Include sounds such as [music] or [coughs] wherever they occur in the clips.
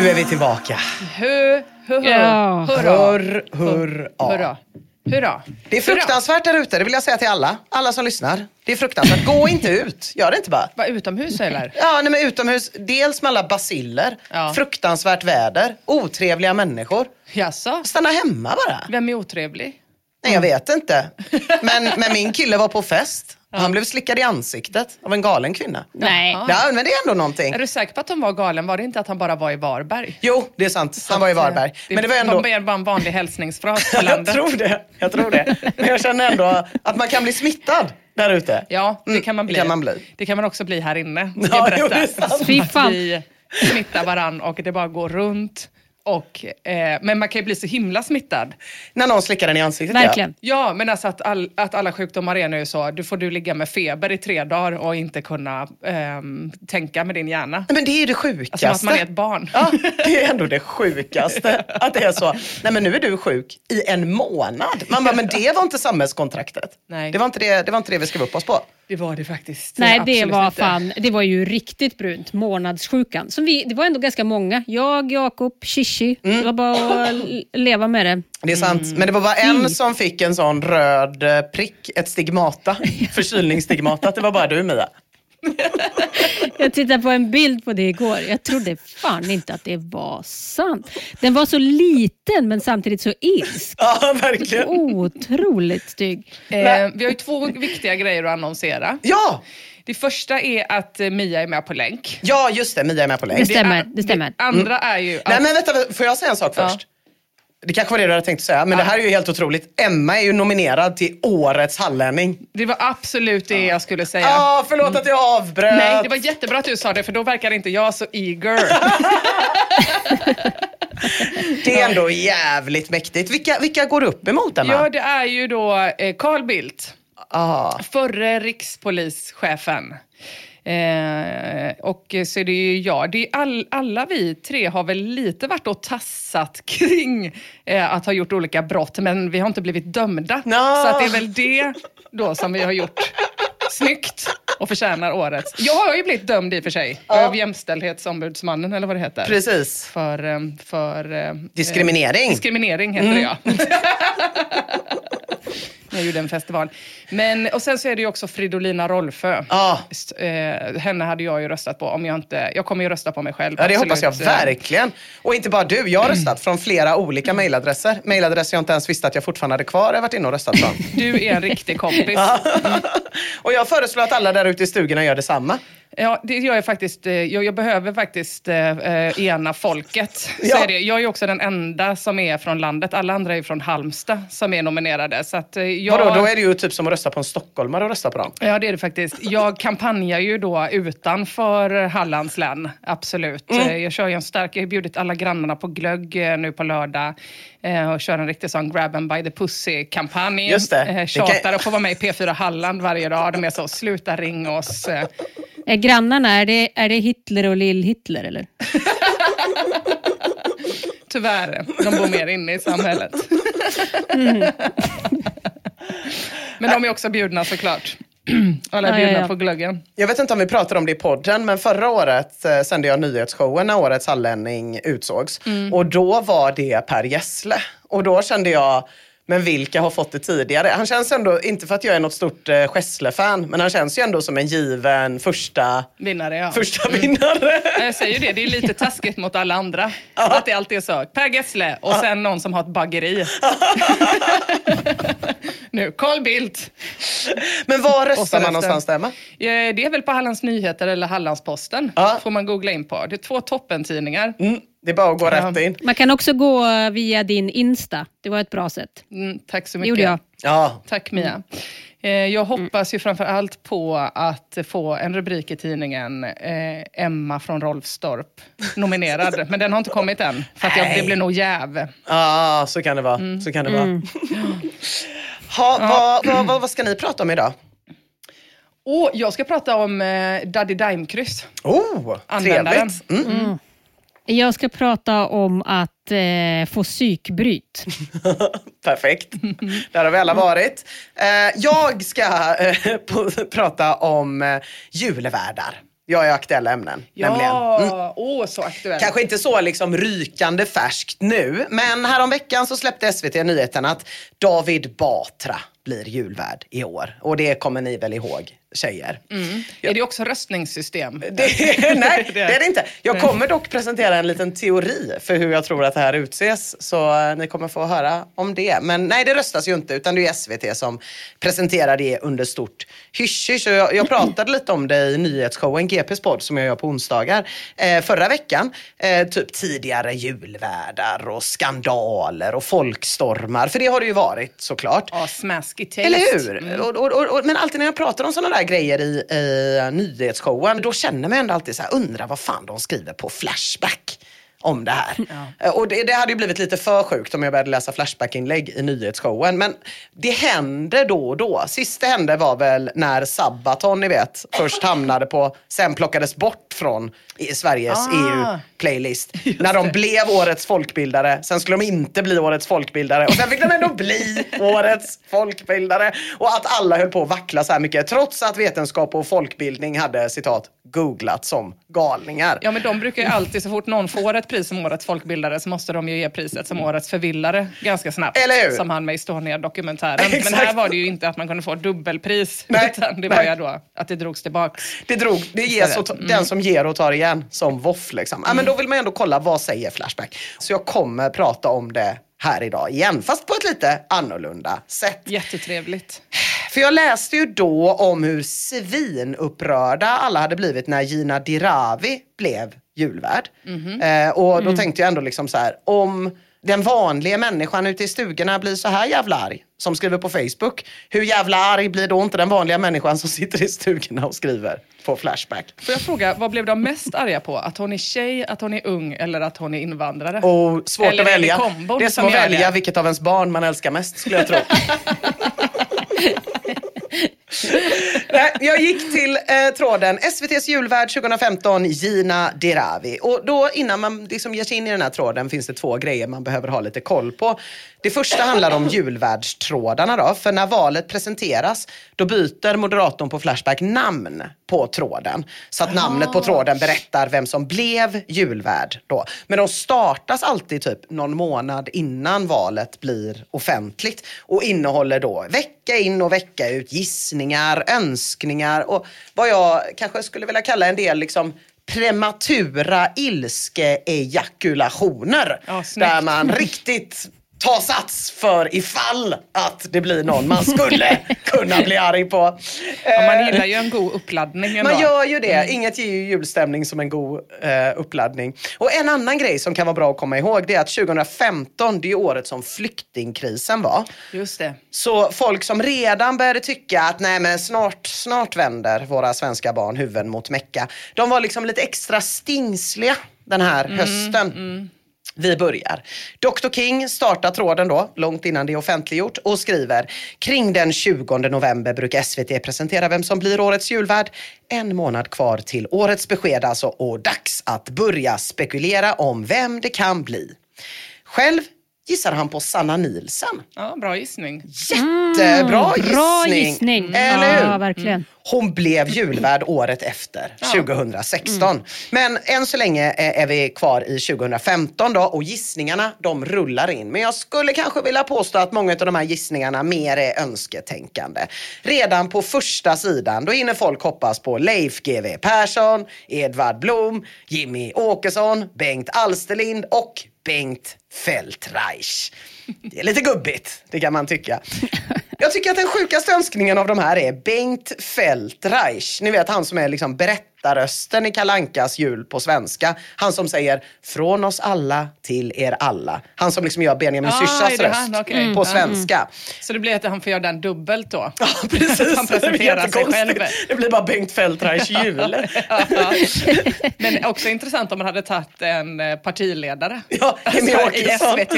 Nu är vi tillbaka. Hur, hur, hur, Ja. hurra. Hurr. Hurra. Hurra. Det är fruktansvärt där ute, det vill jag säga till alla. Alla som lyssnar. Det är fruktansvärt. Gå inte ut. Gör det inte bara. Var utomhus eller? Ja, nej, men utomhus. Dels med alla basiller, Ja. fruktansvärt väder, otrevliga människor. Jaså? Stanna hemma bara. Vem är otrevlig? Nej, jag vet inte. Men, men min kille var på fest. Han blev slickad i ansiktet av en galen kvinna. Nej. Ja, men det är ändå någonting. Är du säker på att han var galen? Var det inte att han bara var i Varberg? Jo, det är sant. Han var i Varberg. Men det var ändå... mer bara en vanlig hälsningsfras på [laughs] Jag landet. tror det. Jag tror det. Men jag känner ändå att man kan bli smittad där ute. Ja, det Mm, kan man det bli. kan man bli. Det kan man också bli här inne. Ja, jag jo, det är sant. Vi smittar varann och det bara går runt. Och, eh, men man kan ju bli så himla smittad. När någon slickar den i ansiktet. Verkligen. Ja, men alltså att, all, att alla sjukdomar är nu så, du får du ligga med feber i tre dagar och inte kunna ehm, tänka med din hjärna. Nej, men det är ju det sjukaste. Som att man är ett barn. Ja, det är ändå det sjukaste. [laughs] Att det är så. Nej men nu är du sjuk i en månad. Man bara, men det var inte samhällskontraktet. Nej. Det var inte det, det, var inte det vi skrev upp oss på. Det var det faktiskt. Nej, det var inte. fan, det var ju riktigt brunt. Månadssjukan. Som vi, det var ändå ganska många. Jag, Jakob, Shishi. Mm. Det var bara att leva med det. Det är sant. Men det var bara en som fick en sån röd prick, ett stigmata. [laughs] Förkylningsstigmata. Det var bara du Mia. [laughs] Jag tittade på en bild på det igår. Jag trodde fan inte att det var sant. Den var så liten men samtidigt så ilsk. Ja, verkligen. Otroligt stygg. Eh, vi har ju två viktiga grejer att annonsera. Ja, Det första är att eh, Mia är med på länk. ja just det. Mia är med på Det länk. stämmer. är- Det stämmer. andra är ju att... Nej men vänta, får jag säga en sak Ja. Det kanske var det du hade tänkt säga, men det här är ju helt otroligt. Emma är ju nominerad till årets hallänning. Det var absolut det jag skulle säga. Ja, förlåt att jag avbröt. Nej, det var jättebra att du sa det för då verkar inte jag så eager. [laughs] Det är ändå jävligt mäktigt. Vilka, vilka går upp emot Emma? ja, det är ju då eh, Carl Bildt, Ah. förre rikspolischefen. Eh, och så är det ju jag. Det är all, alla vi tre har väl lite varit och tassat [laughs] kring eh, att ha gjort olika brott, men vi har inte blivit dömda. Nå. Så att det är väl det då som vi har gjort snyggt och förtjänar årets. Jag har ju blivit dömd i och för sig, av Jämställdhetsombudsmannen eller vad det heter. Precis. För, eh, för eh, Diskriminering. diskriminering heter det ja. [laughs] Jag gjorde en festival. Men, och sen så är det ju också Fridolina Rolfö. S- Eh, henne hade jag ju röstat på om jag inte... Jag kommer ju rösta på mig själv. Ja, det hoppas jag absolut. Verkligen. Och inte bara du, jag har röstat från flera olika mejladresser. Mejladresser jag inte ens visste att jag fortfarande hade kvar, har jag varit inne och röstat från. [laughs] Du är en riktig kompis. [laughs] och jag föreslår att alla där ute i stugorna gör detsamma. Ja, det gör jag faktiskt. eh, Jag, jag behöver faktiskt eh, eh, ena folket. Så Ja. är det. Jag är också den enda som är från landet. Alla andra är från Halmstad som är nominerade. Så att, eh, jag, Vadå, då är det ju typ som att rösta på en stockholmare och rösta på dem. Ja, det är det faktiskt. Jag kampanjar ju då utanför Hallands län, absolut. Mm. Jag kör ju en stark, jag har bjudit alla grannarna på glögg nu på lördag och kör en riktig sån grab and by the pussy-kampanj. Just det. Eh, Det Tjatar kan- att få vara med i P4 Halland varje dag. De är så, sluta ring oss. Är grannarna, är det, är det Hitler och Lill-Hitler eller? [laughs] Tyvärr, de bor mer inne i samhället. Men de är också bjudna såklart. Alla är Ja, ja, bjudna ja. på glöggen. Jag vet inte om vi pratade om det i podden, men förra året eh, sände jag nyhetsshowen när årets hallänning utsågs. Mm. Och då var det Per Gessle. Och då kände jag, men vilka har fått det tidigare? Han känns ändå, inte för att jag är något stort eh, Gessle-fan, men han känns ju ändå som en given första, Vinnare, ja. första vinnare. Jag säger ju det, det är lite taskigt mot alla andra. Att det alltid är så. Per Gessle och sen någon som har ett bageri. Nu, Carl Bildt. Men var Och röstar man någonstans där? Emma? Eh, Det är väl på Hallands Nyheter eller Hallandsposten. Ja. Får man googla in på. Det är två toppentidningar. Mm, det är bara att gå Ja. rätt in. Man kan också gå via din Insta. Det var ett bra sätt. Mm, tack så Det mycket. gjorde jag. Ja, Tack Mia. Eh, Jag hoppas ju framför allt på att få en rubrik i tidningen eh, Emma från Rolfstorp nominerad. [laughs] Men den har inte kommit än. För att jag, det blir nog jäv. ah, så kan det vara. Mm. Så kan det vara. [laughs] [laughs] ha, vad, vad, vad, vad ska ni prata om idag? Och jag ska prata om eh, Daddy Dime-kryss. Oh, Användaren. trevligt. Mm. Jag ska prata om att eh, få psykbryt. [laughs] Perfekt. Där har vi alla varit. Eh, jag ska eh, [laughs] prata om eh, julvärdar. Jag är aktuella ämnen. nämligen. Mm. Ja, åh så aktuellt. Kanske inte så liksom rykande färskt nu, men häromveckan så släppte SVT nyheten att David Batra blir julvärd i år. Och det kommer ni väl ihåg, tjejer? Är det också röstningssystem? [laughs] Det, [laughs] nej, [laughs] det är det inte. Jag kommer dock presentera en liten teori för hur jag tror att det här utses. Så eh, ni kommer få höra om det. Men nej, det röstas ju inte utan det är SVT som presenterar det under stort hysch jag, jag [clears throat] pratade lite om det i nyhetsshowen GPs podd som jag gör på onsdagar eh, förra veckan. Eh, typ tidigare julvärdar och skandaler och folkstormar. För det har det ju varit såklart. Ja, smasky taste. Eller hur? Mm. Och, och, och, men alltid när jag pratar om sådana där grejer i, i nyhetsshowen, då känner man ändå alltid så här, undrar vad fan de skriver på Flashback om det här. Eh, Och det, det hade ju blivit lite för sjukt om jag började läsa Flashback-inlägg i nyhetsshowen. Men det händer då och då. Sist det hände var väl när Sabaton, ni vet, först hamnade på, sen plockades bort från Sveriges Ah. EU-playlist. [laughs] När de blev årets folkbildare, sen skulle de inte bli årets folkbildare och sen fick de ändå bli årets folkbildare. Och att alla höll på att vackla så här mycket trots att vetenskap och folkbildning hade citat googlat som galningar. Ja, men de brukar ju alltid, så fort någon får ett pris som årets folkbildare så måste de ju ge priset som årets förvillare ganska snabbt. Som han med Estonia-dokumentären. [laughs] Men här var det ju inte att man kunde få dubbelpris. Nej, Utan det var nej. ju då att det drogs tillbaks. Det, drog, det ges och Mm. den som ger och tar igen som voff. Liksom. Ja, men då vill man ändå kolla vad säger Flashback. Så jag kommer prata om det här idag igen, fast på ett lite annorlunda sätt. Jättetrevligt. För jag läste ju då om hur svinupprörda alla hade blivit när Gina Dirawi blev julvärd. Mhm. Eh, och Mm. då tänkte jag ändå liksom så här, om den vanliga människan ute i stugorna blir så här jävla arg, som skriver på Facebook, hur jävla arg blir då inte den vanliga människan som sitter i stugorna och skriver på Flashback? Får jag fråga, vad blev de mest arga på? Att hon är tjej, att hon är ung eller att hon är invandrare? Och svårt Eller att välja. Det är som att välja vilket av ens barn man älskar mest skulle jag tro. [laughs] [laughs] Nej, jag gick till eh, tråden SVTs julvärd 2015, Gina Dirawi. Och då innan man liksom ger sig in i den här tråden finns det två grejer man behöver ha lite koll på. Det första handlar om julvärdstrådarna då, för när valet presenteras då byter moderatorn på Flashback namn på tråden. Så att namnet på tråden berättar vem som blev julvärd då. Men de startas alltid typ någon månad innan valet blir offentligt och innehåller då vecka in och vecka ut gissningar, önskningar och vad jag kanske skulle vilja kalla en del liksom prematura ilskeejakulationer. Ja, där man riktigt tar sats för ifall att det blir någon man skulle [laughs] kunna bli arg på. Ja, man Eh, gillar ju en god uppladdning ändå. man gör ju det. Inget ger ju julstämning som en god eh, uppladdning. Och en annan grej som kan vara bra att komma ihåg det är att 2015, det är året som flyktingkrisen var. Just det. Så folk som redan började tycka att nej men snart, snart vänder våra svenska barn huvuden mot Mecka. De var liksom lite extra stingsliga den här hösten. Vi börjar. Dr King startar tråden då, långt innan det är offentliggjort och skriver kring den 20 november brukar SVT presentera vem som blir årets julvärd. En månad kvar till årets besked alltså och dags att börja spekulera om vem det kan bli. Själv gissar han på Sanna Nilsen. Ja, bra gissning. Jättebra gissning. Bra gissning. Eller hur? Ja, verkligen. Hon blev julvärd året efter, 2016. Men än så länge är är vi kvar i 2015 då och gissningarna de rullar in. Men jag skulle kanske vilja påstå att många av de här gissningarna mer är önsketänkande. Redan på första sidan då hinner folk hoppas på Leif GW Persson, Edvard Blom, Jimmy Åkesson, Bengt Alsterlind och Bengt Feldreich. Det är lite gubbigt, det kan man tycka. Jag tycker att den sjukaste önskningen av de här är Bengt Feldreich. Ni vet han som är liksom berättare berättarrösten i Kalankas jul på svenska. Han som säger från oss alla till er alla. Han som liksom gör Benjamin Ah, Syrsas röst han? Okej. på Mm. svenska. Så det blir att han får göra den dubbelt då? Ja, [laughs] precis. Han Det blir presenterar sig själv. Det blir bara Bengt Feldreichs [laughs] jul. Ja. [laughs] Men också intressant om man hade tagit en eh, partiledare. Ja, Alltså, I. SVT.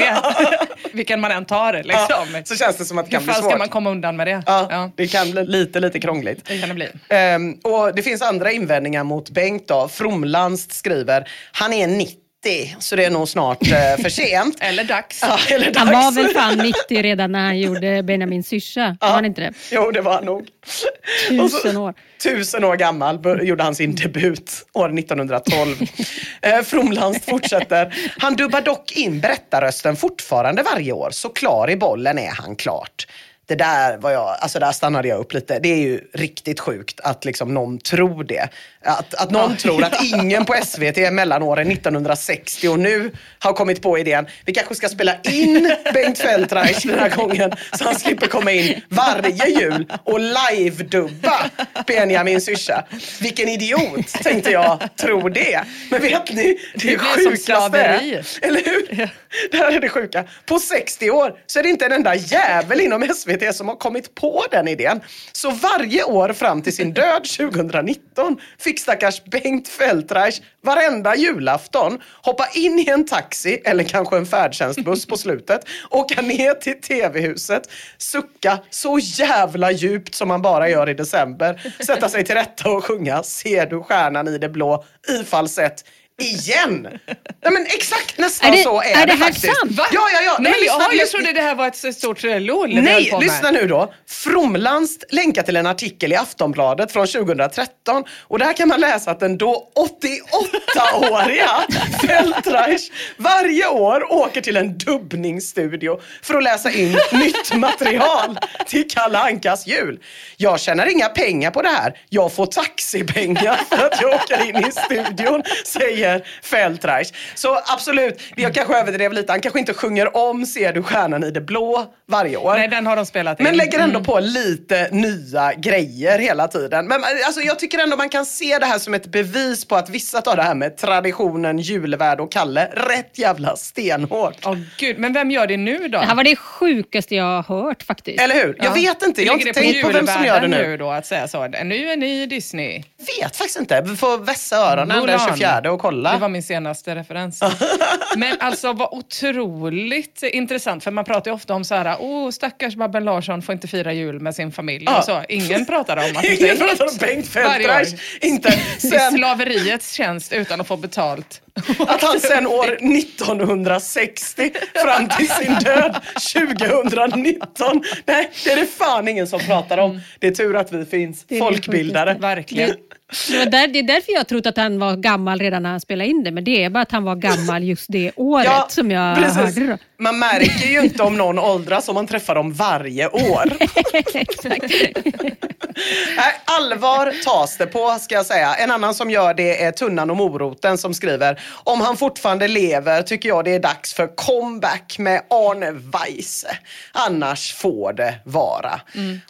Vilken man än tar liksom. Ja, så känns det som att det Hur kan bli fan ska svårt. man komma undan med det? Ja, Ja, det kan bli lite, lite krångligt. det kan det bli. Ehm, och det finns andra invändningar mot Bengt då. Fromlandst skriver, han är 90 så det är nog snart eh, för sent. [laughs] Eller dags. ja, eller Han dags. var väl fan 90 redan när han gjorde Benjamin Syrsa? [laughs] Var han inte det? Jo, det var han nog. Så- Tusen år. Tusen år gammal gjorde han sin debut år 1912. [laughs] eh, Fromlandst fortsätter. Han dubbar dock in berättarrösten fortfarande varje år, så klar i bollen är han klart. Det där, var jag, alltså där stannade jag upp lite. Det är ju riktigt sjukt att liksom någon tror det. Att, att någon tror att [laughs] ingen på SVT mellan åren 1960 och nu har kommit på idén. Vi kanske ska spela in [laughs] Bengt Feldreich den här gången så han slipper komma in varje jul och live-dubba Benjamin Syrsa. Vilken idiot, tänkte jag, tror det. Men vet ni, det, blir är sjukaste eller hur? Det här är det sjuka. På 60 år så är det inte en enda jävel inom SVT som har kommit på den idén. Så varje år fram till sin död 2019 fick stackars Bengt Feldreich varenda julafton hoppa in i en taxi eller kanske en färdtjänstbuss på slutet, åka ner till TV-huset, sucka så jävla djupt som man bara gör i december, sätta sig till rätta och sjunga Ser du stjärnan i det blå? i falsett igen. Nej men exakt nästan Är det- så är, är det här faktiskt. sant? Ja, ja, ja. Nej, men jag, lyssna- jag trodde det här var ett stort LOL. Nej, lyssna nu då. Fromlandst länkar till en artikel i Aftonbladet från 2013 och där kan man läsa att den då 88-åriga [laughs] Feldreich varje år åker till en dubbningsstudio för att läsa in nytt [laughs] material till Kalle Ankas jul. Jag tjänar inga pengar på det här. Jag får taxipengar för att jag åker in i studion, säger Feldreich. Så absolut, jag kanske överdrev lite. Han kanske inte sjunger om Ser du stjärnan i det blå varje år. Nej, den har de spelat in. Men lägger ändå på lite nya grejer hela tiden. Men alltså, jag tycker ändå man kan se det här som ett bevis på att vissa tar det här med traditionen, julvärd och Kalle rätt jävla stenhårt. Åh gud, men vem gör det nu då? Det här var det sjukaste jag har hört faktiskt. Eller hur? Jag vet inte. Jag har inte tänkt på vem som gör det julvärden nu. då att säga så? Nu är ni Disney. Vet faktiskt inte. Vi får vässa öronen den Mulan. 24 och kolla kolla. Det var min senaste referens. Men alltså vad otroligt intressant, för man pratar ju ofta om så här, åh stackars Babben Larsson får inte fira jul med sin familj. Ja. Och så. Ingen pratar om att Ingen det är pratar om Bengt Feldreich. Inte I sen slaveriets tjänst utan att få betalt. [laughs] Att han sen år 1960 fram till sin död 2019. Nej, det är det fan ingen som pratar om. Det är tur att vi finns. det Folkbildare. [laughs] Verkligen. Det, var där, det är därför jag trott att han var gammal redan när han spelade in det, men det är bara att han var gammal just det [laughs] året som jag hörde. Då. Man märker ju inte om någon åldras om man träffar dem varje år. Nej, allvar tas det på ska jag säga. En annan som gör det är Tunnan och moroten som skriver om han fortfarande lever tycker jag det är dags för comeback med Arne Weise. Annars får det vara.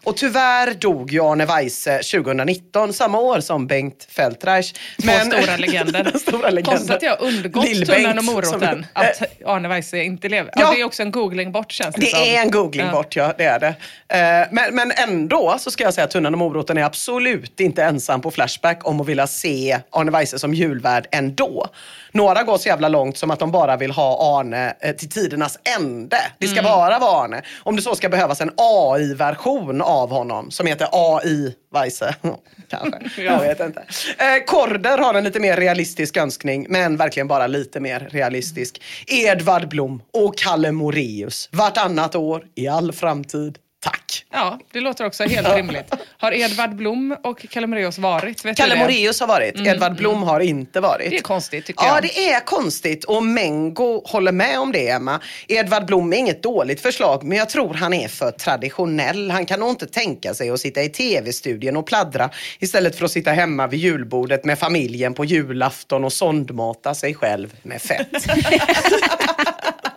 Och tyvärr dog ju Arne Weise 2019, samma år som Bengt Feldreich. Två stora legender. [laughs] stora legender. Konstigt att jag undgått Tunnan och moroten. som- [laughs] Att Arne Weise inte lever. Ja. Ja. det är också en googling bort känns det, Det som. är en googling Ja. bort, ja. Det är det. Eh, Men, men ändå så ska jag säga att Tunnan och moroten är absolut inte ensam på Flashback om att vilja se Arne Weise som julvärd ändå. Några går så jävla långt som att de bara vill ha Arne eh, till tidernas ände. Det ska bara vara Arne. Om det så ska behövas en AI-version av honom som heter AI Weise. [laughs] Kanske, [laughs] jag vet inte. Eh, Korder har en lite mer realistisk önskning, men verkligen bara lite mer realistisk. Edvard Blom och Kalle Moreus vartannat år i all framtid. Tack! Ja, det låter också helt rimligt. Har Edvard Blom och Kalle Moraeus varit? Vet Kalle? Moreus har varit, Edvard Blom har inte varit. Det är konstigt tycker Ja, jag. det är konstigt och Mengo håller med om det, Emma. Edvard Blom är inget dåligt förslag, men jag tror han är för traditionell. Han kan nog inte tänka sig att sitta i tv-studion och pladdra istället för att sitta hemma vid julbordet med familjen på julafton och sondmata sig själv med fett. [laughs]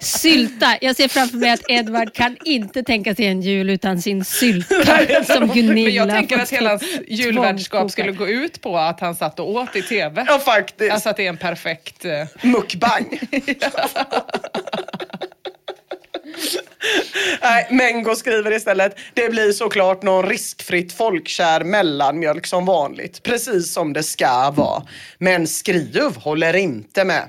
Sylta. Jag ser framför mig att Edvard kan inte tänka sig en jul utan sin sylta [laughs] som Gunilla. Men jag tänker att hela hans julvärdskap skulle gå ut på att han satt och åt i tv. ja, faktiskt. Alltså att det är en perfekt... eh, Mukbang. [laughs] Nej, Mengo skriver istället, det blir såklart någon riskfritt folkkär mellanmjölk som vanligt. Precis som det ska vara. Men Skriv håller inte med.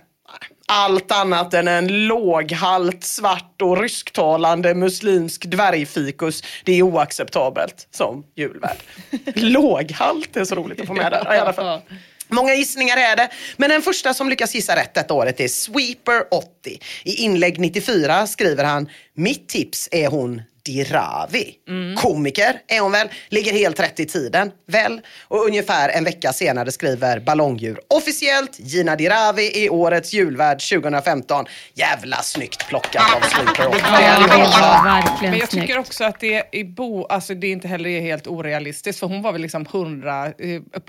Allt annat än en låghalt, svart och rysktalande muslimsk dvärgfikus, det är oacceptabelt som julvärd. [laughs] Låghalt är så roligt att få med där i alla fall. Många gissningar är det, men den första som lyckas gissa rätt detta året är Sweeper80. I inlägg 94 skriver han, mitt tips är hon Dirawi. Komiker är hon väl, ligger helt rätt i tiden, väl? Och ungefär en vecka senare skriver Ballongdjur officiellt Gina Dirawi i årets julvärd 2015. Jävla snyggt plockat av Sweeper80. Ja, det var verkligen Men jag snyggt. tycker också att det är, bo, alltså det är inte heller helt orealistiskt för hon var väl liksom 100, eh,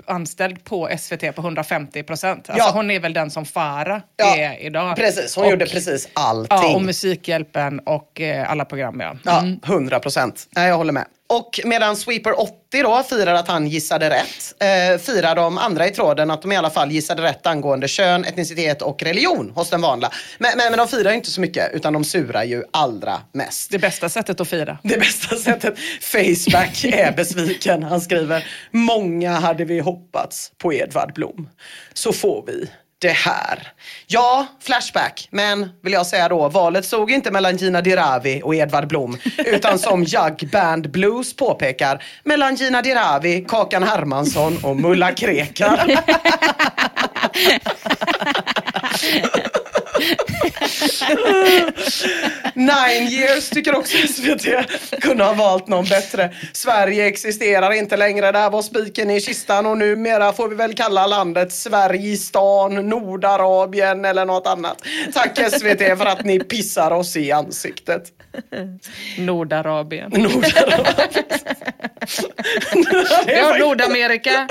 anställd på SVT på 150 procent. Alltså Ja. Hon är väl den som Farah Ja, är idag. Precis, hon Och- gjorde precis allting. Ja, och Musikhjälpen och eh, alla program ja. Ja, 100 procent. Nej, jag håller med. Och medan Sweeper 80 då firar att han gissade rätt, eh, firar de andra i tråden att de i alla fall gissade rätt angående kön, etnicitet och religion hos den vanliga. Men, men, men de firar inte så mycket, utan de surar ju allra mest. Det bästa sättet att fira. Det bästa sättet. Faceback är [laughs] besviken. Han skriver, många hade vi hoppats på Edvard Blom. Så får vi det här. Ja, Flashback. Men vill jag säga då, valet stod inte mellan Gina Dirawi och Edvard Blom. [laughs] Utan som Jug Band Blues påpekar, mellan Gina Dirawi, Kakan Hermansson och Mulla Krekar. [laughs] [laughs] [laughs] Nine years tycker också SVT kunde ha valt någon bättre. Sverige existerar inte längre, där var spiken i kistan och numera får vi väl kalla landet Sverigestan, Nordarabien eller något annat. Tack SVT för att ni pissar oss i ansiktet. Nordarabien. Nordarabien. Vi har Nordamerika.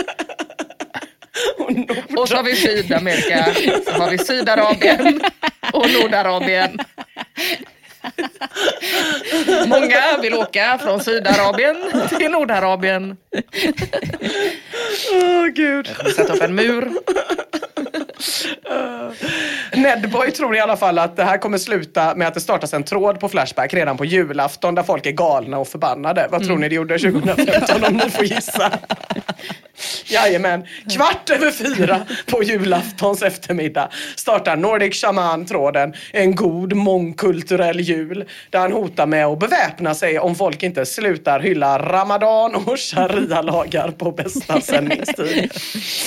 Och så har vi Sydamerika. Så har vi Sydarabien och Nordarabien. Många vill åka från Sydarabien till Nordarabien. Åh gud. Sätta upp en mur. Nedboy tror i alla fall att det här kommer sluta med att det startas en tråd på Flashback redan på julafton där folk är galna och förbannade. Vad tror ni det gjorde 2015 om ni får gissa? Jajamän. Kvart över fyra på julaftons eftermiddag startar Nordic Shaman-tråden en god mångkulturell jul där han hotar med att beväpna sig om folk inte slutar hylla ramadan och sharia-lagar på bästa [laughs] sändningstid.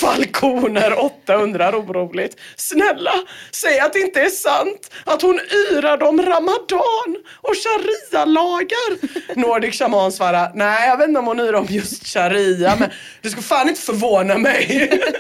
Falconer 8 undrar oroligt. Snälla, säg att det inte är sant att hon yrar om ramadan och sharia-lagar. [laughs] Nordic Shaman svarar, nej jag vet inte om hon yr om just sharia men det skulle fan inte förvåna mig. [laughs]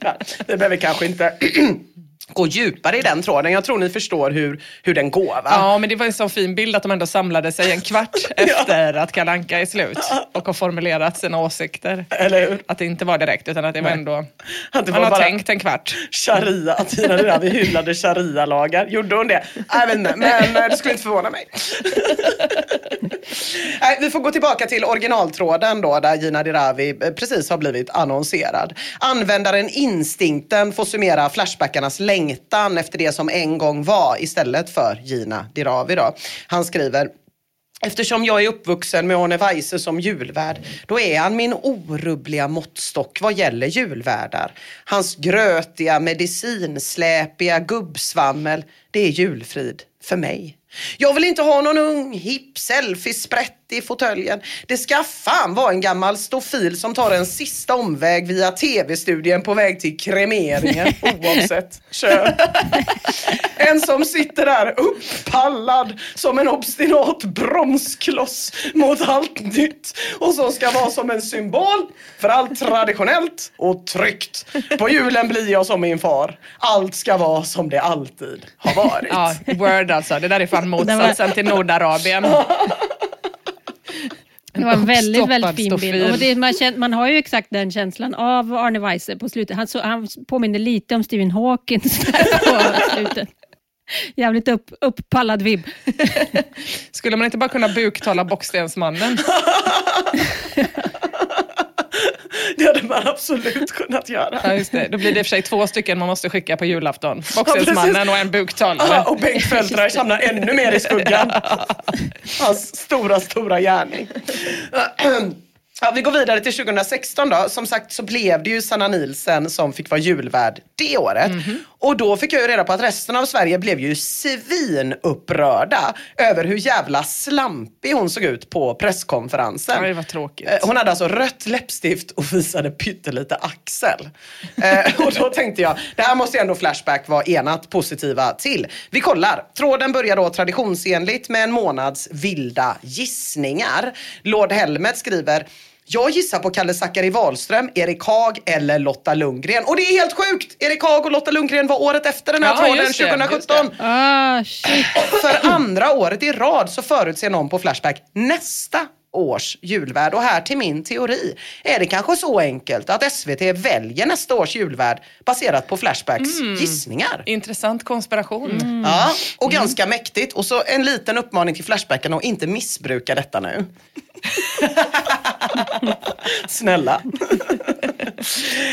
[laughs] det behöver kanske inte [clears throat] gå djupare i den tråden. Jag tror ni förstår hur, hur den går va? Ja, men det var en sån fin bild att de ändå samlade sig en kvart [laughs] efter att Kalanka är slut och har formulerat sina åsikter. Eller hur? Att det inte var direkt utan att det var ändå... Att det man har tänkt en kvart. Sharia, att Tina Dirawi hyllade sharia-lagar. Gjorde hon det? Jag vet inte, men det skulle inte förvåna mig. [laughs] Nej, vi får gå tillbaka till originaltråden då, där Gina Dirawi eh, precis har blivit annonserad. Användaren Instinkten får summera Flashbackarnas längtan efter det som en gång var istället för Gina Dirawi. Då. Han skriver Eftersom jag är uppvuxen med Arne Weise som julvärd, då är han min orubbliga måttstock vad gäller julvärdar. Hans grötiga, medicinsläpiga gubbsvammel, det är julfrid för mig. Jag vill inte ha någon ung, hipp, selfiesprätt i fåtöljen. Det ska fan vara en gammal stofil som tar en sista omväg via tv-studien på väg till kremeringen, [laughs] oavsett kön. En som sitter där upppallad som en obstinat bromskloss mot allt nytt och som ska vara som en symbol för allt traditionellt och tryggt. På julen blir jag som min far. Allt ska vara som det alltid har varit. Ja, word alltså. Det där är fan motsatsen till Nordarabien. [laughs] Det var en väldigt, väldigt fin bild. stofil. Och det, man, känner, man har ju exakt den känslan av Arne Weise på slutet. Han, så, han påminner lite om Stephen Hawkins [laughs] där på slutet. Jävligt upp, upppallad vibb. [laughs] Skulle man inte bara kunna buktala Bockstensmannen? [laughs] Det hade man absolut kunnat göra. Ja, just det. Då blir det i och för sig två stycken man måste skicka på julafton. Bockstensmannen och en buktalare. Ja, och Bengt Feldreich hamnar ännu mer i skuggan. [laughs] Hans stora, stora gärning. Ja, vi går vidare till 2016 då. Som sagt så blev det ju Sanna Nielsen som fick vara julvärd det året. Och då fick jag ju reda på att resten av Sverige blev ju svinupprörda över hur jävla slampig hon såg ut på presskonferensen. Ja, det var tråkigt. Eh, Hon hade alltså rött läppstift och visade pyttelite axel. Eh, och då tänkte jag, det här måste ju ändå Flashback vara enat positiva till. Vi kollar. Tråden börjar då traditionsenligt med en månads vilda gissningar. Lord Helmet skriver jag gissar på Kalle Zackari Wahlström, Erik Haag eller Lotta Lundgren. Och det är helt sjukt! Erik Haag och Lotta Lundgren var året efter den här Ja, tråden, just det, 2017. Ah. För andra året i rad så förutser någon på Flashback nästa års julvärd. Och här till min teori. Är det kanske så enkelt att SVT väljer nästa års julvärd baserat på Flashbacks gissningar? Intressant konspiration. Ja, och ganska mäktigt. Och så en liten uppmaning till Flashbacken att inte missbruka detta nu. [laughs] Snälla. [laughs]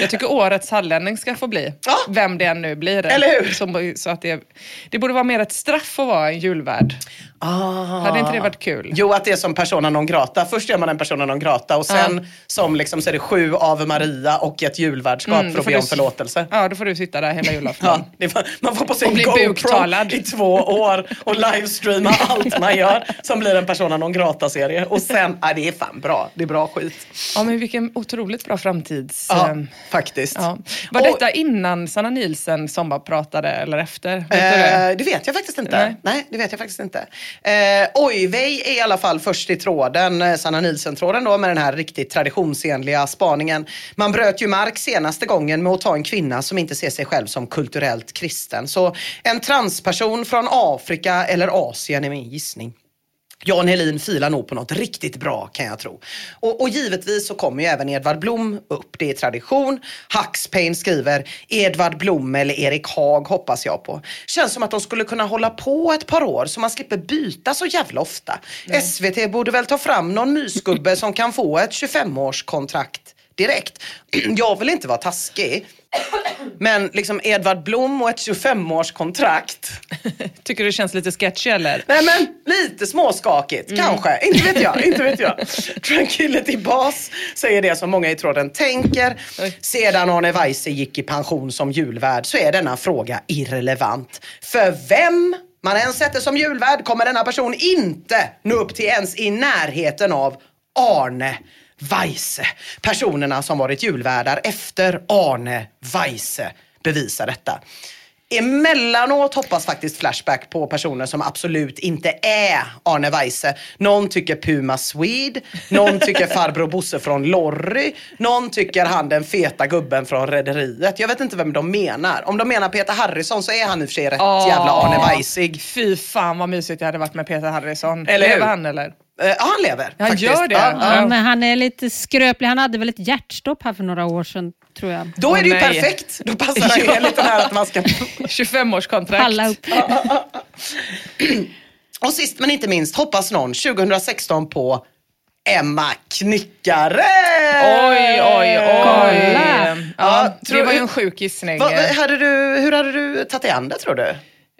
Jag tycker årets hallänning ska få bli. Ja. Vem det än nu blir. Eller hur? Som, så att det, det borde vara mer ett straff att vara en julvärd. Ah. Hade inte det varit kul? Jo, att det är som persona non grata. Först gör man en persona non grata och sen som liksom så är det sju av Maria och ett julvärdskap Mm, för att be du om s- förlåtelse. Ja, då får du sitta där hela julafton. [laughs] Ja, var, man får på bli GoPro buktalad. i två år och livestreama [laughs] allt man gör som blir en persona non grata-serie. Och sen, ja, det är fan bra. Det är bra skit. Ja, men vilken otroligt bra framtids... Ja, ehm, faktiskt. Ja. Var Och- detta innan Sanna Nielsen som bara pratade eller efter? Vet du det? Eh, det vet jag faktiskt inte. Nej. Nej. det vet jag faktiskt inte. Eh, Ojvej är i alla fall först i tråden, eh, Sanna Nielsen-tråden då med den här riktigt traditionsenliga spaningen. Man bröt ju mark senaste gången med att ta en kvinna som inte ser sig själv som kulturellt kristen. Så en transperson från Afrika eller Asien är min gissning. Jan Helin filar nog på något riktigt bra kan jag tro. Och, och givetvis så kommer ju även Edvard Blom upp. Det är tradition. Hackspain skriver Edvard Blom eller Erik Haag hoppas jag på. Känns som att de skulle kunna hålla på ett par år så man slipper byta så jävla ofta. SVT borde väl ta fram någon mysgubbe som kan få ett 25-årskontrakt direkt. [clears throat] Jag vill inte vara taskig. Men liksom Edvard Blom och ett 25-årskontrakt. [laughs] Tycker du det känns lite sketchy eller? Nej men lite småskakigt Mm. kanske. Inte vet jag. Inte vet jag. [laughs] Tranquility Bas säger det som många i tråden tänker. Sedan Arne Weise gick i pension som julvärd så är denna fråga irrelevant. För vem man än sätter som julvärd kommer denna person inte nå upp till ens i närheten av Arne Weise. Personerna som varit julvärdar efter Arne Weise bevisar detta. Emellanåt hoppas faktiskt Flashback på personer som absolut inte är Arne Weise. Någon tycker Puma Swede, någon tycker farbror Bosse från Lorry, någon tycker han den feta gubben från Rederiet. Jag vet inte vem de menar. Om de menar Peter Harrison så är han i och för sig rätt Åh. jävla Arne Weisig. Fy fan vad mysigt det hade varit med Peter Harrison. Eller hur? Lever han eller? Eh, Ja, han lever. Han faktiskt. gör det? Ja. Han, han är lite skröplig. Han hade väl ett hjärtstopp här för några år sedan, tror jag. Då är det ju nej. perfekt. Då passar [laughs] det Ja. lite här att man ska 25-årskontrakt. [laughs] Palla upp. [clears throat] Och sist men inte minst hoppas någon 2016 på Emma Knyckare! Oj, oj, oj. Kolla. Ja, Ja, det var ju en sjuk gissning. Vad- hade du, hur hade du tagit dig an det tror du?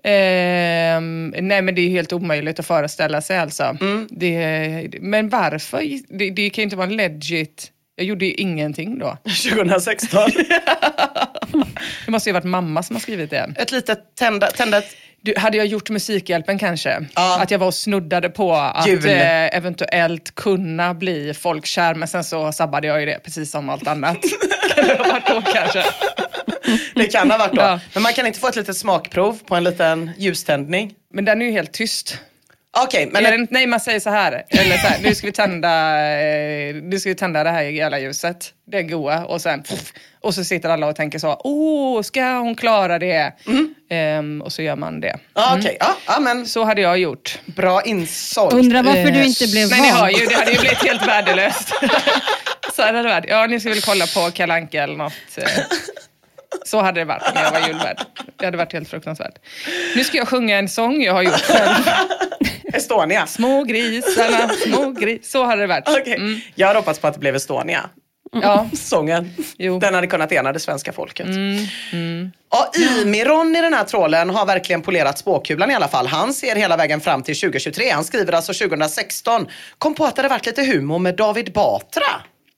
Ehm, nej men det är helt omöjligt att föreställa sig alltså. Mm. Det, men varför? Det, det kan ju inte vara en legit... Jag gjorde ju ingenting då. [laughs] 2016. [laughs] Det måste ju ha varit mamma som har skrivit det. Ett litet tända, tända ett... Du, hade jag gjort Musikhjälpen kanske? Ja. Att jag var och snuddade på att Jul. eh, eventuellt kunna bli folkkär, men sen så sabbade jag ju det, precis som allt annat. [laughs] kan det ha varit då kanske? Det kan ha varit då. Ja. Men man kan inte få ett litet smakprov på en liten ljuständning? Men den är ju helt tyst. Okej, men... Är det, nej, man säger så här. Eller så här nu, ska vi tända, eh, nu ska vi tända det här jävla ljuset. Det goa. Och sen... Pff, och så sitter alla och tänker så. Åh, ska hon klara det? Ehm, och så gör man det. Ja, okej. Ja, men Så hade jag gjort. bra insålt. Undrar varför du Eh, inte blev Nej, ni hör ju, det hade ju blivit helt värdelöst. [laughs] så hade det varit. Ja, ni ska väl kolla på Kalle Anka eller något. eh. Så hade det varit när jag var julvärd. Det hade varit helt fruktansvärt. Nu ska jag sjunga en sång jag har gjort själv. [laughs] Estonia. Små grisarna, små gris. Så hade det varit. Okej. Jag hade hoppats på att det blev Estonia. Ja, [laughs] Sången. Jo. Den hade kunnat ena det svenska folket. Ja, Imiron i den här trålen har verkligen polerat spåkulan i alla fall. Han ser hela vägen fram till 2023. Han skriver alltså 2016. Kom på att det hade varit lite humor med David Batra.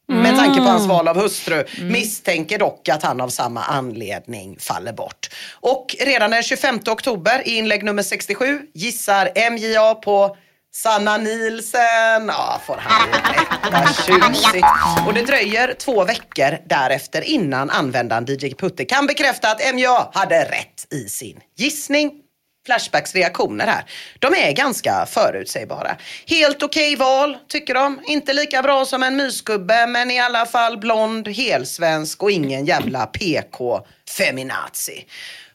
Med tanke på hans val av hustru. Misstänker dock att han av samma anledning faller bort. Och redan den 25 oktober i inlägg nummer 67 gissar MJA på Sanna Nielsen. Ja, får han. Vad [laughs] tjusigt. Och det dröjer två veckor därefter innan användaren DJ Putte kan bekräfta att MJA hade rätt i sin gissning. Flashbacks reaktioner här. De är ganska förutsägbara. Helt okej val, tycker de. Inte lika bra som en mysgubbe, men i alla fall blond, helsvensk och ingen jävla PK-feminazi.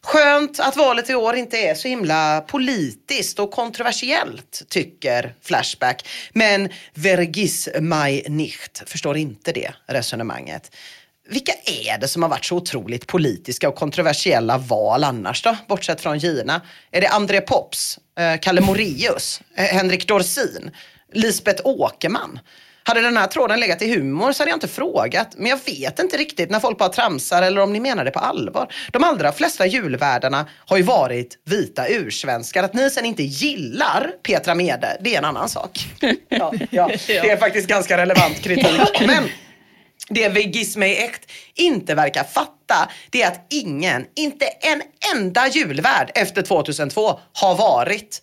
Skönt att valet i år inte är så himla politiskt och kontroversiellt, tycker Flashback. Men vergis mig nicht förstår inte det resonemanget. Vilka är det som har varit så otroligt politiska och kontroversiella val annars då? Bortsett från Gina. Är det André Pops, eh, Kalle Moraeus, eh, Henrik Dorsin, Lisbeth Åkerman? Hade den här tråden legat i humor så hade jag inte frågat. Men jag vet inte riktigt när folk bara tramsar eller om ni menar det på allvar. De allra flesta julvärdarna har ju varit vita ursvenskar. Att ni sen inte gillar Petra Mede, det är en annan sak. [laughs] Ja, ja. Det är faktiskt ganska relevant kritik. [laughs] Men det Vigis mig äkt inte verkar fatta, det är att ingen, inte en enda julvärd efter 2002 har varit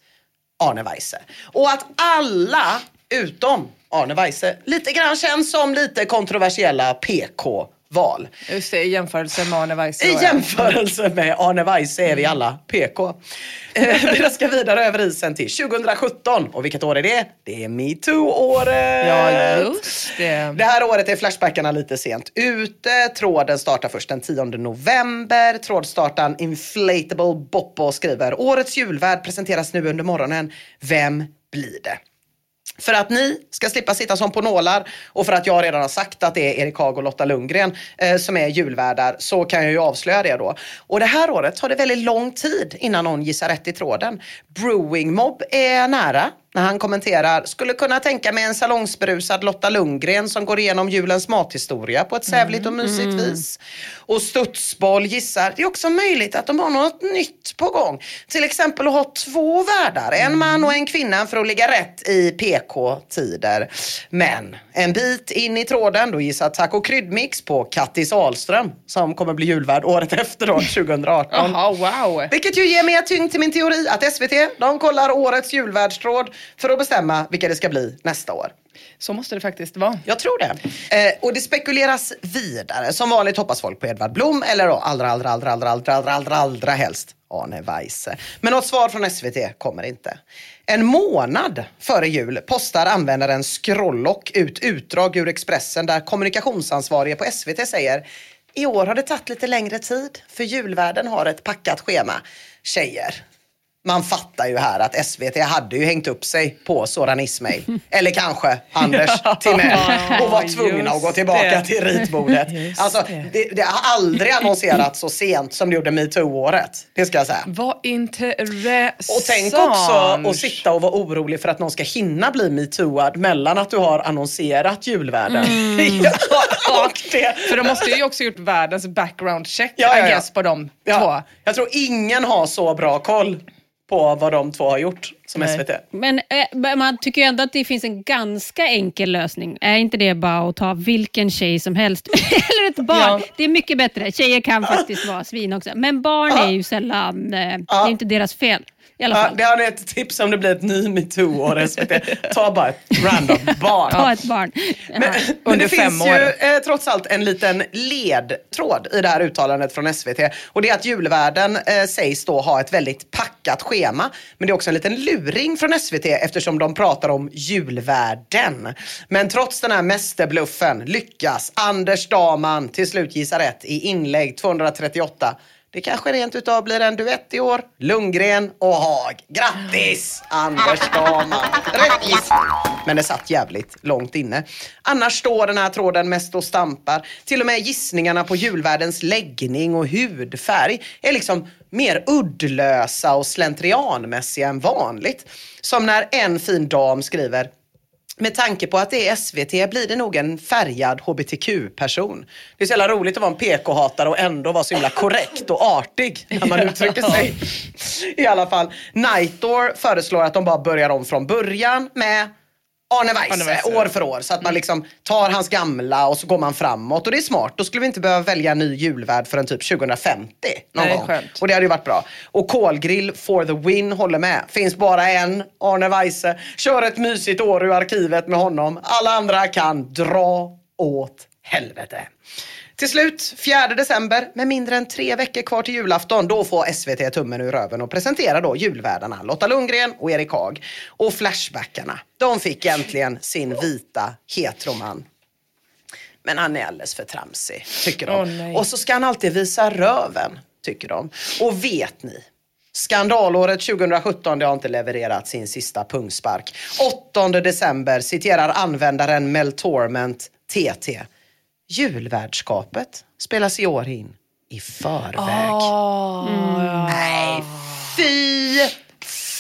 Arne Weise. Och att alla utom Arne Weise lite grann känns som lite kontroversiella PK PK-val. just det, i jämförelse med Arne Weise. I jämförelse med Arne Weise är vi alla PK. Eh, Vi ska vidare över isen till 2017. Och vilket år är det? Det är metoo-året! Ja, just det. Det här året är Flashbackarna lite sent ute. Tråden startar först den 10 november. Trådstartaren Inflatable Boppo skriver Årets julvärd presenteras nu under morgonen. Vem blir det? För att ni ska slippa sitta som på nålar och för att jag redan har sagt att det är Erik Haag och Lotta Lundgren eh, som är julvärdar så kan jag ju avslöja det då. Och det här året tar det väldigt lång tid innan någon gissar rätt i tråden. Brewing Mob är nära när han kommenterar, skulle kunna tänka mig en salongsberusad Lotta Lundgren som går igenom julens mathistoria på ett sävligt och mysigt mm. vis. Och Studsboll gissar, det är också möjligt att de har något nytt på gång. Till exempel att ha två värdar, en man och en kvinna för att ligga rätt i PK-tider. Men en bit in i tråden, då gissar Taco Kryddmix på Kattis Ahlström som kommer bli julvärd året efter då, 2018. Aha, wow. Vilket ju ger mer tyngd till min teori att SVT, de kollar årets julvärdstråd för att bestämma vilka det ska bli nästa år. Så måste det faktiskt vara. Jag tror det. Eh, och det spekuleras vidare. Som vanligt hoppas folk på Edvard Blom eller då allra, allra, allra, allra, allra, allra, allra, allra helst Arne Weise. Men något svar från SVT kommer inte. En månad före jul postar användaren Scrollock ut utdrag ur Expressen där kommunikationsansvarige på SVT säger i år har det tagit lite längre tid för julvärden har ett packat schema. Tjejer, man fattar ju här att SVT hade ju hängt upp sig på Soran Ismail. Eller kanske Anders Timell. Och var tvungna att gå tillbaka det. till ritbordet. Alltså, det. Det, har aldrig annonserats så sent som det gjorde metoo-året. Det ska jag säga. Vad intressant. Och tänk också att sitta och vara orolig för att någon ska hinna bli metooad mellan att du har annonserat julvärden. Mm. [laughs] [laughs] det. För de måste ju också gjort världens background check, ja, ja, ja. I guess, på de två. Jag tror ingen har så bra koll på vad de två har gjort som Nej. SVT. Men eh, man tycker ju ändå att det finns en ganska enkel lösning. Är inte det bara att ta vilken tjej som helst, [laughs] eller ett barn? Ja. Det är mycket bättre. Tjejer kan faktiskt [laughs] vara svin också. Men barn är ju sällan, eh, det är inte deras fel. I alla fall. Ja, det har ni ett tips om det blir ett ny metoo-år. [laughs] Ta bara ett random barn. Ta ett barn. Men, men det finns ju eh, trots allt en liten ledtråd i det här uttalandet från SVT. Och det är att julvärden eh, sägs då ha ett väldigt packat schema. Men det är också en liten luring från SVT eftersom de pratar om julvärden. Men trots den här mästerbluffen lyckas Anders Daman till slut gissa rätt i inlägg 238 det kanske rent utav blir en duett i år. Lundgren och Haag. Grattis Anders Dahlman. Rätt. Men det satt jävligt långt inne. Annars står den här tråden mest och stampar. Till och med gissningarna på julvärdens läggning och hudfärg är liksom mer uddlösa och slentrianmässiga än vanligt. Som när en fin dam skriver med tanke på att det är SVT blir det nog en färgad hbtq-person. Det är så jävla roligt att vara en PK-hatare och ändå vara så himla korrekt och artig när man uttrycker sig. I alla fall, Nightdoor föreslår att de bara börjar om från början med Arne Weise, år för år. Så att man mm. liksom tar hans gamla och så går man framåt. Och det är smart. Då skulle vi inte behöva välja en ny julvärd förrän typ 2050. Någon Nej, gång. Skönt. Och det hade ju varit bra. Och kolgrill for the win håller med. Finns bara en, Arne Weise. Kör ett mysigt år ur arkivet med honom. Alla andra kan dra åt helvete. Till slut, 4 december, med mindre än tre veckor kvar till julafton, då får SVT tummen ur röven och presenterar då julvärdarna Lotta Lundgren och Erik Haag. Och Flashbackarna, de fick äntligen sin vita heteroman. Men han är alldeles för tramsig, tycker de. Oh, och så ska han alltid visa röven, tycker de. Och vet ni, Skandalåret 2017 det har inte levererat sin sista pungspark. 8 december citerar användaren Mel Torment TT julvärdskapet spelas i år in i förväg. Oh, mm. Nej, fy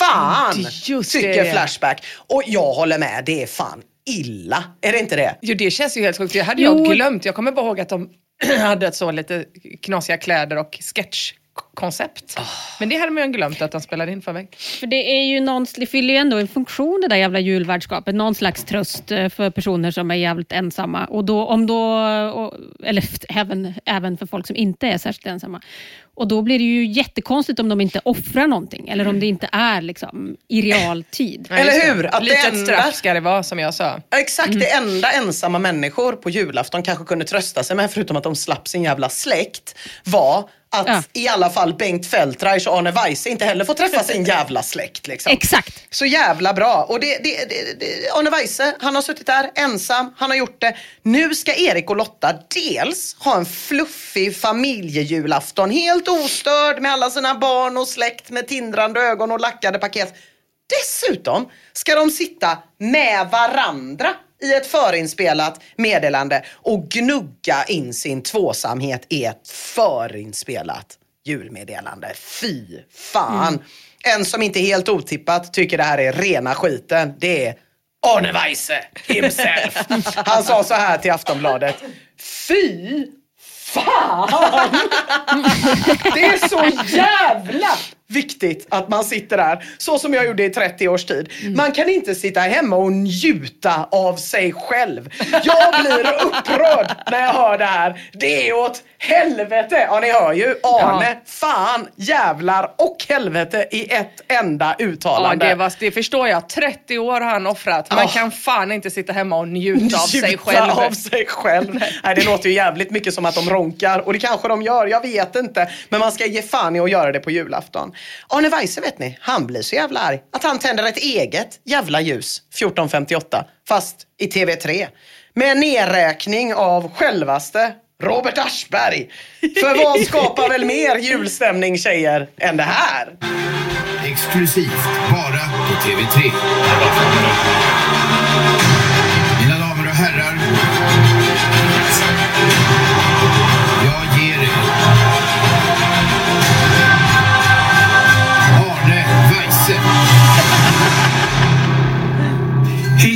fan Just tycker det. Flashback. Och jag håller med, det är fan illa. Är det inte det? Jo, det känns ju helt sjukt. Det hade jo. jag glömt. Jag kommer bara ihåg att de [clears throat] hade så lite knasiga kläder och sketch koncept. Oh. Men det hade man ju glömt att de spelade in förväg. För det är ju någon, det fyller ju ändå en funktion det där jävla julvärdskapet. Någon slags tröst eh, för personer som är jävligt ensamma. Och då, om då, och, eller [laughs] även, även för folk som inte är särskilt ensamma. Och då blir det ju jättekonstigt om de inte offrar någonting. Eller om det inte är liksom, i realtid. [laughs] eller hur? Att Litet enda... straff ska det vara som jag sa. Exakt, mm. det enda ensamma människor på julafton kanske kunde trösta sig med, förutom att de slapp sin jävla släkt, var att ja. i alla fall Bengt Feldreich och Arne Weise inte heller får träffa sin jävla släkt. Liksom. Exakt. Så jävla bra. Och det, det, det, det, Arne Weise, han har suttit där ensam, han har gjort det. Nu ska Erik och Lotta dels ha en fluffig familjejulafton, helt ostörd med alla sina barn och släkt med tindrande ögon och lackade paket. Dessutom ska de sitta med varandra i ett förinspelat meddelande och gnugga in sin tvåsamhet i ett förinspelat julmeddelande. Fy fan! Mm. En som inte helt otippat tycker det här är rena skiten. Det är Arne Weise himself. [laughs] Han sa så här till Aftonbladet. Fy fan! [laughs] Det är så jävla viktigt att man sitter där, så som jag gjorde i 30 års tid. Mm. Man kan inte sitta hemma och njuta av sig själv. Jag blir [laughs] upprörd när jag hör det här. Det är åt helvete! Ja, ni hör ju. Arne, ja. fan, jävlar och helvete i ett enda uttalande. Ja, det, var, det förstår jag. 30 år har han offrat. Man oh. kan fan inte sitta hemma och njuta av sig själv. av sig själv. Nej, det låter ju jävligt mycket som att de ronkar och det kanske de gör, jag vet inte. Men man ska ge fan i att göra det på julafton. Arne Weise vet ni, han blir så jävla arg att han tänder ett eget jävla ljus 14.58 fast i TV3 med nedräkning av självaste Robert Aschberg. För vad skapar väl mer julstämning tjejer än det här? Exklusivt, bara på TV3.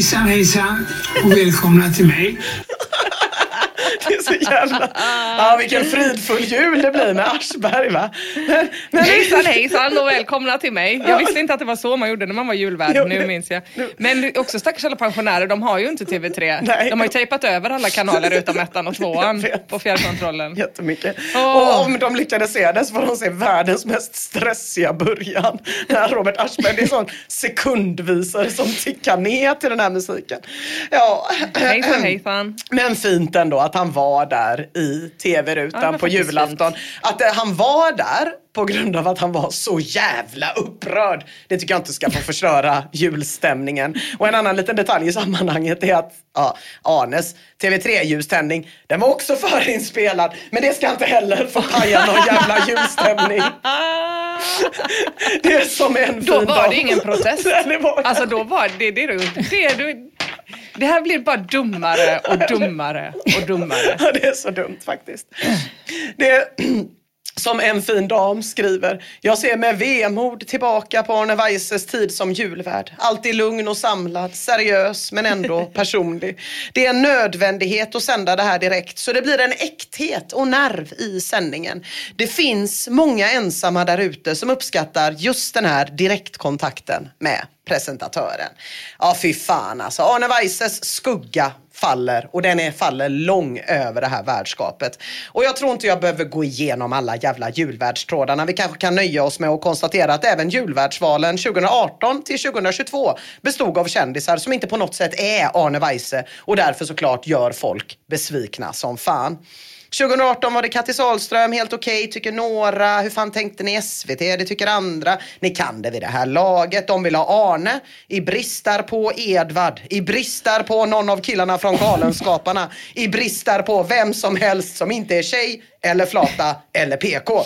Hejsan hejsan och välkomna till mig. Det är så jävla... Ja, vilken fridfull jul det blir med Aschberg va? Men, men... Hejsan hejsan och välkomna till mig. Jag visste inte att det var så man gjorde när man var julvärd, nu minns jag. Men också stackars alla pensionärer, de har ju inte TV3. Nej. De har ju tejpat över alla kanaler utom ettan och [laughs] tvåan på fjärrkontrollen. Jättemycket. Oh. Och om de lyckades se det så får de se världens mest stressiga början. När Robert Aschberg, det är sån sekundvisare som tickar ner till den här musiken. Ja. Hejsan hejsan. Men fint ändå att han var där i tv-rutan ja, på julafton. Att eh, han var där på grund av att han var så jävla upprörd. Det tycker jag inte ska få förstöra [laughs] julstämningen. Och en annan liten detalj i sammanhanget är att ja, Arnes TV3-ljuständning, den var också [laughs] förinspelad. Men det ska inte heller få paja någon jävla julstämning. [laughs] det är som en fin Då var dag. det ingen protest. det var... Alltså då var det det, det, det, det här blir bara dummare och dummare och dummare. Ja, det är så dumt faktiskt. Det som en fin dam skriver. Jag ser med vemod tillbaka på Arne Weises tid som julvärd. Alltid lugn och samlad, seriös men ändå personlig. Det är en nödvändighet att sända det här direkt så det blir en äkthet och nerv i sändningen. Det finns många ensamma där ute som uppskattar just den här direktkontakten med presentatören. Ja, fy fan alltså. Arne Weises skugga faller och den är, faller lång över det här värdskapet. Och jag tror inte jag behöver gå igenom alla jävla julvärdstrådarna. Vi kanske kan nöja oss med att konstatera att även julvärdsvalen 2018 till 2022 bestod av kändisar som inte på något sätt är Arne Weise och därför såklart gör folk besvikna som fan. 2018 var det Kattis Ahlström, helt okej, okay, tycker några. Hur fan tänkte ni SVT? Det tycker andra. Ni kan det vid det här laget. De vill ha Arne. I bristar på Edvard. I bristar på någon av killarna från Galenskaparna. I bristar på vem som helst som inte är tjej eller flata eller PK.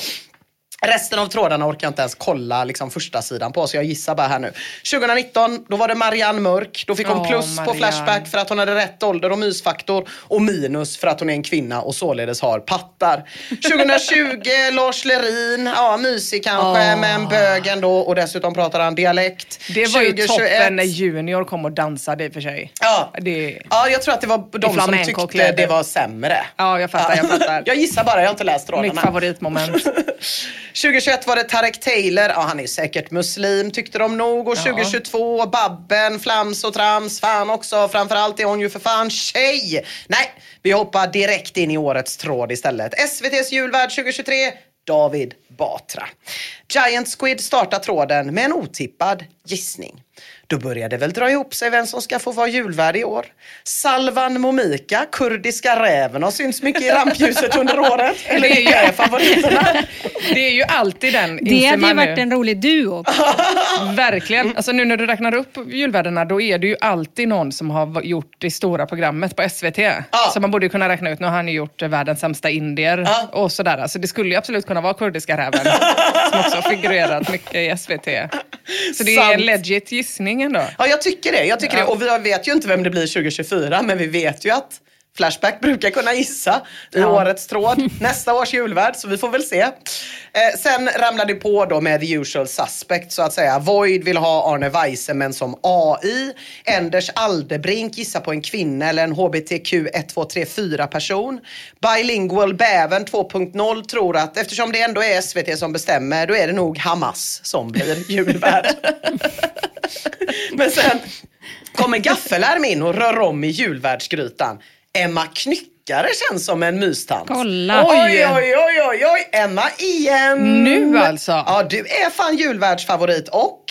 Resten av trådarna orkar jag inte ens kolla liksom, första sidan på så jag gissar bara här nu. 2019 då var det Marianne Mörk. Då fick hon plus Marianne. på Flashback för att hon hade rätt ålder och mysfaktor och minus för att hon är en kvinna och således har pattar. 2020 [laughs] Lars Lerin. Ja, mysig kanske oh. men bög ändå och dessutom pratar han dialekt. Det var 2021. ju toppen när Junior kom och dansade i och för sig. Ja. Det... ja, jag tror att det var de som tyckte kläder. det var sämre. Ja, jag fattar. Jag, fattar. [laughs] jag gissar bara, jag har inte läst trådarna. Mitt favoritmoment. [laughs] 2021 var det Tarek Taylor, ja han är säkert muslim tyckte de nog. Och 2022 ja. Babben, Flams och Trams, fan också. Framförallt är hon ju för fan tjej. Nej, vi hoppar direkt in i årets tråd istället. SVTs julvärd 2023, David Batra. Giant Squid startar tråden med en otippad gissning. Då börjar det väl dra ihop sig vem som ska få vara julvärd i år. Salvan Momika, kurdiska räven, har synts mycket i [laughs] rampljuset under året. Eller det är ju favoriterna. [laughs] Det är ju alltid den. Det hade ju varit en rolig duo. [laughs] Verkligen. Alltså nu när du räknar upp julvärdarna, då är det ju alltid någon som har gjort det stora programmet på SVT. Ja. Så man borde kunna räkna ut, nu har han ju gjort världens sämsta indier ja. och sådär. Alltså det skulle ju absolut kunna vara kurdiska räven, som också har figurerat mycket i SVT. Så det är en legit gissning ändå. Ja, jag tycker det. Jag tycker ja. det. Och vi vet ju inte vem det blir 2024, men vi vet ju att Flashback brukar kunna gissa i årets tråd. [laughs] Nästa års julvärd, så vi får väl se. Eh, sen ramlade det på då med the usual suspect så att säga. Void vill ha Arne Weise men som AI. Enders Aldebrink gissar på en kvinna eller en HBTQ 1, 2, 3, 4 person. Bilingual Bäven 2.0 tror att eftersom det ändå är SVT som bestämmer då är det nog Hamas som blir julvärd. [laughs] men sen kommer Gaffelärm in och rör om i julvärdsgrytan. Emma Knyckare känns som en mystant. Kolla. Oj, oj, oj, oj, oj. Emma igen. Nu alltså. Ja, du är fan julvärdsfavorit och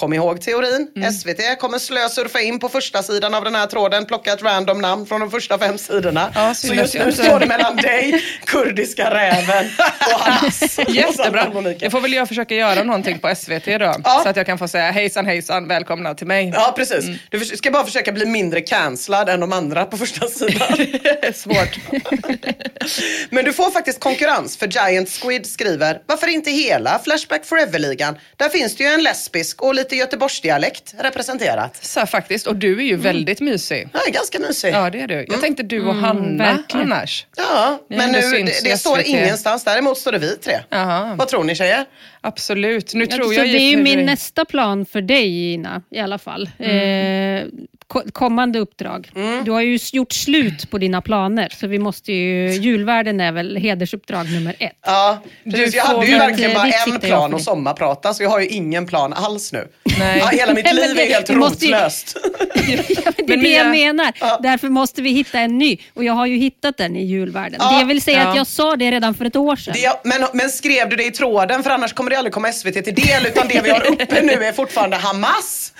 Kom ihåg teorin. Mm. SVT kommer slösurfa in på första sidan av den här tråden, plocka ett random namn från de första fem sidorna. Ja, så just nu står det mellan dig, kurdiska räven och [laughs] Hamas. Jättebra. Det får väl jag försöka göra någonting på SVT då. Ja. Så att jag kan få säga hejsan hejsan, välkomna till mig. Ja, precis. Du förs- ska bara försöka bli mindre cancellad än de andra på första sidan. [laughs] Svårt. [laughs] Men du får faktiskt konkurrens för Giant Squid skriver, varför inte hela Flashback Forever-ligan? Där finns det ju en lesbisk och lite göteborgsdialekt representerat. Så här, faktiskt. Och du är ju väldigt mysig. Ja, ganska mysig. Ja, det är du. Jag tänkte du och Hanna verkligen. annars. Ja, men nu, det, det står ingenstans. Däremot står det vi tre. Jaha. Vad tror ni tjejer? Absolut. Nu tror så jag det är ju min nästa plan för dig, Ina, i alla fall. Mm. Eh, ko- kommande uppdrag. Du har ju gjort slut på dina planer, så vi måste ju... Julvärden är väl hedersuppdrag nummer ett. Ja, precis. Du Jag hade ju verkligen bara en jag plan att sommarprata så jag har ju ingen plan alls nu. Nej. Ja, hela mitt [laughs] liv är helt måste ju- rotlöst. [laughs] Ja, det är [laughs] Men det jag menar. Därför måste vi hitta en ny. Och jag har ju hittat den i julvärden. Ja, det jag vill säga ja. att jag sa det redan för ett år sedan. Det, men, men skrev du det i tråden? För annars kommer det aldrig komma SVT till del. Utan det vi har uppe nu är fortfarande Hamas,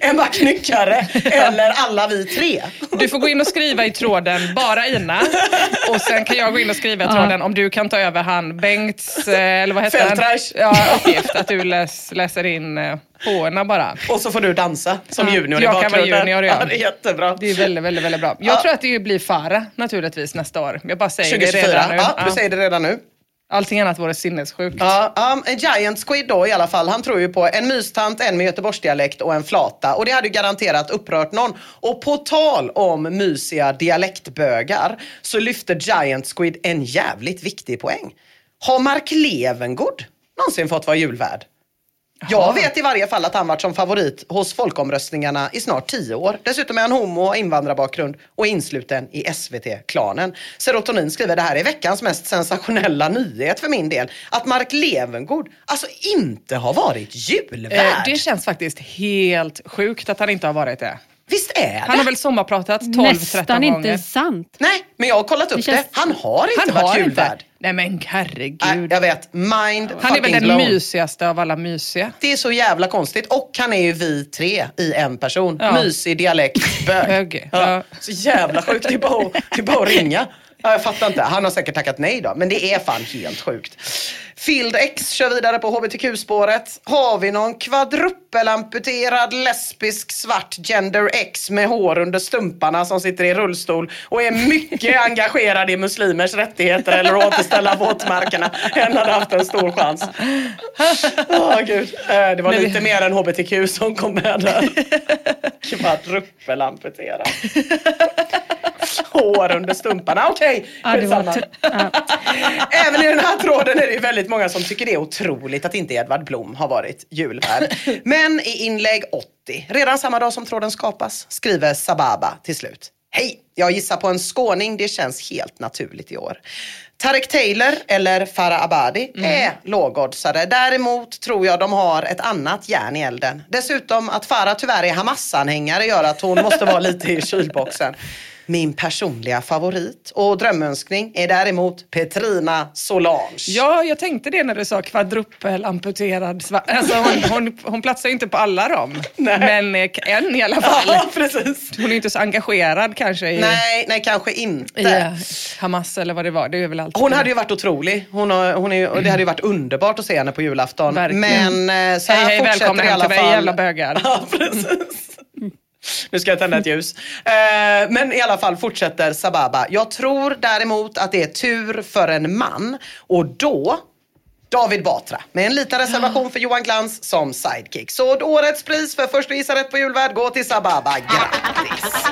Emma Knyckare eller alla vi tre. Du får gå in och skriva i tråden, bara Ina. Och sen kan jag gå in och skriva i tråden om du kan ta över han Bengts, eh, eller vad heter han? Ja, uppgift. Att du läs, läser in eh, påerna bara. Och så får du dansa som junior i Jag kan vara bakgrunden. junior, ja. ja. Det är jättebra. Det är väldigt, väldigt, väldigt bra. Jag Ja. tror att det blir Farah naturligtvis nästa år. Jag bara säger det 2024. redan nu. Ja, du säger det redan nu. Allting annat vore sinnessjukt. Ja, um, en Giant Squid då i alla fall. Han tror ju på en mystant, en med göteborgsdialekt och en flata. Och det hade ju garanterat upprört någon. Och på tal om mysiga dialektbögar så lyfte Giant Squid en jävligt viktig poäng. Har Mark Levengood någonsin fått vara julvärd? Jag vet i varje fall att han varit som favorit hos folkomröstningarna i snart tio år. Dessutom är han homo och invandrarbakgrund och insluten i SVT-klanen. Serotonin skriver det här är veckans mest sensationella [laughs] nyhet för min del. Att Mark Levengood alltså inte har varit julvärd. Eh, det känns faktiskt helt sjukt att han inte har varit det. Visst är det? Han har väl sommarpratat 12-13 Nästan gånger. inte sant. Nej, men jag har kollat upp det. Det känns- Han har inte Han varit har julvärd. inte. Nej men herregud. Nej, jag vet. Mind han är väl den blown. mysigaste av alla mysiga. Det är så jävla konstigt. Och han är ju vi tre i en person. Ja. Mysig dialekt, [laughs] bög. Ja. ja. Så jävla sjukt. Det är bara, att- det är bara att ringa. Ja, jag fattar inte. Han har säkert tackat nej då. Men det är fan helt sjukt. Field X kör vidare på hbtq-spåret. Har vi någon kvadrupelamputerad lesbisk svart gender X med hår under stumparna som sitter i rullstol och är mycket [laughs] engagerad i muslimers rättigheter eller att återställa våtmarkerna. En hade haft en stor chans. Åh gud. Eh, Det var lite mer än hbtq som kom med där. [laughs] Kvadrupelamputerad. [laughs] Hår under stumparna. Okej, Ja, skitsamma. t- ja. [laughs] Även i den här tråden är det väldigt många som tycker det är otroligt att inte Edvard Blom har varit julvärd. [laughs] Men i inlägg 80, redan samma dag som tråden skapas, skriver Sababa till slut. Hej! Jag gissar på en skåning, det känns helt naturligt i år. Tarek Taylor eller Farah Abadi är lågoddsare. Däremot tror jag de har ett annat järn i elden. Dessutom att Farah tyvärr är Hamas-anhängare gör att hon måste vara lite i kylboxen. Min personliga favorit och drömönskning är däremot Petrina Solange. Ja, jag tänkte det när du sa kvadrupelamputerad sva- alltså hon, hon, hon platsar ju inte på alla dem. Nej. Men eh, en i alla fall. Ja, precis. Hon är inte så engagerad kanske i, Nej, nej kanske inte. i Hamas eller vad det var. Det är väl alltid Hon hade ju varit otrolig. Hon har, hon är, och det hade ju varit underbart att se henne på julafton. Verkligen. Men eh, så Hej, här hej, fortsätter välkomna i hem alla till mig, fall. jävla bögar. [laughs] Ja, precis. Nu ska jag tända ett ljus. Eh, men i alla fall fortsätter Sababa. Jag tror däremot att det är tur för en man och då David Batra med en liten reservation för Johan Glans som sidekick. Så årets pris för först att gissa rätt på julvärd går till Sababa. Grattis! [laughs]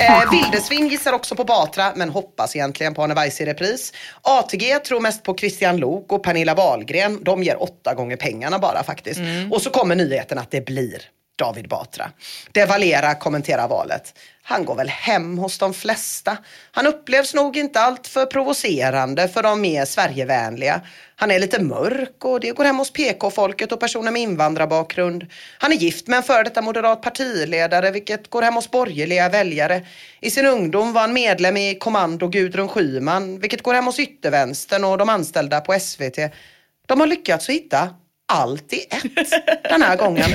Eh, Vildesvin gissar också på Batra men hoppas egentligen på Arne Weise i repris. ATG tror mest på Christian Lok och Pernilla Wahlgren. De ger åtta gånger pengarna bara faktiskt. Och så kommer nyheten att det blir David Batra. De Valera kommenterar valet. Han går väl hem hos de flesta. Han upplevs nog inte alltför provocerande för de mer Sverigevänliga. Han är lite mörk och det går hem hos PK-folket och personer med invandrarbakgrund. Han är gift med en före detta moderat partiledare vilket går hem hos borgerliga väljare. I sin ungdom var han medlem i Kommando Gudrun Schyman vilket går hem hos yttervänstern och de anställda på SVT. De har lyckats hitta allt i ett den här gången.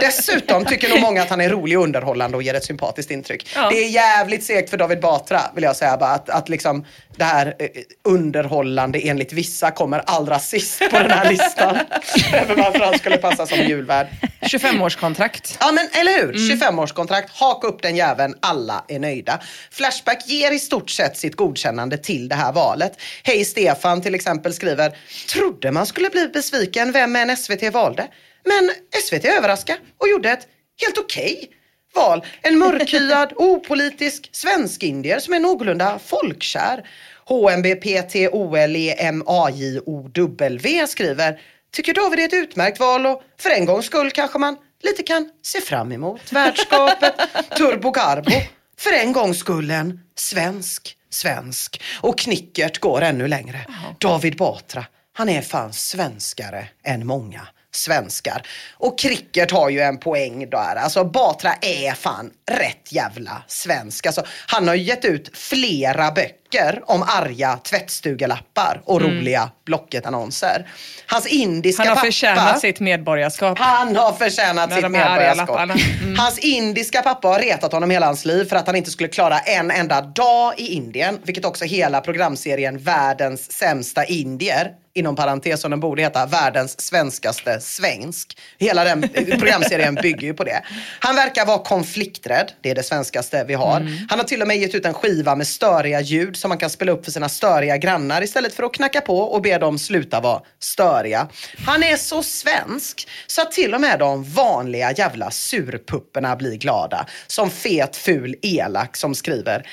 Dessutom tycker nog många att han är rolig och underhållande och ger ett sympatiskt intryck. Ja. Det är jävligt segt för David Batra vill jag säga bara att, att liksom det här eh, underhållande enligt vissa kommer allra sist på den här listan. [laughs] Över varför han skulle passa som julvärd. 25-årskontrakt. Ja men eller hur, 25-årskontrakt, haka upp den jäveln, alla är nöjda. Flashback ger i stort sett sitt godkännande till det här valet. Hej Stefan till exempel skriver, trodde man skulle bli besviken vem än SVT valde. Men SVT överraskade och gjorde ett helt okej val. En mörkhyad, [laughs] opolitisk svensk-indier som är någorlunda folkkär. HMBPT OLE MAJOW skriver Tycker David är ett utmärkt val och för en gångs skull kanske man lite kan se fram emot värdskapet [laughs] Turbo Carbo. För en gångs skull en svensk svensk. Och Knickert går ännu längre. David Batra, han är fan svenskare än många svenskar. Och Krickert har ju en poäng där. Alltså Batra är fan rätt jävla svensk. Alltså, han har ju gett ut flera böcker om arga tvättstugelappar och roliga Blocket-annonser. Hans indiska Han har pappa... förtjänat sitt medborgarskap. Han har förtjänat Med sitt medborgarskap. Mm. Hans indiska pappa har retat honom hela hans liv för att han inte skulle klara en enda dag i Indien. Vilket också hela programserien Världens sämsta indier inom parentes som den borde heta, världens svenskaste svensk. Hela den [laughs] programserien bygger ju på det. Han verkar vara konflikträdd, det är det svenskaste vi har. Mm. Han har till och med gett ut en skiva med störiga ljud som man kan spela upp för sina störiga grannar istället för att knacka på och be dem sluta vara störiga. Han är så svensk så att till och med de vanliga jävla surpupperna blir glada. Som fet, ful, elak som skriver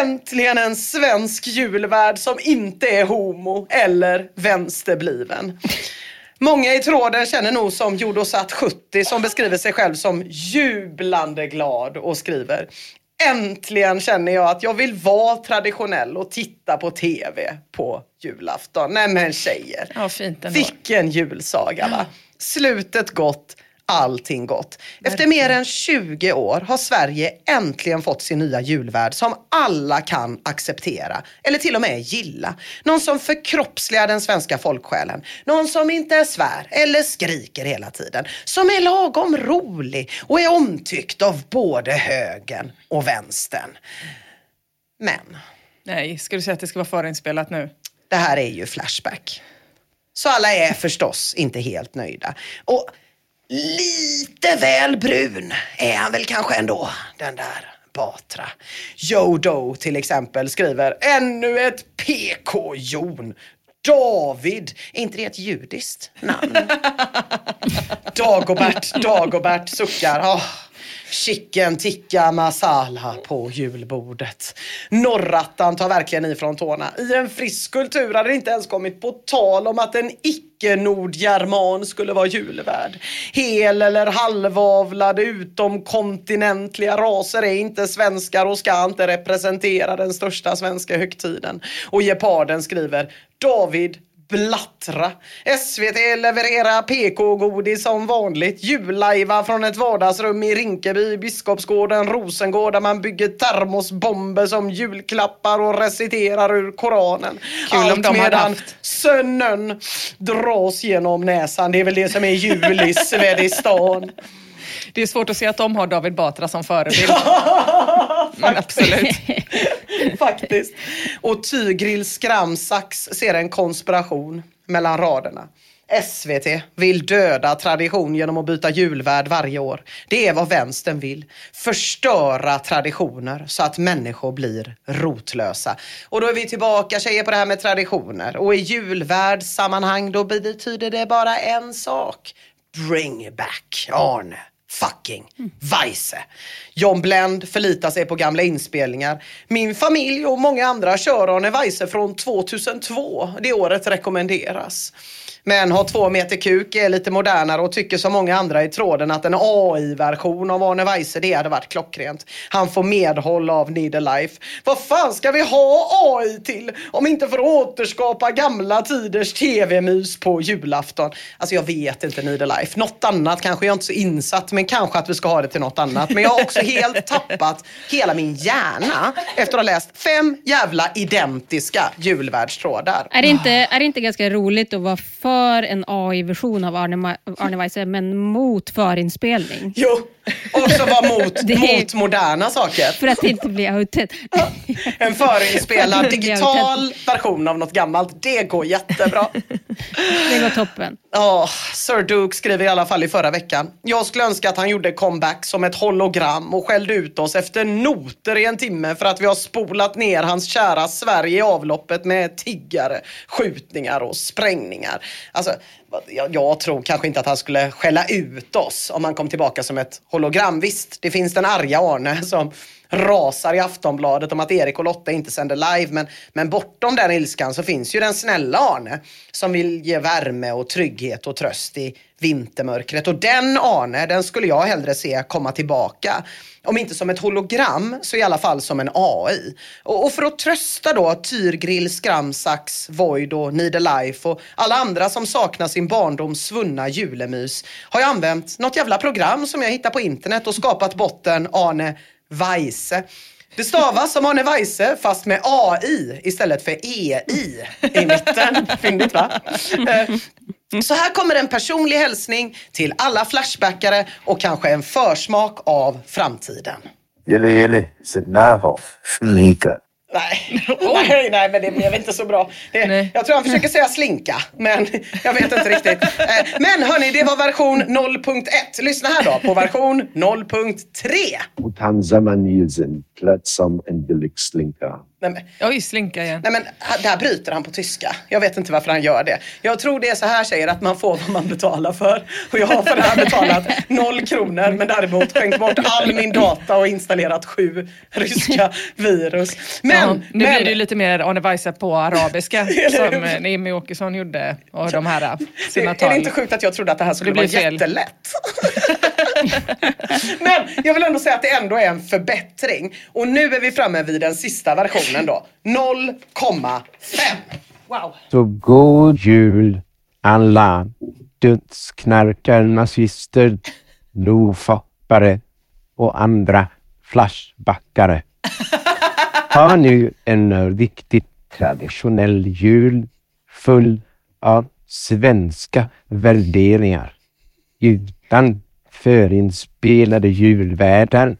Äntligen en svensk julvärd som inte är homo eller vänsterbliven. Många i tråden känner nog som Jodosat 70 som beskriver sig själv som jublande glad och skriver Äntligen känner jag att jag vill vara traditionell och titta på TV på julafton. Nej men tjejer, Ja, fint ändå. vilken julsaga va? Slutet gott, allting gott. Efter mer än 20 år har Sverige äntligen fått sin nya julvärd som alla kan acceptera eller till och med gilla. Någon som förkroppsligar den svenska folksjälen. Någon som inte svär eller skriker hela tiden. Som är lagom rolig och är omtyckt av både högern och vänstern. Men Nej, ska du säga att det ska vara förinspelat nu? det här är ju Flashback. Så alla är förstås inte helt nöjda. Och lite väl brun är han väl kanske ändå, den där Batra. Joe Doe till exempel skriver ännu ett PK-jon. David, är inte det ett judiskt namn? [laughs] Dagobert, Dagobert suckar. Oh. Chicken tikka masala på julbordet. Norrattan tar verkligen i från tårna. I en frisk kultur hade det inte ens kommit på tal om att en icke-nordgerman skulle vara julvärd. Hel eller halvavlade utomkontinentliga raser är inte svenskar och ska inte representera den största svenska högtiden. Och Geparden skriver David Blattra. SVT levererar PK-godis som vanligt. Jullajva från ett vardagsrum i Rinkeby, Biskopsgården, Rosengård där man bygger termosbomber som julklappar och reciterar ur Koranen. Kul om Allt de hade medan haft. sönnen dras genom näsan. Det är väl det som är jul [laughs] i Svedistan. Det är svårt att se att de har David Batra som förebild. [laughs] Men absolut. [laughs] Faktiskt. Och Tygrill Skramsax ser en konspiration mellan raderna. SVT vill döda tradition genom att byta julvärd varje år. Det är vad vänstern vill. Förstöra traditioner så att människor blir rotlösa. Och då är vi tillbaka tjejer på det här med traditioner. Och i julvärdssammanhang då betyder det bara en sak. Bring back Arne fucking Weise. John Blend förlitar sig på gamla inspelningar. Min familj och många andra kör Arne Weise från 2002. Det året rekommenderas. Men har två meter kuk, är lite modernare och tycker som många andra i tråden att en AI-version av Arne Weise det hade varit klockrent. Han får medhåll av Need a Life. Vad fan ska vi ha AI till om inte för att återskapa gamla tiders tv-mys på julafton? Alltså jag vet inte Need a Life. Något annat kanske jag inte är så insatt men kanske att vi ska ha det till något annat. Men jag har också helt [laughs] tappat hela min hjärna efter att ha läst fem jävla identiska julvärldstrådar. Är det, inte, är det inte ganska roligt att vara för en AI-version av Arne, Arne Weise, men mot förinspelning? Jo, också vara mot, [laughs] är- mot moderna saker. För att inte blir autentiskt. En förinspelad [laughs] digital version av något gammalt. Det går jättebra. [laughs] Det går toppen. Ja, Sir Duke skriver i alla fall i förra veckan. Jag skulle önska att han gjorde comeback som ett hologram och skällde ut oss efter noter i en timme för att vi har spolat ner hans kära Sverige i avloppet med tiggare, skjutningar och sprängningar. Alltså, jag, jag tror kanske inte att han skulle skälla ut oss om han kom tillbaka som ett hologram. Visst, det finns den arga Arne som rasar i Aftonbladet om att Erik och Lotta inte sänder live. Men, men bortom den ilskan så finns ju den snälla Arne som vill ge värme och trygghet och tröst i vintermörkret. Och den Arne, den skulle jag hellre se komma tillbaka. Om inte som ett hologram så i alla fall som en AI. Och, och för att trösta då Tyrgrill, Skramsax, Void och Need a Life och alla andra som saknar sin barndoms svunna julemys har jag använt något jävla program som jag hittat på internet och skapat botten Arne Weise. Det stavas som Arne Weise fast med AI istället för EI i mitten. Fyndigt va? [laughs] Eh, Så här kommer en personlig hälsning till alla Flashbackare och kanske en försmak av framtiden. Gilly gilly, sit närvar, slinka. Nej, [laughs] nej, nej, men det blev inte så bra. Det, Nej. jag tror han försöker säga slinka, men [laughs] jag vet inte riktigt. Eh, Men hörni, det var version 0.1. Lyssna här då på version 0.3. Och han zamanisen, plötsligt som en billig slinka. Nej, men, Oj, slinka igen. nej, men där bryter han på tyska. Jag vet inte varför han gör det. Jag tror det är så här säger att man får vad man betalar för. Och jag har för det här betalat noll kronor men däremot skänkt bort all min data och installerat sju ryska virus. Men, ja, nu men blir det lite mer Arne Weise på arabiska [laughs] som hur? eh, Jimmy Åkesson gjorde och de här eh, sina är tal. det inte sjukt att jag trodde att det här skulle Det vara fel. jättelätt? [laughs] [laughs] Men jag vill ändå säga att det ändå är en förbättring. Och nu är vi framme vid den sista versionen då. 0,5. Wow. Så god jul alla dödsknarkar, nazister, nofappare och andra flashbackare. [laughs] Har nu en riktigt traditionell jul full av svenska värderingar. Utan förinspelade julvärdar,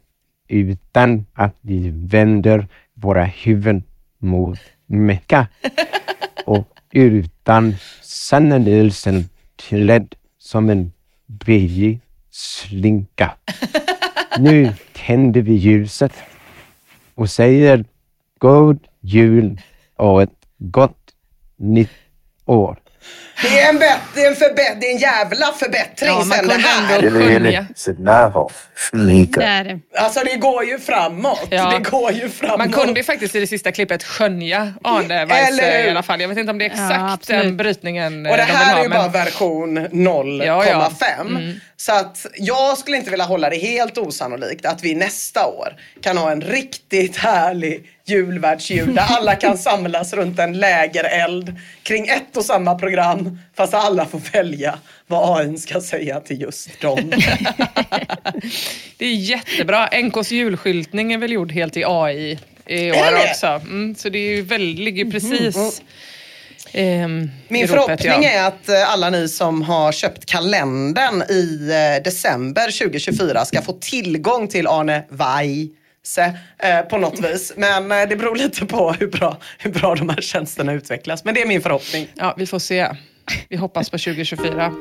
utan att vi vänder våra huvuden mot Mecka [laughs] och utan Sanna Nilsson klädd som en billig slinka. [laughs] Nu tänder vi ljuset och säger God jul och ett gott nytt år. Det är en, bet- det är en, förbä- det är en jävla förbättring Ja, man sen det här. Det är. Alltså det går ju framåt. Ja. Det går ju framåt. Man kunde ju faktiskt i det sista klippet skönja Arne Eller Weise hur? i alla fall. Jag vet inte om det är exakt Ja, den brytningen eh, Och det de här ha, är ju men- bara version 0,5. Ja, ja. Mm. Så att jag skulle inte vilja hålla det helt osannolikt att vi nästa år kan ha en riktigt härlig julvärdsjul där alla kan samlas runt en lägereld kring ett och samma program fast alla får välja vad AI ska säga till just dem. [laughs] Det är jättebra. NKs julskyltning är väl gjord helt i AI i år också. Mm, så det är väl, ligger ju precis ehm, Min ropet, förhoppning ja. är att eh, alla ni som har köpt kalendern i eh, december 2024 ska få tillgång till Arne Weise eh, på något vis. Men eh, det beror lite på hur bra, hur bra de här tjänsterna utvecklas. Men det är min förhoppning. Ja, vi får se. Vi hoppas på 2024.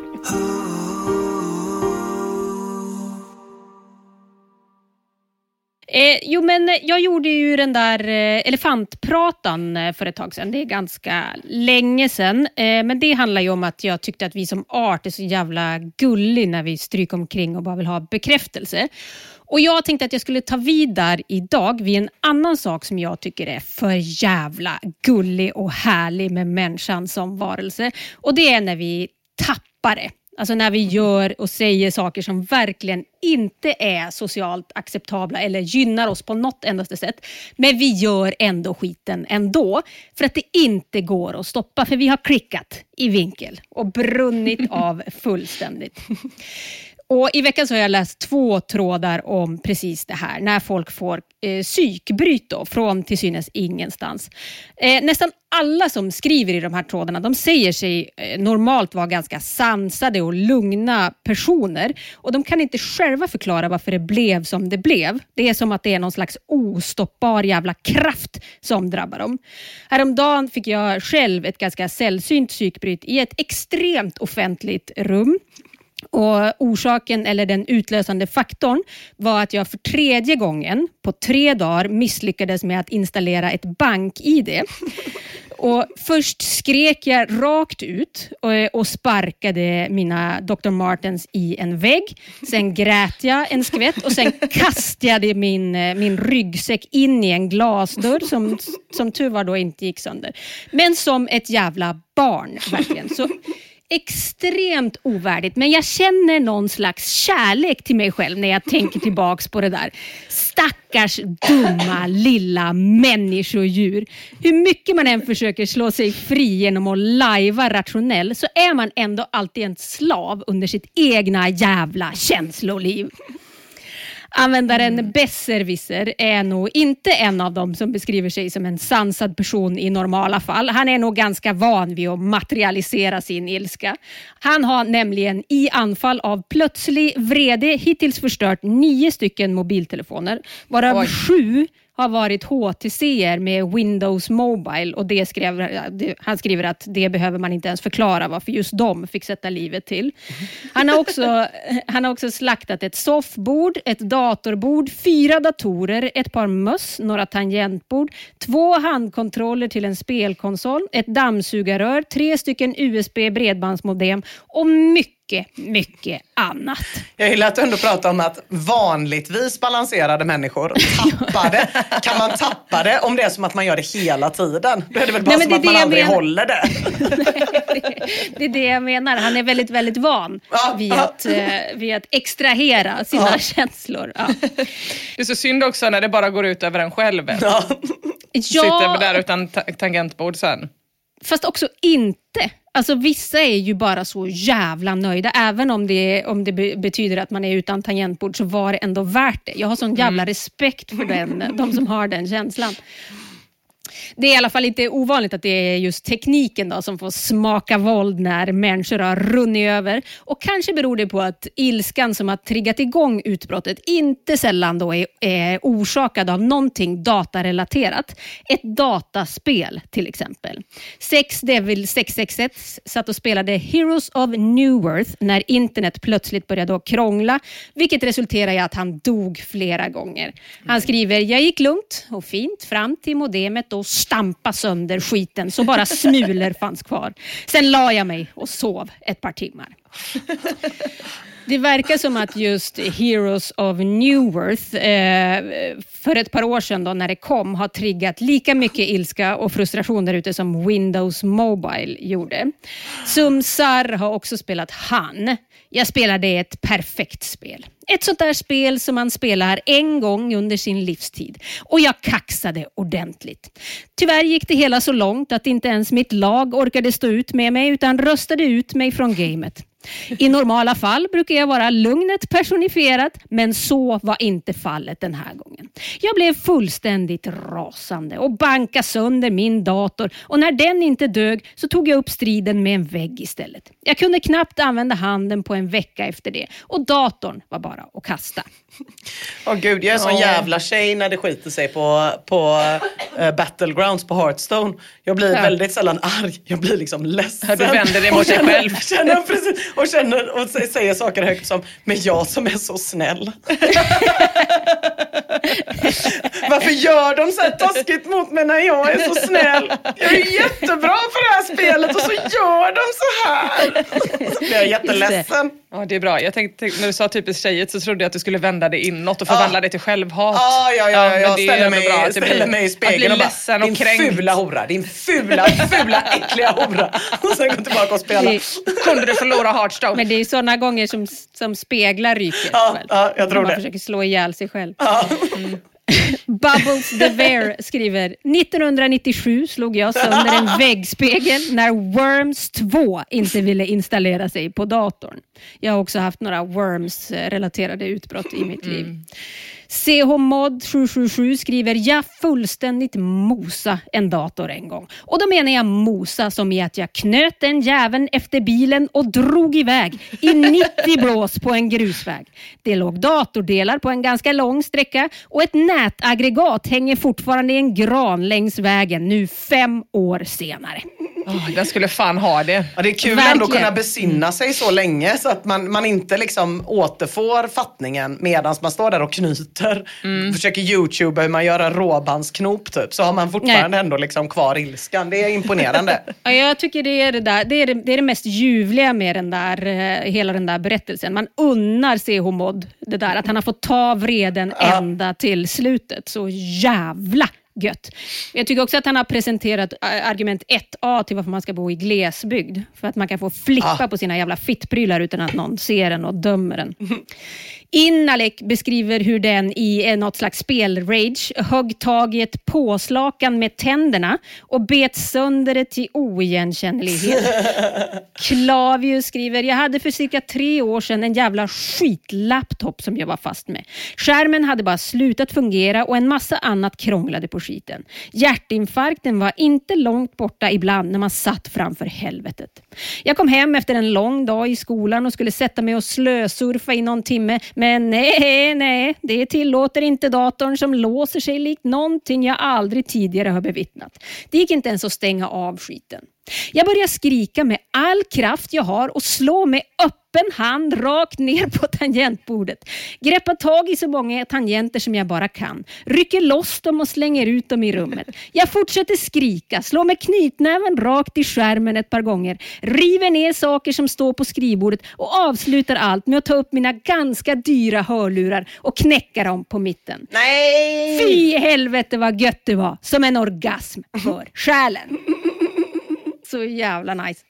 Eh, jo, men jag gjorde ju den där eh, elefantpratan eh, för ett tag sedan. Det är ganska länge sedan. Eh, men det handlar ju om att jag tyckte att vi som art är så jävla gullig när vi stryker omkring och bara vill ha bekräftelse. Och Jag tänkte att jag skulle ta vid där idag vid en annan sak som jag tycker är för jävla gullig och härlig med människan som varelse. Och Det är när vi tappar det. Alltså när vi gör och säger saker som verkligen inte är socialt acceptabla eller gynnar oss på något endaste sätt. Men vi gör ändå skiten ändå. För att det inte går att stoppa. För vi har klickat i vinkel och brunnit av [laughs] fullständigt. Och I veckan så har jag läst två trådar om precis det här, när folk får eh, psykbryt då, från till synes ingenstans. Eh, nästan alla som skriver i de här trådarna de säger sig eh, normalt vara ganska sansade och lugna personer. Och De kan inte själva förklara varför det blev som det blev. Det är som att det är någon slags ostoppbar jävla kraft som drabbar dem. Häromdagen fick jag själv ett ganska sällsynt psykbryt i ett extremt offentligt rum. Och Orsaken, eller den utlösande faktorn, var att jag för tredje gången på tre dagar misslyckades med att installera ett bank-id. Och först skrek jag rakt ut eh, och, sparkade mina Dr. Martens i en vägg. Sen grät jag en skvätt och sen kastade jag min, eh, min ryggsäck in i en glasdörr som, som tur var då inte gick sönder. Men som ett jävla barn, verkligen. Så extremt ovärdigt, men jag känner någon slags kärlek till mig själv när jag tänker tillbaks på det där. Stackars dumma lilla människodjur. Hur mycket man än försöker slå sig fri genom att lajva rationell så är man ändå alltid en slav under sitt egna jävla känsloliv. Användaren mm. Besserwisser är nog inte en av dem som beskriver sig som en sansad person i normala fall. Han är nog ganska van vid att materialisera sin ilska. Han har nämligen i anfall av plötslig vrede hittills förstört nio stycken mobiltelefoner, varav Oj. sju har varit HTC med Windows Mobile och det skrev, han skriver att det behöver man inte ens förklara varför just de fick sätta livet till. Han har också, [laughs] han har också slaktat ett soffbord, ett datorbord, fyra datorer, ett par möss, några tangentbord, två handkontroller till en spelkonsol, ett dammsugarrör, tre stycken USB bredbandsmodem och mycket mycket, mycket annat. Jag gillar att du ändå pratar om att vanligtvis balanserade människor tappade. [laughs] kan man tappa det om det är som att man gör det hela tiden? Då är det väl bara Nej, som att man aldrig menar. håller det. [laughs] det är det jag menar. Han är väldigt, väldigt van ja, vid, att, eh, vid att extrahera sina ja. känslor. Ja. Det är så synd också när det bara går ut över en själv. Ja. Sitter där utan tangentbord sen. Fast också inte. Alltså vissa är ju bara så jävla nöjda. Även om det, om det betyder att man är utan tangentbord så var det ändå värt det. Jag har sån jävla mm. respekt för den, de som har den känslan. Det är i alla fall inte ovanligt att det är just tekniken då, som får smaka våld när människor har runnit över. Och Kanske beror det på att ilskan som har triggat igång utbrottet inte sällan då är, är orsakad av någonting datarelaterat. Ett dataspel till exempel. Sex Devil 661 satt och spelade Heroes of Newworth när internet plötsligt började krångla, vilket resulterade i att han dog flera gånger. Han skriver, jag gick lugnt och fint fram till modemet och stampa sönder skiten så bara smulor fanns kvar. Sen la jag mig och sov ett par timmar. Det verkar som att just Heroes of Neworth eh, för ett par år sedan då, när det kom har triggat lika mycket ilska och frustration där ute som Windows Mobile gjorde. Sumsar har också spelat Han. Jag spelade ett perfekt spel. Ett sånt där spel som man spelar en gång under sin livstid. Och jag kaxade ordentligt. Tyvärr gick det hela så långt att inte ens mitt lag orkade stå ut med mig utan röstade ut mig från gamet. I normala fall brukar jag vara lugnet personifierat, men så var inte fallet den här gången. Jag blev fullständigt rasande och bankade sönder min dator och när den inte dög så tog jag upp striden med en vägg istället. Jag kunde knappt använda handen på en vecka efter det och datorn var bara att kasta. Åh gud, jag är sån Ja. jävla tjej när det skiter sig på, på eh, Battlegrounds på Hearthstone. Jag blir Ja. väldigt sällan arg, jag blir liksom ledsen. Du vänder dig mot dig själv. Känner, precis, och, känner, och sä- säger saker högt som, men jag som är så snäll. [laughs] Varför gör de så här taskigt mot mig när jag är så snäll? Jag är jättebra på det här spelet och så gör de så här. Så [laughs] blir jag jätteledsen. Ja, det är bra. Jag tänkte, när du sa typiskt tjejigt så trodde jag att du skulle vända det inåt och förvandla det till självhat. Ja, ja, ja, det är ställer mig, bra ställer mig i att spegeln bli och bara, och din kränkt. fula hora, din fula, fula, äckliga hora. Och sen gå tillbaka och spela. Det- Kunde du förlora Hearthstone? Men det är sådana gånger som, som speglar ryket Ja, själv. ja, jag tror man det. försöker slå ihjäl sig själv. Ja. [laughs] Bubbles the Bear skriver 1997 slog jag sönder en väggspegel när Worms 2 inte ville installera sig på datorn. Jag har också haft några Worms-relaterade utbrott i mitt liv. CHMod 777 skriver jag fullständigt mosa en dator en gång. Och då menar jag mosa som i att jag knöt den jäveln efter bilen och drog iväg i [laughs] 90 blås på en grusväg. Det låg datordelar på en ganska lång sträcka och ett nätaggregat hänger fortfarande i en gran längs vägen nu fem år senare. Åh, den skulle fan ha det. Ja, det är kul Verkligen. ändå att kunna besinna sig så länge så att man, man inte liksom återfår fattningen medan man står där och knyter. Försöker youtuba hur man gör en råbandsknop typ. Så har man fortfarande ändå liksom kvar ilskan. Det är imponerande. [laughs] Ja, jag tycker det är det, där, det, är det, det är det mest ljuvliga med den där, eh, hela den där berättelsen. Man unnar CH Mod det där, att han har fått ta vreden Ja. ända till slutet. Så jävla gött. Jag tycker också att han har presenterat eh, argument 1A till varför man ska bo i glesbygd. För att man kan få flippa Ja. på sina jävla fittprylar utan att någon ser den och dömer den. [laughs] Inalek beskriver hur den i eh, något slags spelrage högg tag i ett påslakan med tänderna och bet sönder det till oigenkännlighet. [laughs] Klavius skriver, jag hade för cirka tre år sedan en jävla skitlaptop som jag var fast med. Skärmen hade bara slutat fungera och en massa annat krånglade på skiten. Hjärtinfarkten var inte långt borta ibland när man satt framför helvetet. Jag kom hem efter en lång dag i skolan och skulle sätta mig och slösurfa i någon timme, men nej, nej, det tillåter inte datorn som låser sig likt någonting jag aldrig tidigare har bevittnat. Det gick inte ens att stänga av skiten. Jag börjar skrika med all kraft jag har och slå med öppen hand rakt ner på tangentbordet. Greppar tag i så många tangenter som jag bara kan. Rycker loss dem och slänger ut dem i rummet. Jag fortsätter skrika, slår med knytnäven rakt i skärmen ett par gånger. River ner saker som står på skrivbordet och avslutar allt med att ta upp mina ganska dyra hörlurar och knäcka dem på mitten. Nej! Fy helvete vad gött det var. Som en orgasm för själen. Så jävla nice.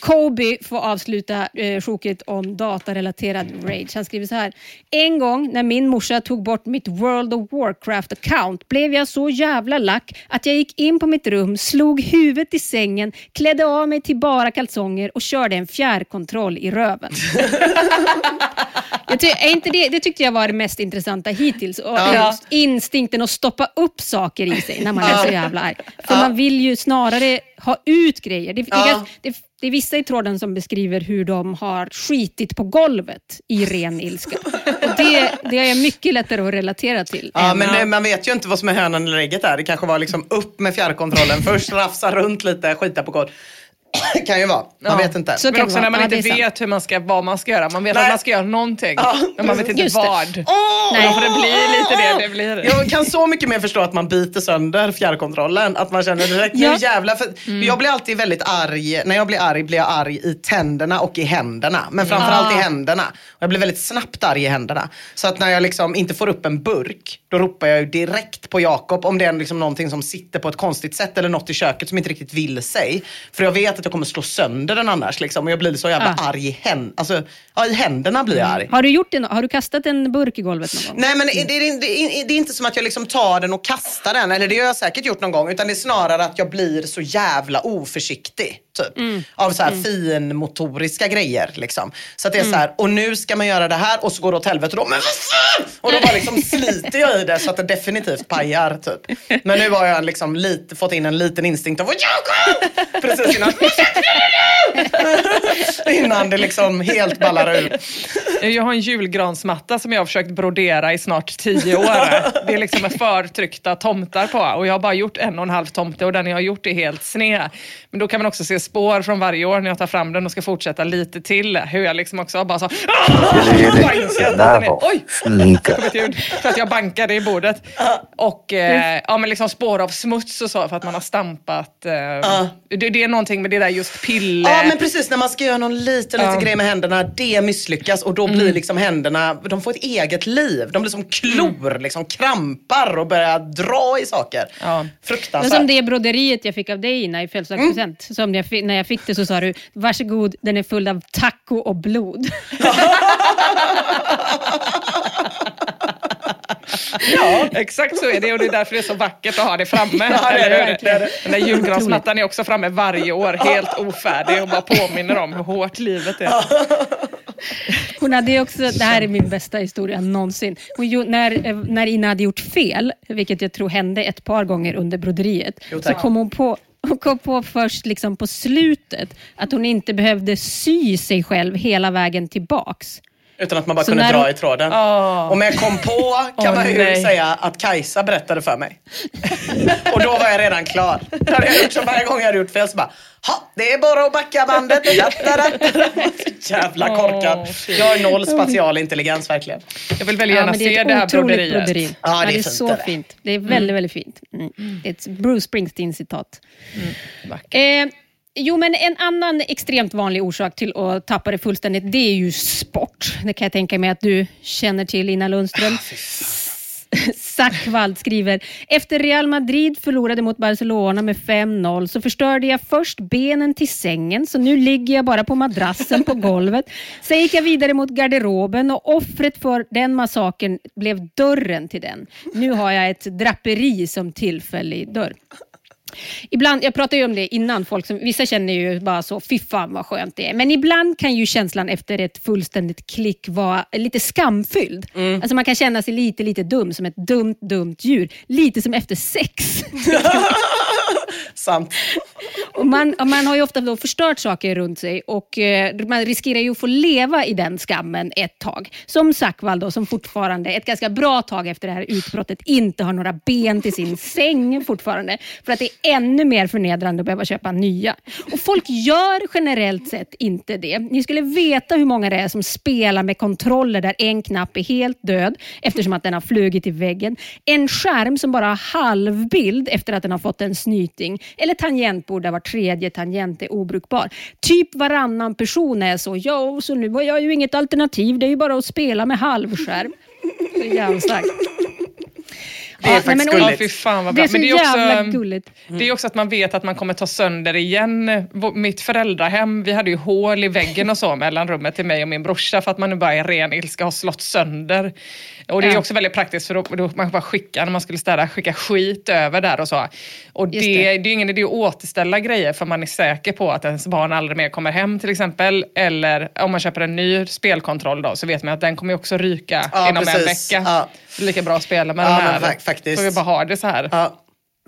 Kobe får avsluta eh, sjoket om datarelaterad rage. Han skriver så här. En gång när min morsa tog bort mitt World of Warcraft-account blev jag så jävla lack att jag gick in på mitt rum, slog huvudet i sängen, klädde av mig till bara kalsonger och körde en fjärrkontroll i röven. [laughs] [laughs] Jag ty- inte det, det tyckte jag var det mest intressanta hittills. Och Ja. Instinkten att stoppa upp saker i sig när man är så jävla arg. För Ja. man vill ju snarare ha ut grejer. Det, Ja. det, det är vissa i tråden som beskriver hur de har skitit på golvet i ren ilska. Och det, det är mycket lättare att relatera till. Ja, men det, man vet ju inte vad som är hönan eller ägget där. Det kanske var liksom upp med fjärrkontrollen först, rafsa runt lite, skita på kod. [coughs] kan ju vara, man Ja. vet inte. Så Men också det när man Ja, inte det vet hur man ska, vad man ska göra. Man vet Nej. att man ska göra någonting, Ja, men man vet inte Just det. vad. Åh! Nej. För det blir lite det. det blir. Jag kan så mycket mer förstå att man biter sönder fjärrkontrollen. Att man känner direkt, nu Ja. jävlar. För Jag blir alltid väldigt arg. När jag blir arg blir jag arg i tänderna och i händerna. Men framförallt i händerna. Och jag blir väldigt snabbt arg i händerna. Så att när jag liksom inte får upp en burk, då ropar jag ju direkt på Jakob om det är liksom någonting som sitter på ett konstigt sätt eller något i köket som inte riktigt vill sig. För jag vet att jag kommer slå sönder den annars. Liksom. Och jag blir så jävla Ah. arg i, hän- alltså, ja, i händerna. blir jag arg. Har du, gjort det, har du kastat en burk i golvet någon gång? Nej men det, det, det, det är inte som att jag liksom tar den och kastar den, eller det har jag säkert gjort någon gång, utan det är snarare att jag blir så jävla oförsiktig. Typ. Av så här finmotoriska grejer. Liksom. Så att det är så här, och nu ska man göra det här och så går det åt helvete. Och då, men vad fan! Och då bara liksom sliter jag i det så att det definitivt pajar. Typ. Men nu har jag liksom lite, fått in en liten instinkt av Jakob! Precis innan. innan det liksom helt ballar ur. Jag har en julgransmatta som jag har försökt brodera i snart tio år. Det är liksom förtryckta tomtar på och jag har bara gjort en och en halv tomte och den jag har gjort är helt sned. Men då kan man också se spår från varje år när jag tar fram den och ska fortsätta lite till. Hur jag liksom också bara så... [laughs] Oj! kom ett ljud för att jag bankade i bordet. Och eh, ja, men liksom spår av smuts och så för att man har stampat. Eh, det, det är någonting med det där just pille... Ja men precis, när man ska göra någon liten, liten grej med händerna, det misslyckas och då Mm. blir liksom händerna, de får ett eget liv. De blir som klor, liksom krampar och börjar dra i saker. Ja. Men Fruktansvärt. som det broderiet jag fick av dig Ina i födelsedagspresent. Som när jag, fi- när jag fick det så sa du, varsågod, den är full av taco och blod. [laughs] Ja, exakt så är det och det är därför det är så vackert att ha det framme. Ja, det är det, det är det. Den där julgransmattan är också framme varje år, helt ofärdig och bara påminner om hur hårt livet är. [laughs] Hon hade också, det här är min bästa historia någonsin. Hon, när, eh, när Ina hade gjort fel, vilket jag tror hände ett par gånger under broderiet, Jo, så kom hon på hon kom på först liksom på slutet att hon inte behövde sy sig själv hela vägen tillbaks. Utan att man bara Så kunde när dra i tråden. Ah. Och med kom på kan Åh, man ju nej. säga att Kajsa berättade för mig. [laughs] och då var jag redan klar. Det hade jag gjort så varje gång jag hade gjort fel så bara, ha, det är bara att backa bandet. [laughs] Jävla korkad. Fy. Jag har noll spatial intelligens verkligen. Jag vill väldigt gärna men se det här broderiet. broderi. Ja, det är det är fint, så det fint. Det är väldigt, väldigt fint. Mm. Det är ett Bruce Springsteen-citat. Eh, jo, men en annan extremt vanlig orsak till att tappa det fullständigt, det är ju sport. Det kan jag tänka mig att du känner till, Ina Lundström. Sackvald skriver, efter Real Madrid förlorade mot Barcelona med 5-0 så förstörde jag först benen till sängen, så nu ligger jag bara på madrassen på golvet. Sen gick jag vidare mot garderoben och offret för den massakern blev dörren till den. Nu har jag ett draperi som tillfällig dörr. Ibland, jag pratade ju om det innan, folk som, vissa känner ju bara så, fy fan vad skönt det är. Men ibland kan ju känslan efter ett fullständigt klick vara lite skamfylld. Alltså man kan känna sig lite, lite dum, som ett dumt, dumt djur. Lite som efter sex. [laughs] [laughs] Sant. Och man, och man har ju ofta då förstört saker runt sig och eh, man riskerar ju att få leva i den skammen ett tag. Som Sackvall då, som fortfarande ett ganska bra tag efter det här utbrottet inte har några ben till sin säng fortfarande. För att det är ännu mer förnedrande att behöva köpa nya. Och folk gör generellt sett inte det. Ni skulle veta hur många det är som spelar med kontroller där en knapp är helt död eftersom att den har flugit i väggen. En skärm som bara har halvbild efter att den har fått en snyting. Eller tangentbord där var tredje tangent är obrukbar. Typ varannan person är så, ja, så nu har jag ju inget alternativ. Det är ju bara att spela med halvskärm. Så jävla. Det är Ja, faktiskt men- Ja, gulligt. fy fan vad Det bra. är så Men det är jävla också, gulligt. Det är också att man vet att man kommer ta sönder igen. Vå- Mitt föräldrahem, vi hade ju hål i väggen och så mellan rummet till mig och min brorsa för att man nu bara i ren ilska har slått sönder. Och det är också väldigt praktiskt för då, då man bara skicka, när man skulle städa, skicka skit över där och så. Och det, det. det. är ingen idé att återställa grejer för man är säker på att ens barn aldrig mer kommer hem till exempel. Eller om man köper en ny spelkontroll då så vet man att den kommer också ryka Ja, inom precis. en vecka. Ja. Lika bra att spela med Ja, den här. fa- faktiskt. Får vi bara ha det så här. Ja.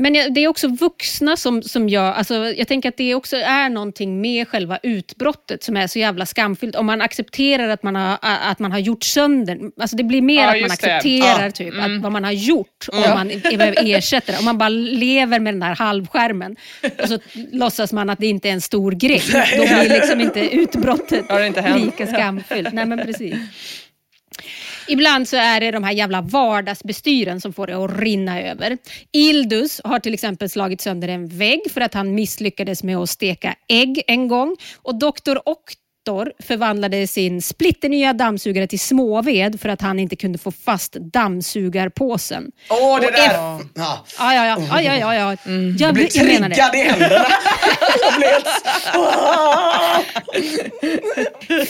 Men det är också vuxna som, som gör... Alltså jag tänker att det också är någonting med själva utbrottet som är så jävla skamfyllt. Om man accepterar att man har, att man har gjort sönder. Alltså det blir mer Ja, att man accepterar Ja. typ, att vad man har gjort och man behöver ersätta det. Om man bara lever med den där halvskärmen och så låtsas man att det inte är en stor grej. [laughs] Då blir liksom inte utbrottet inte lika skamfyllt. Nej, men precis. Ibland så är det de här jävla vardagsbestyren som får det att rinna över. Ildus har till exempel slagit sönder en vägg för att han misslyckades med att steka ägg en gång. Och Dr. Oktor förvandlade sin splitternya dammsugare till småved för att han inte kunde få fast dammsugarpåsen. Åh, det Och där. Ja. Ja, ja, ja. ja, ja. Mm. Jag, Jag blir jag det. triggad i händerna. [laughs] jag blir helt...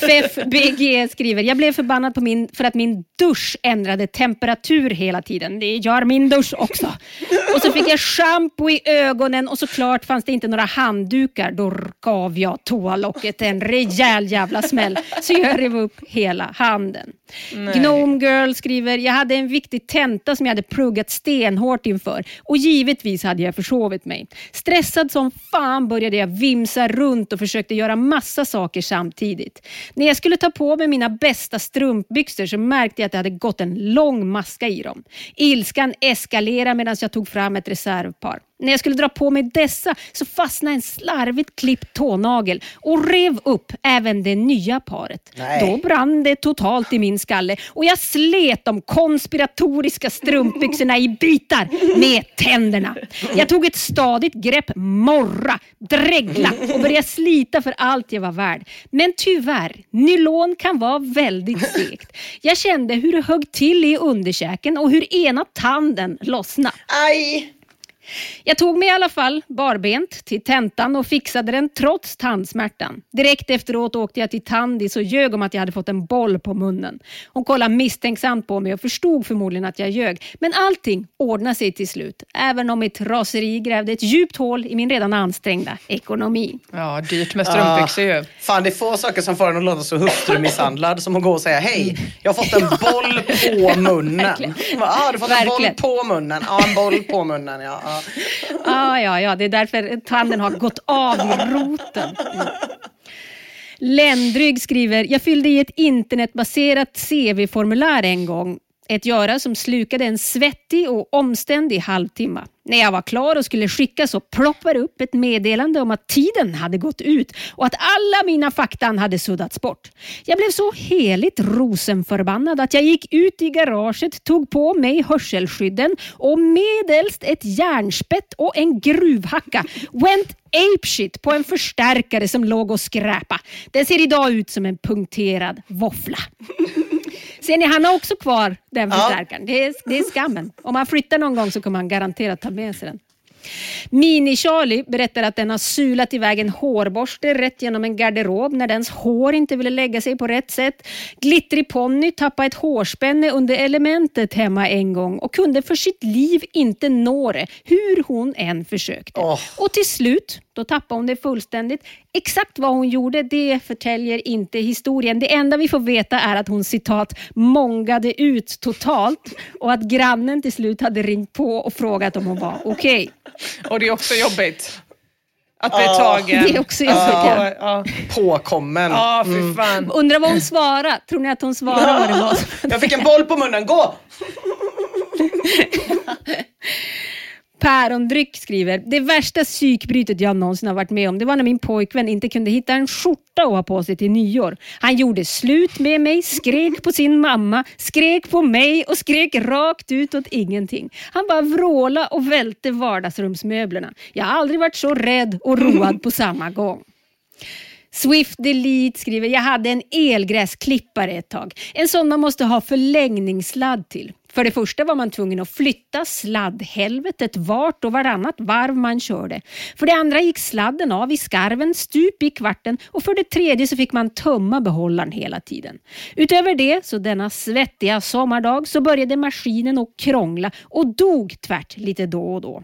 FFBG skriver, jag blev förbannad på min, för att min dusch ändrade temperatur hela tiden. Det gör min dusch också. Och så fick jag shampoo i ögonen och såklart fanns det inte några handdukar. Då gav jag toalocket en rejäl rejäl jävla smäll så jag rev upp hela handen. Gnome Girl skriver, jag hade en viktig tenta som jag hade pluggat stenhårt inför och givetvis hade jag försovit mig. Stressad som fan började jag vimsa runt och försökte göra massa saker samtidigt. När jag skulle ta på mig mina bästa strumpbyxor så märkte jag att det hade gått en lång maska i dem. Ilskan eskalerade medan jag tog fram ett reservpar. När jag skulle dra på mig dessa så fastnade en slarvigt klippt tånagel och rev upp även det nya paret. Nej. Då brann det totalt i min skalle och jag slet de konspiratoriska strumpbyxorna i bitar med tänderna. Jag tog ett stadigt grepp, morra, dregla och började slita för allt jag var värd. Men tyvärr, nylon kan vara väldigt segt. Jag kände hur det högg till i underkäken och hur ena tanden lossnade. Aj! Jag tog mig i alla fall barbent till tentan och fixade den trots tandsmärtan. Direkt efteråt åkte jag till Tandis och ljög om att jag hade fått en boll på munnen. Hon kollade misstänksamt på mig och förstod förmodligen att jag ljög. Men allting ordnade sig till slut, även om mitt raseri grävde ett djupt hål i min redan ansträngda ekonomi. Ja, dyrt med strumpbyxor ju. Fan, det är få saker som får en att låta så hustrumisshandlad som att gå och säga hej, jag har fått en [laughs] boll på munnen. Verkligen. Ja, ah, du har fått en boll Verkligen. på munnen. Ja, en boll på munnen. Ja, ja. Ah, ja, ja, det är därför tanden har gått av i roten. Mm. Ländrygg skriver, jag fyllde i ett internetbaserat CV-formulär en gång. Ett göra som slukade en svettig och omständig halvtimme. När jag var klar och skulle skicka så ploppade upp ett meddelande om att tiden hade gått ut och att alla mina faktan hade suddats bort. Jag blev så heligt rosenförbannad att jag gick ut i garaget, tog på mig hörselskydden och medelst ett järnspett och en gruvhacka went apeshit på en förstärkare som låg och skräpa. Den ser idag ut som en punkterad våffla. Ser ni, han har också kvar den Ja. förstärkaren. Det, är, det är skammen. Om han flyttar någon gång så kommer han garanterat ta med sig den. Mini-Charlie berättar att den har sulat iväg en hårborste rätt genom en garderob när dens hår inte ville lägga sig på rätt sätt. Glittrig Ponny tappade ett hårspänne under elementet hemma en gång och kunde för sitt liv inte nå det, hur hon än försökte. Åh. Och till slut, då tappade hon det fullständigt. Exakt vad hon gjorde, det förtäljer inte historien. Det enda vi får veta är att hon citat mångade ut totalt och att grannen till slut hade ringt på och frågat om hon var okej. Och det är också jobbigt. Att bli Ja. tagen. Det är också jobbigt, Ja, ja. Påkommen. Ja, fy fan. Undrar vad hon svarade. Tror ni att hon svarade vad det var? Jag fick en boll på munnen, gå! [laughs] Pärondryck skriver, det värsta psykbrytet jag någonsin har varit med om, det var när min pojkvän inte kunde hitta en skjorta att ha på sig till nyår. Han gjorde slut med mig, skrek på sin mamma, skrek på mig och skrek rakt ut åt ingenting. Han bara vråla och välte vardagsrumsmöblerna. Jag har aldrig varit så rädd och road på samma gång. Swift Delete skriver, jag hade en elgräsklippare ett tag. En sån man måste ha förlängningssladd till. För det första var man tvungen att flytta sladdhelvetet vart och varannat varv man körde. För det andra gick sladden av i skarven stup i kvarten och för det tredje så fick man tömma behållaren hela tiden. Utöver det, så denna svettiga sommardag, så började maskinen att krångla och dog tvärt lite då och då.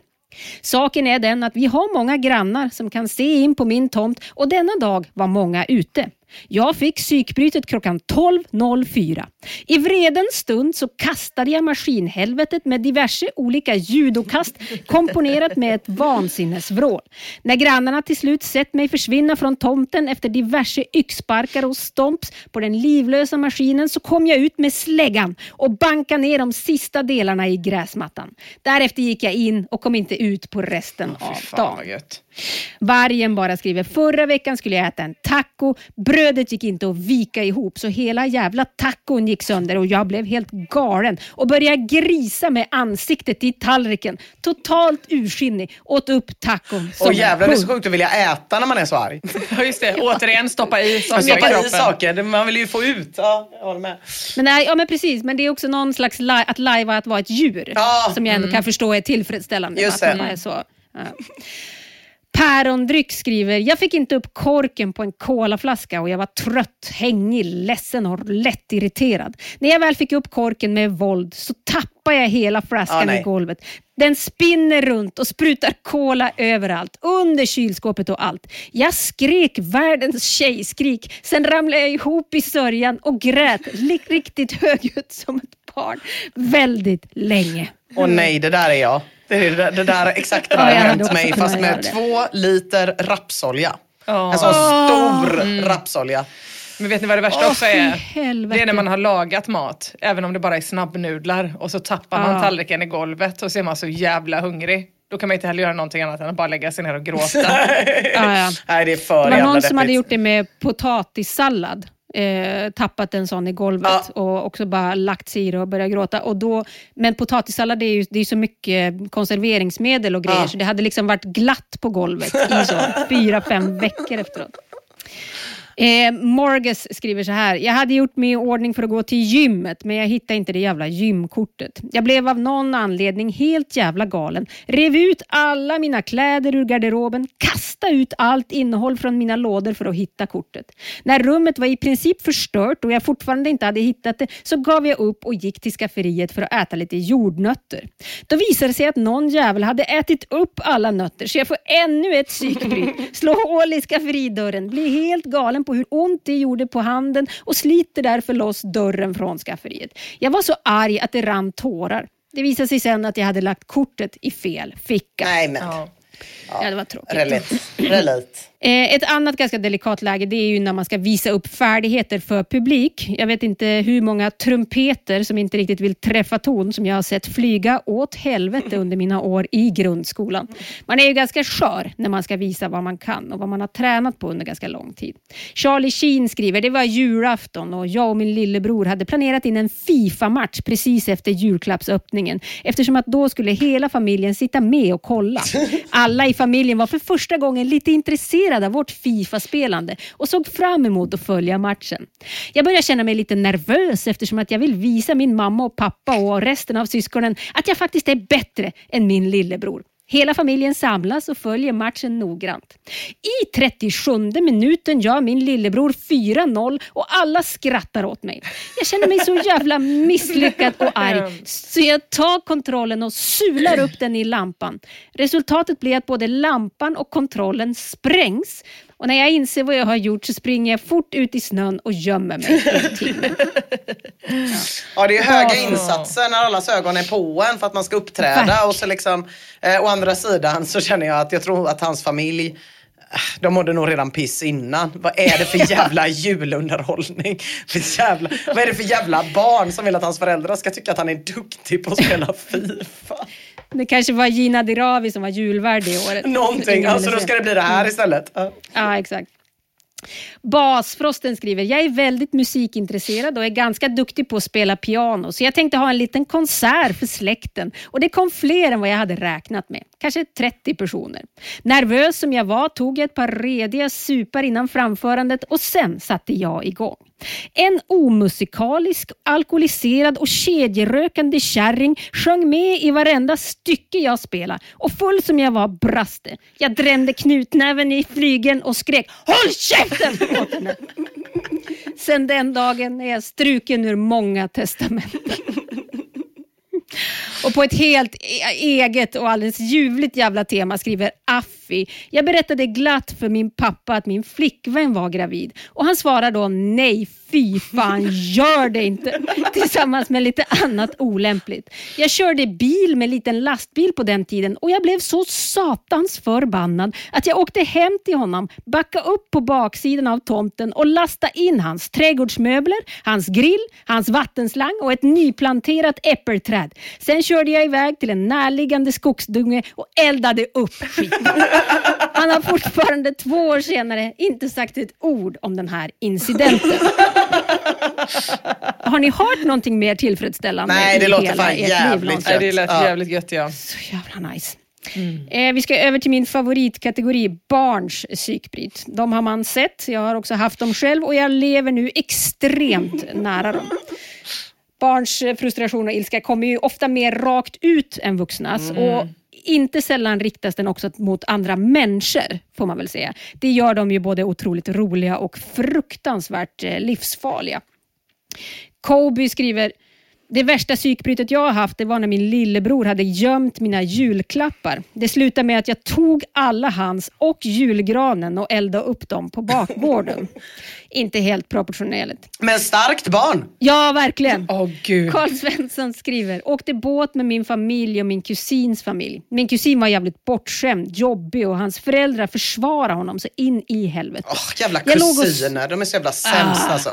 Saken är den att vi har många grannar som kan se in på min tomt och denna dag var många ute. Jag fick psykbrytet klockan 12.04. I vredens stund så kastade jag maskinhelvetet med diverse olika judokast komponerat med ett vansinnesvrål. När grannarna till slut sett mig försvinna från tomten efter diverse yxsparkar och stomps på den livlösa maskinen så kom jag ut med släggan och bankade ner de sista delarna i gräsmattan. Därefter gick jag in och kom inte ut på resten av Fy fan dagen. Vargen bara skriver, förra veckan skulle jag äta en taco. Brödet gick inte att vika ihop så hela jävla tacon gick sönder och jag blev helt galen och började grisa med ansiktet i tallriken. Totalt ursinnig. Åt upp tacon Och jävlar det är så sjukt att vilja äta när man är så arg. [laughs] Ja, just det. Återigen stoppa i saker i Stoppa i kroppen. saker, det- man vill ju få ut. Ja, jag håller med. Men, nej, ja, men precis, men det är också någon slags li- att lajva att vara ett djur Ja, som jag ändå kan förstå är tillfredsställande. Just att man det. är så, ja. Pärondryck skriver, jag fick inte upp korken på en colaflaska och jag var trött, hängig, ledsen och lätt irriterad. När jag väl fick upp korken med våld så tappade jag hela flaskan Ah, i golvet. Den spinner runt och sprutar cola överallt, under kylskåpet och allt. Jag skrek världens tjejskrik, sen ramlade jag ihop i sörjan och grät riktigt högljutt som ett barn väldigt länge. Och nej, det där är jag. Det, är det, där- det där, exakt det där Ja, har hade hänt mig fast med två liter rapsolja. Ja. En sån stor rapsolja. Men vet ni vad det värsta Åh, också är? helvete. Det är när man har lagat mat, även om det bara är snabbnudlar och så tappar man Ja. tallriken i golvet och så är man så jävla hungrig. Då kan man inte heller göra någonting annat än att bara lägga sig ner och gråta. [laughs] Ja, ja. Nej, det är för Det var någon som hade deppigt. gjort det med potatissallad. Eh, tappat en sån i golvet Ja. och också bara lagt sig i det och börjat gråta. Och då, men potatissallad är ju det är så mycket konserveringsmedel och grejer Ja. så det hade liksom varit glatt på golvet i så [laughs] fyra, fem veckor efteråt. Eh, Morges skriver så här. Jag hade gjort mig i ordning för att gå till gymmet, men jag hittade inte det jävla gymkortet. Jag blev av någon anledning helt jävla galen. Rev ut alla mina kläder ur garderoben, kastade ut allt innehåll från mina lådor för att hitta kortet. När rummet var i princip förstört och jag fortfarande inte hade hittat det, så gav jag upp och gick till skafferiet för att äta lite jordnötter. Då visade det sig att någon jävel hade ätit upp alla nötter, så jag får ännu ett psykbryt. Slå hål i skafferidörren, blir helt galen på hur ont det gjorde på handen och sliter därför loss dörren från skafferiet. Jag var så arg att det rann tårar. Det visade sig sen att jag hade lagt kortet i fel ficka. Nej, men. Ja. Ja, det var tråkigt. Relate. Relate. Eh, Ett annat ganska delikat läge det är ju när man ska visa upp färdigheter för publik. Jag vet inte hur många trumpeter som inte riktigt vill träffa ton som jag har sett flyga åt helvete under mina år i grundskolan. Man är ju ganska skör när man ska visa vad man kan och vad man har tränat på under ganska lång tid. Charlie Sheen skriver, det var julafton och jag och min lillebror hade planerat in en Fifa-match precis efter julklappsöppningen eftersom att då skulle hela familjen sitta med och kolla. [laughs] Alla i familjen var för första gången lite intresserade av vårt Fifa-spelande och såg fram emot att följa matchen. Jag börjar känna mig lite nervös eftersom att jag vill visa min mamma och pappa och resten av syskonen att jag faktiskt är bättre än min lillebror. Hela familjen samlas och följer matchen noggrant. I 37 minuten gör min lillebror 4-0 och alla skrattar åt mig. Jag känner mig så jävla misslyckad och arg så jag tar kontrollen och sular upp den i lampan. Resultatet blir att både lampan och kontrollen sprängs och när jag inser vad jag har gjort så springer jag fort ut i snön och gömmer mig en [laughs] timme. Ja, det är höga Ja. insatser när allas ögon är på en för att man ska uppträda. Och så liksom, eh, å andra sidan så känner jag att jag tror att hans familj eh, de mådde nog redan piss innan. Vad är det för [laughs] jävla julunderhållning? För jävla, vad är det för jävla barn som vill att hans föräldrar ska tycka att han är duktig på att spela [laughs] Fifa? Det kanske var Gina Dirawi som var julvärd det året. Någonting, alltså då ska det bli det här istället. Ja. Ja, exakt. Basfrosten skriver, jag är väldigt musikintresserad och är ganska duktig på att spela piano, så jag tänkte ha en liten konsert för släkten och det kom fler än vad jag hade räknat med. Kanske 30 personer. Nervös som jag var tog jag ett par rediga supar innan framförandet och sen satte jag igång. En omusikalisk, alkoholiserad och kedjerökande kärring sjöng med i varenda stycke jag spelade och full som jag var brast det. Jag drämde knutnäven i flygeln och skrek Håll käften åt henne! Sen den dagen är jag struken ur många testamenten. Och på ett helt e-, eget och alldeles ljuvligt jävla tema skriver fiffig. Jag berättade glatt för min pappa att min flickvän var gravid och han svarar då nej, fy fan, gör det inte. [laughs] Tillsammans med lite annat olämpligt. Jag körde bil med liten lastbil på den tiden och jag blev så satans förbannad att jag åkte hem till honom, backade upp på baksidan av tomten och lastade in hans trädgårdsmöbler, hans grill, hans vattenslang och ett nyplanterat äppelträd. Sen körde jag iväg till en närliggande skogsdunge och eldade upp skiten. [laughs] Han har fortfarande två år senare inte sagt ett ord om den här incidenten. Har ni hört någonting mer tillfredsställande Nej, det i låter fan jävligt? Nej, det lät Ja. jävligt gött ja. Så jävla nice. Eh, vi ska över till min favoritkategori, barns psykbryt. De har man sett, jag har också haft dem själv och jag lever nu extremt nära dem. Barns frustration och ilska kommer ju ofta mer rakt ut än vuxnas. Och inte sällan riktas den också mot andra människor, får man väl säga. Det gör dem ju både otroligt roliga och fruktansvärt eh, livsfarliga. Kobe skriver det värsta psykbrytet jag har haft det var när min lillebror hade gömt mina julklappar. Det slutade med att jag tog alla hans och julgranen och eldade upp dem på bakgården. [laughs] Inte helt proportionerligt. Men starkt barn. Ja, verkligen. Åh gud. Karl Svensson skriver, åkte båt med min familj och min kusins familj. Min kusin var jävligt bortskämd, jobbig och hans föräldrar försvarade honom så in i helvete. Åh, jävla låg och- kusiner, de är så jävla sämst Ah. alltså.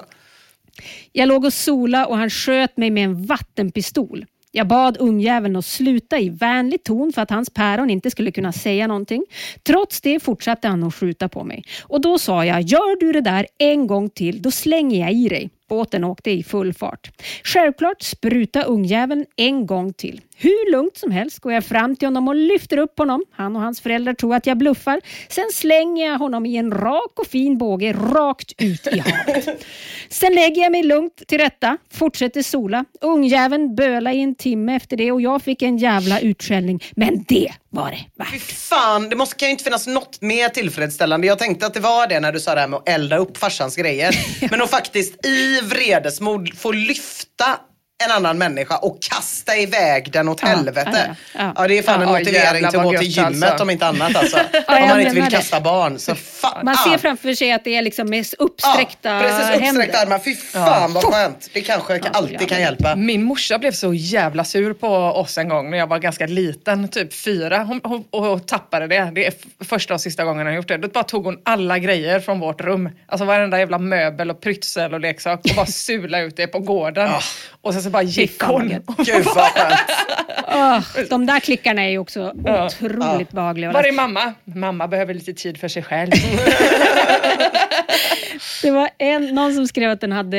Jag låg och sola och han sköt mig med en vattenpistol. Jag bad ungjäveln att sluta i vänlig ton för att hans päron inte skulle kunna säga någonting. Trots det fortsatte han att skjuta på mig. Och då sa jag, gör du det där en gång till, då slänger jag i dig. Båten åkte i full fart. Självklart spruta ungjäveln en gång till. Hur lugnt som helst går jag fram till honom och lyfter upp honom. Han och hans föräldrar tror att jag bluffar. Sen slänger jag honom i en rak och fin båge rakt ut i havet. Sen lägger jag mig lugnt till rätta, fortsätter sola. Ungjäveln böla i en timme efter det och jag fick en jävla utskällning. Men det var det Fy värt. fan, det måste, kan ju inte finnas något mer tillfredsställande. Jag tänkte att det var det när du sa det här med att elda upp farsans grejer. [laughs] Men att faktiskt i vredesmod få lyfta en annan människa och kasta iväg den åt Ja, helvete. ja, Ja, ja. det är fan en motivering till att gå till gymmet alltså. om inte annat alltså. [laughs] om man inte vill det. kasta barn. Så fan. Man ser framför sig att det är liksom med uppsträckta ja, precis, uppsträckta händer. armar. Fy fan vad skönt. Det kanske alltid kan hjälpa. Min morsa blev så jävla sur på oss en gång när jag var ganska liten, typ fyra. Hon, hon, och tappade det. Det är första och sista gången hon gjort det. Då bara tog hon alla grejer från vårt rum. Alltså varenda jävla möbel och prytsel och leksak och bara [laughs] sula ut det på gården. Och sen så bara gick hon. Gud vad [laughs] skönt. Åh, de där klickarna är ju också Ja. otroligt behagliga. att Var är mamma? Mamma behöver lite tid för sig själv. [laughs] Det var en, någon som skrev att den hade,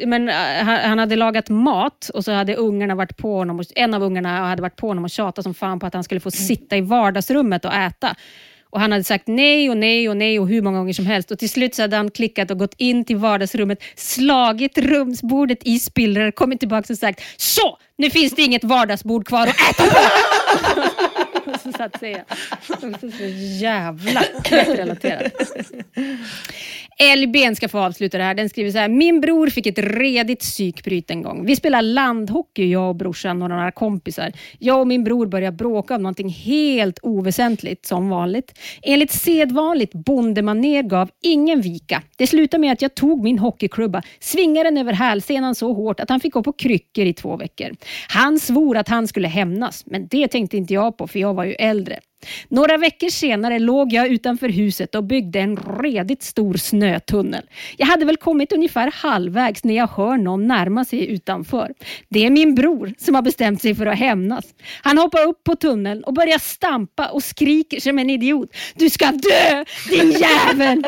eh, men, eh, han hade lagat mat och så hade ungarna varit på honom, en av ungarna hade varit på honom och tjatat som fan på att han skulle få sitta i vardagsrummet och äta. Och Han hade sagt nej och nej och nej och hur många gånger som helst. Och Till slut så hade han klickat och gått in till vardagsrummet, slagit rumsbordet i spillror, kommit tillbaka och sagt så, nu finns det inget vardagsbord kvar att äta på. Och [laughs] så satt sig jag. så jävla relaterat. Elben ska få avsluta det här. Den skriver så här. Min bror fick ett redigt psykbryt en gång. Vi spelade landhockey, jag och brorsan och några kompisar. Jag och min bror började bråka om någonting helt oväsentligt, som vanligt. Enligt sedvanligt bondemaner gav ingen vika. Det slutade med att jag tog min hockeyklubba, svingade den över hälsenan så hårt att han fick gå på kryckor i två veckor. Han svor att han skulle hämnas, men det tänkte inte jag på för jag var ju äldre. Några veckor senare låg jag utanför huset och byggde en redigt stor snötunnel. Jag hade väl kommit ungefär halvvägs när jag hör någon närma sig utanför. Det är min bror som har bestämt sig för att hämnas. Han hoppar upp på tunneln och börjar stampa och skriker som en idiot. Du ska dö, din jävel!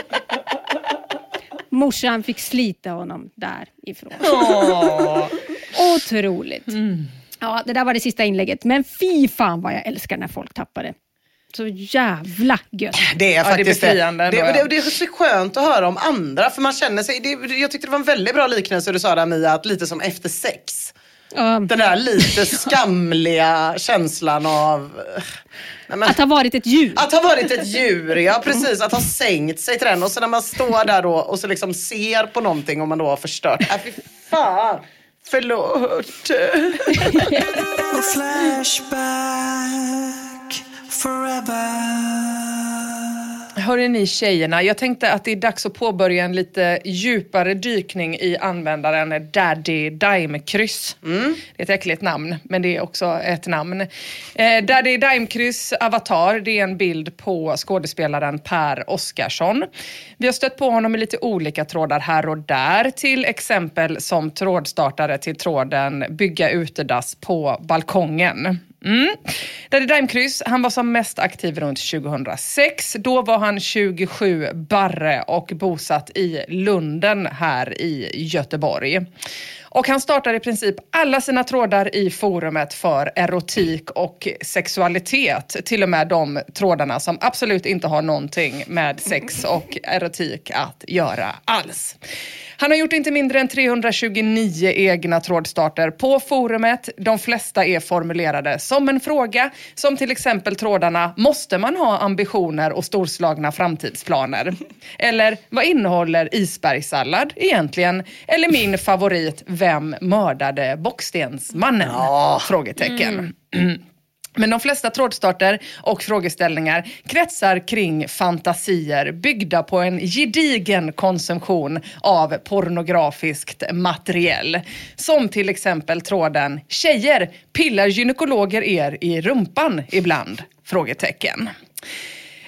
Morsan fick slita honom därifrån. Otroligt. Ja, det där var det sista inlägget. Men fy fan vad jag älskar när folk tappar det. Så jävla gött. Det är Ja, det är faktiskt det. ändå, Det, ja. det, det är så skönt att höra om andra för man känner sig, det, jag tyckte det var en väldigt bra liknelse du sa där Mia, att lite som efter sex. Ja, Den där lite skamliga känslan av... Nej, men, att ha varit ett djur. att ha varit ett djur, ja precis. Att ha sänkt sig till den och så när man står där då och så liksom ser på någonting och man då har förstört. Äh, fy fan. Förlåt. Forever. Hörrni ni tjejerna, jag tänkte att det är dags att påbörja en lite djupare dykning i användaren Daddy Dime-kryss. Det är ett äckligt namn, men det är också ett namn. Eh, Daddy Dime-kryss avatar, det är en bild på skådespelaren Per Oscarsson. Vi har stött på honom i lite olika trådar här och där, till exempel som trådstartare till tråden Bygga utedass på balkongen. Mm. Daddy Dime-kryss, han var som mest aktiv runt 2006. Då var han 27 barre och bosatt i Lunden här i Göteborg. Och han startar i princip alla sina trådar i forumet för erotik och sexualitet. Till och med de trådarna som absolut inte har någonting med sex och erotik att göra alls. Han har gjort inte mindre än 329 egna trådstarter på forumet. De flesta är formulerade som en fråga, som till exempel trådarna “Måste man ha ambitioner och storslagna framtidsplaner?” Eller “Vad innehåller isbergssallad egentligen?” Eller min favorit “Vem mördade Bockstensmannen?” Ja. Frågetecken. [clears throat] Men de flesta trådstarter och frågeställningar kretsar kring fantasier byggda på en gedigen konsumtion av pornografiskt materiell. Som till exempel tråden “Tjejer, pillar gynekologer er i rumpan ibland?” Frågetecken.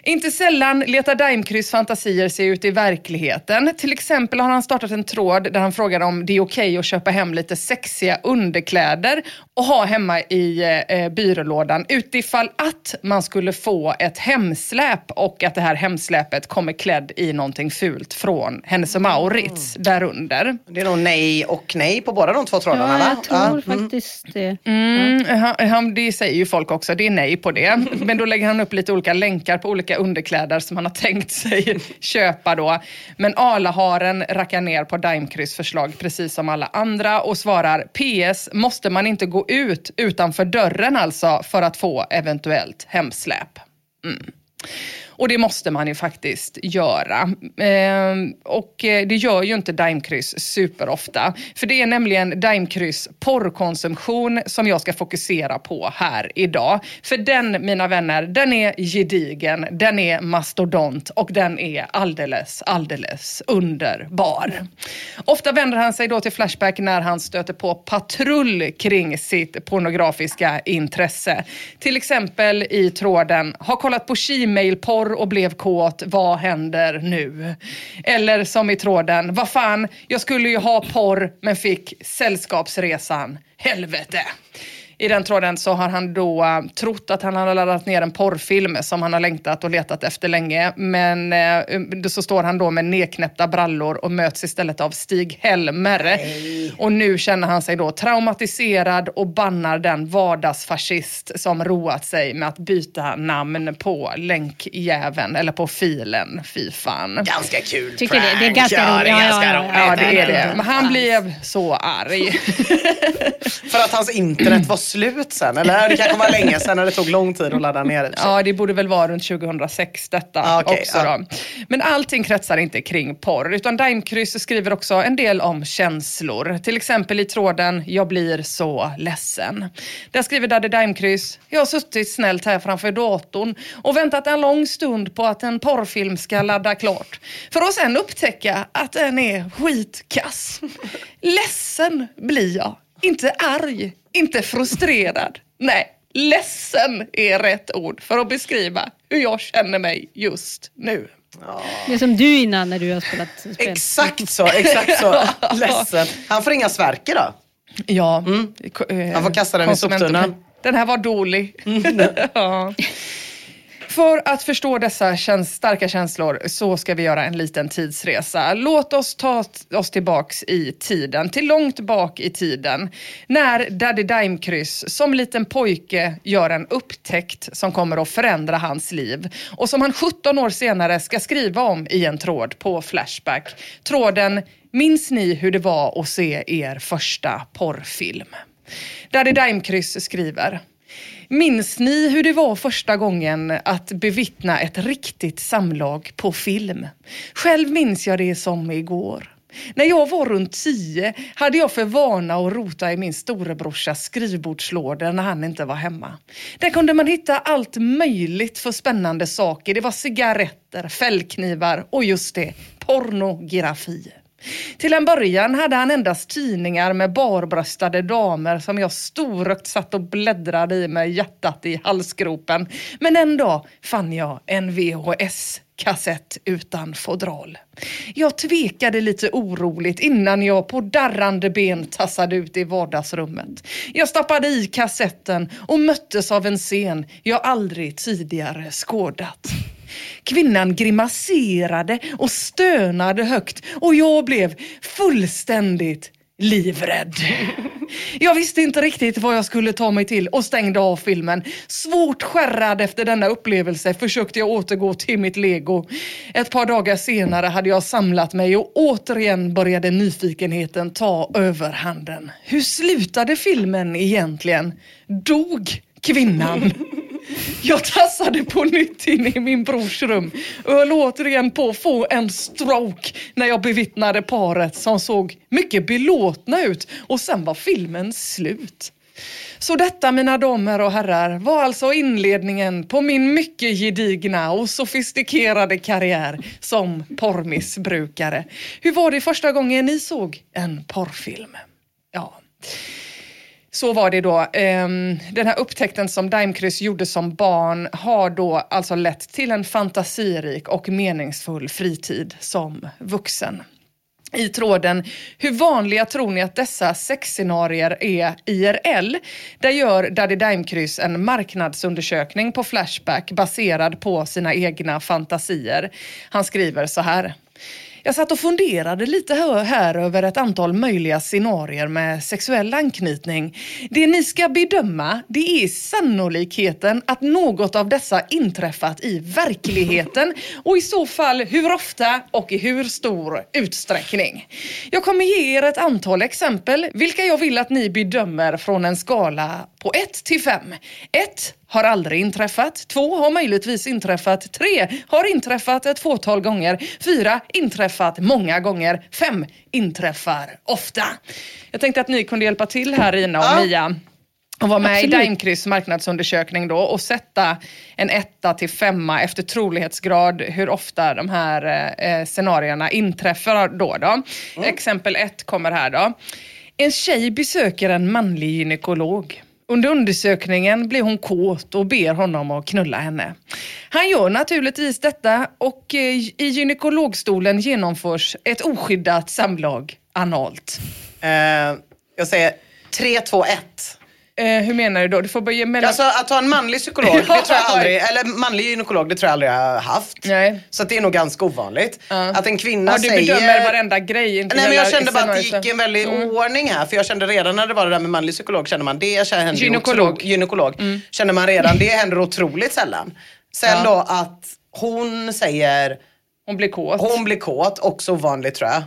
Inte sällan letar Daimkryss fantasier sig ut i verkligheten. Till exempel har han startat en tråd där han frågar om det är okej att köpa hem lite sexiga underkläder och ha hemma i eh, byrålådan utifall att man skulle få ett hemsläp och att det här hemsläpet kommer klädd i någonting fult från Hennes och Mauritz därunder. Det är nog nej och nej på båda de två trådarna Ja, va? jag tror Ja. faktiskt det. Mm, han, han, det säger ju folk också, det är nej på det. [laughs] Men då lägger han upp lite olika länkar på olika underkläder som han har tänkt sig [laughs] köpa då. Men Alaharen rackar ner på Daimkryss förslag precis som alla andra och svarar PS, måste man inte gå ut utanför dörren alltså för att få eventuellt hemsläp? Mm. Och det måste man ju faktiskt göra. Ehm, och eh, det gör ju inte Daimkryss superofta. För det är nämligen Daimkryss porrkonsumtion som jag ska fokusera på här idag. För den, mina vänner, den är gedigen, den är mastodont och den är alldeles, alldeles underbar. Ofta vänder han sig då till Flashback när han stöter på patrull kring sitt pornografiska intresse. Till exempel i tråden, har kollat på Gmail-porr och blev kåt, vad händer nu? Eller som i tråden, vad fan, jag skulle ju ha porr men fick sällskapsresan, helvete. I den tråden så har han då uh, trott att han har laddat ner en porrfilm som han har längtat och letat efter länge. Men uh, så står han då med nedknäppta brallor och möts istället av Stig-Helmer. Och nu känner han sig då traumatiserad och bannar den vardagsfascist som roat sig med att byta namn på länkjäveln eller på filen. Fy fan. Ganska kul Tycker det- det är prank. ganska ja, roligt. Ja, ja, ja. det är det. Men han blev så arg. [laughs] För att hans internet var slut sen. Eller det kanske var länge sen när det tog lång tid att ladda ner det. Ja, det borde väl vara runt 2006 detta Ah, okej, också. ja. Då. Men allting kretsar inte kring porr, utan Daimkryss skriver också en del om känslor. Till exempel i tråden “Jag blir så ledsen”. Där skriver Daddy Daimkryss “Jag har suttit snällt här framför datorn och väntat en lång stund på att en porrfilm ska ladda klart. För att sen upptäcka att den är skitkass. Ledsen blir jag. Inte arg, inte frustrerad. Nej, ledsen är rätt ord för att beskriva hur jag känner mig just nu. Det är som du innan när du har spelat spel. Exakt så, exakt så. [laughs] Ledsen. Han får inga Sverker då? Ja. Han får kasta den i soptunnan. Den här var dålig. [laughs] ja. För att förstå dessa käns starka känslor så ska vi göra en liten tidsresa. Låt oss ta oss tillbaks i tiden, till långt bak i tiden. När Daddy Daimkryss som liten pojke gör en upptäckt som kommer att förändra hans liv och som han 17 år senare ska skriva om i en tråd på Flashback. Tråden Minns ni hur det var att se er första porrfilm? Daddy Daimkryss skriver Minns ni hur det var första gången att bevittna ett riktigt samlag på film? Själv minns jag det som igår. När jag var runt tio hade jag för vana att rota i min storebrorsas skrivbordslådor när han inte var hemma. Där kunde man hitta allt möjligt för spännande saker. Det var cigaretter, fällknivar och just det, pornografi. Till en början hade han endast tidningar med barbröstade damer som jag storögt satt och bläddrade i med hjärtat i halsgropen. Men en dag fann jag en VHS-kassett utan fodral. Jag tvekade lite oroligt innan jag på darrande ben tassade ut i vardagsrummet. Jag stoppade i kassetten och möttes av en scen jag aldrig tidigare skådat. Kvinnan grimaserade och stönade högt och jag blev fullständigt livrädd. Jag visste inte riktigt vad jag skulle ta mig till och stängde av filmen. Svårt skärrad efter denna upplevelse försökte jag återgå till mitt lego. Ett par dagar senare hade jag samlat mig och återigen började nyfikenheten ta överhanden. Hur slutade filmen egentligen? Dog kvinnan? Jag tassade på nytt in i min brors rum och höll återigen på att få en stroke när jag bevittnade paret som såg mycket belåtna ut och sen var filmen slut. Så detta mina damer och herrar var alltså inledningen på min mycket gedigna och sofistikerade karriär som porrmissbrukare. Hur var det första gången ni såg en porrfilm? Ja. Så var det då. Ehm, den här upptäckten som Daimkryss gjorde som barn har då alltså lett till en fantasirik och meningsfull fritid som vuxen. I tråden Hur vanliga tror ni att dessa sexscenarier är IRL? Där gör Daddy Daimkryss en marknadsundersökning på Flashback baserad på sina egna fantasier. Han skriver så här. Jag satt och funderade lite här, här över ett antal möjliga scenarier med sexuell anknytning. Det ni ska bedöma det är sannolikheten att något av dessa inträffat i verkligheten [laughs] och i så fall hur ofta och i hur stor utsträckning. Jag kommer ge er ett antal exempel vilka jag vill att ni bedömer från en skala på 1 till 5. 1 har aldrig inträffat. Två har möjligtvis inträffat. Tre har inträffat ett fåtal gånger. Fyra inträffat många gånger. Fem inträffar ofta. Jag tänkte att ni kunde hjälpa till här Ina och Ja. Mia och vara med Absolut. i Daimkryss marknadsundersökning då och sätta en etta till femma efter trolighetsgrad hur ofta de här eh, scenarierna inträffar då. då. Exempel ett kommer här då. En tjej besöker en manlig gynekolog. Under undersökningen blir hon kåt och ber honom att knulla henne. Han gör naturligtvis detta och eh, i gynekologstolen genomförs ett oskyddat samlag analt. Uh, jag säger 3, 2, 1. Eh, hur menar du då? Du får börja mellan... Alltså att ha en manlig psykolog, [laughs] det tror jag aldrig, eller manlig gynekolog, det tror jag aldrig jag har haft. Nej. Så det är nog ganska ovanligt. Att en kvinna Ja, du säger... bedömer varenda grej. Inte Nej men jag kände bara att det gick i en väldig Mm. ordning här. För jag kände redan när det var det där med manlig psykolog, kände man det händer Gynekolog. Mm. Otro, gynekolog. Kände man redan, det händer otroligt sällan. Sen Ja. då att hon säger, Hon blir kåt. hon blir kåt, också ovanligt tror jag.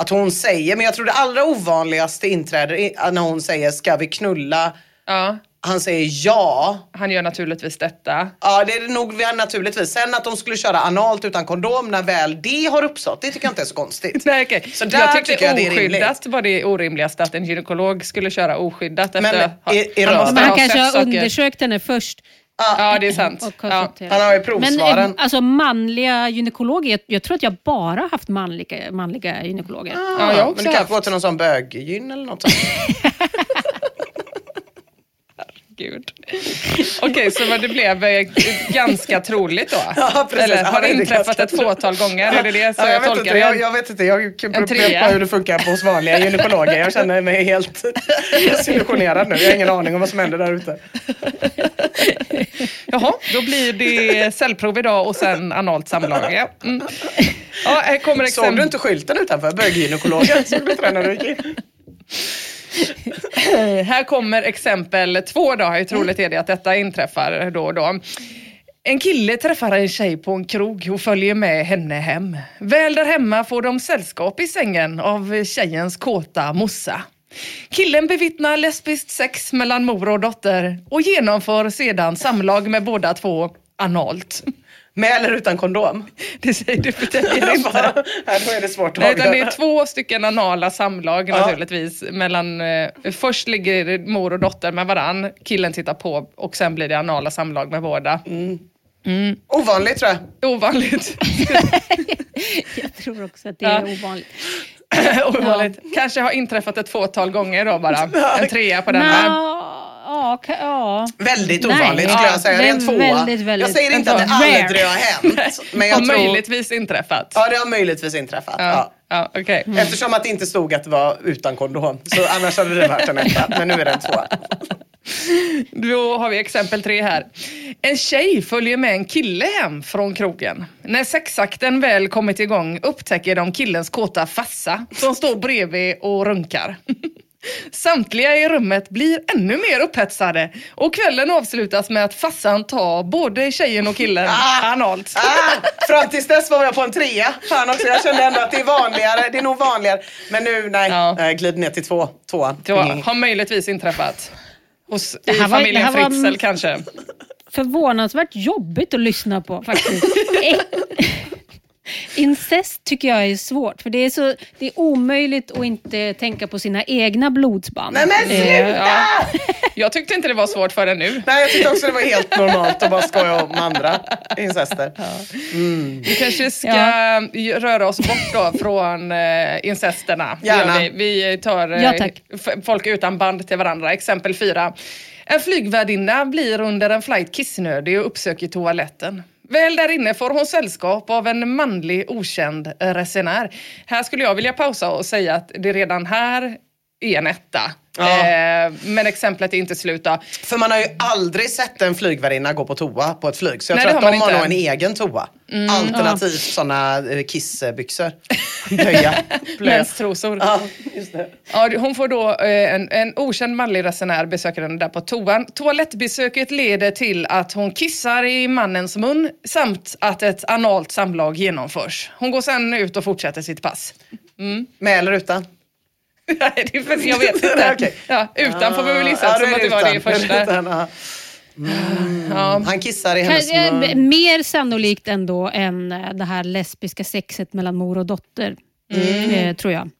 Att hon säger, men jag tror det allra ovanligaste inträder när hon säger ska vi knulla? Ja, Han säger ja. han gör naturligtvis detta. Ja det är det nog vi- naturligtvis. Sen att de skulle köra analt utan kondom när väl det har uppstått, det tycker jag inte är så konstigt. [laughs] Nej, okej. Så där jag tyckte tycker jag det är oskyddat var det orimligaste att en gynekolog skulle köra oskyddat. Men efter, i- i han röven. måste Men han ha kanske har undersökt henne först. Ja, det är sant. Ja. Han har ju Men provsvaren. eh, alltså manliga gynekologer, jag, jag tror att jag bara haft manliga, manliga gynekologer. Ja, jag också men du kanske haft. går till någon sån böggyn eller något sånt. [laughs] [laughs] Gud. Okej, så vad det blev eh, ganska troligt då? Ja, precis. Eller har det inträffat ett fåtal gånger? Är det det så Ja, jag, jag, vet tolkar inte, det? jag, jag vet inte, jag kan upprepa hur det funkar hos vanliga gynekologer. Jag känner mig helt [laughs] desillusionerad nu. Jag har ingen aning om vad som händer där ute. Jaha, då blir det cellprov idag och sen analt samlag. Ja, mm. ja här kommer Såg exempel. du inte skylten utanför? Böggynekologen. Såg du inte den när du gick in? [laughs] Här kommer exempel två då. Hur troligt är det att detta inträffar då och då? En kille träffar en tjej på en krog och följer med henne hem. Väl där hemma får de sällskap i sängen av tjejens kåta mossa. Killen bevittnar lesbiskt sex mellan mor och dotter och genomför sedan samlag med båda två analt. Med eller utan kondom? [laughs] Det säger du för det inte. Nej, då är det svårt att Nej, utan det är två stycken anala samlag naturligtvis. Mellan, eh, först ligger mor och dotter med varann, killen tittar på och sen blir det anala samlag med båda. Ovanligt tror jag. Ovanligt. [laughs] Jag tror också att det är Ja. ovanligt. [laughs] Ovanligt. Kanske har inträffat ett fåtal gånger då bara. En trea på den här. Ja, ja. Väldigt Nej. ovanligt skulle jag säga. Det är en tvåa. väldigt, väldigt- jag säger inte att det Rare. aldrig har hänt. [laughs] Men jag Har tror... möjligtvis inträffat. Ja, det har möjligtvis inträffat. Ja. Ja, okej. Eftersom att det inte stod att det var utan kondom. Så annars hade det varit en etta. Men nu är det en tvåa. [laughs] Då har vi exempel tre här. En tjej följer med en kille hem från krogen. När sexakten väl kommit igång upptäcker de killens kåta fassa som står bredvid och runkar. [laughs] Samtliga i rummet blir ännu mer upphetsade och kvällen avslutas med att fassan tar både tjejen och killen analt. Ah, fram tills dess var jag på en trea. Fan också, jag kände ändå att det är vanligare. Det är nog vanligare. Men nu, nej, Ja. jag glider ner till två, tvåa. Det var, har möjligtvis inträffat. Hos, I Det här var- familjen var- Fritzl kanske. Förvånansvärt jobbigt att lyssna på faktiskt. [laughs] Eh, Incest tycker jag är svårt, för det är, så, det är omöjligt att inte tänka på sina egna blodsband. Nej men Eh, sluta! Ja. [laughs] Jag tyckte inte det var svårt förrän nu. Nej, jag tyckte också det var helt normalt att bara skoja om andra incester. Vi kanske ska Ja. röra oss bort då från eh, incesterna. Gärna. Vi. vi tar eh, Ja, folk utan band till varandra. Exempel fyra. En flygvärdinna blir under en flight kissnödig och uppsöker toaletten. Väl där inne får hon sällskap av en manlig okänd resenär. Här skulle jag vilja pausa och säga att det redan här är en etta. Ja. Eh, men exemplet är inte slut då. För man har ju aldrig sett en flygvärdinna gå på toa på ett flyg. Så jag Nej, tror att de man har nog inte. en egen toa. Alternativt sådana eh, kissbyxor. [laughs] Blöja. Menstrosor. Ja, just det. Ja, hon får då eh, en, en okänd manlig resenär besöker henne där på toan. Toalettbesöket leder till att hon kissar i mannens mun samt att ett analt samlag genomförs. Hon går sen ut och fortsätter sitt pass. Med eller utan? [laughs] Nej, det är för, jag vet inte. [laughs] Okej. Ja, utan får vi väl gissa Ja, som att det var det första. Utan, ja. Ja. Han kissar i hennes Kanske, mun. mer sannolikt ändå än eh, det här lesbiska sexet mellan mor och dotter. Eh, tror jag.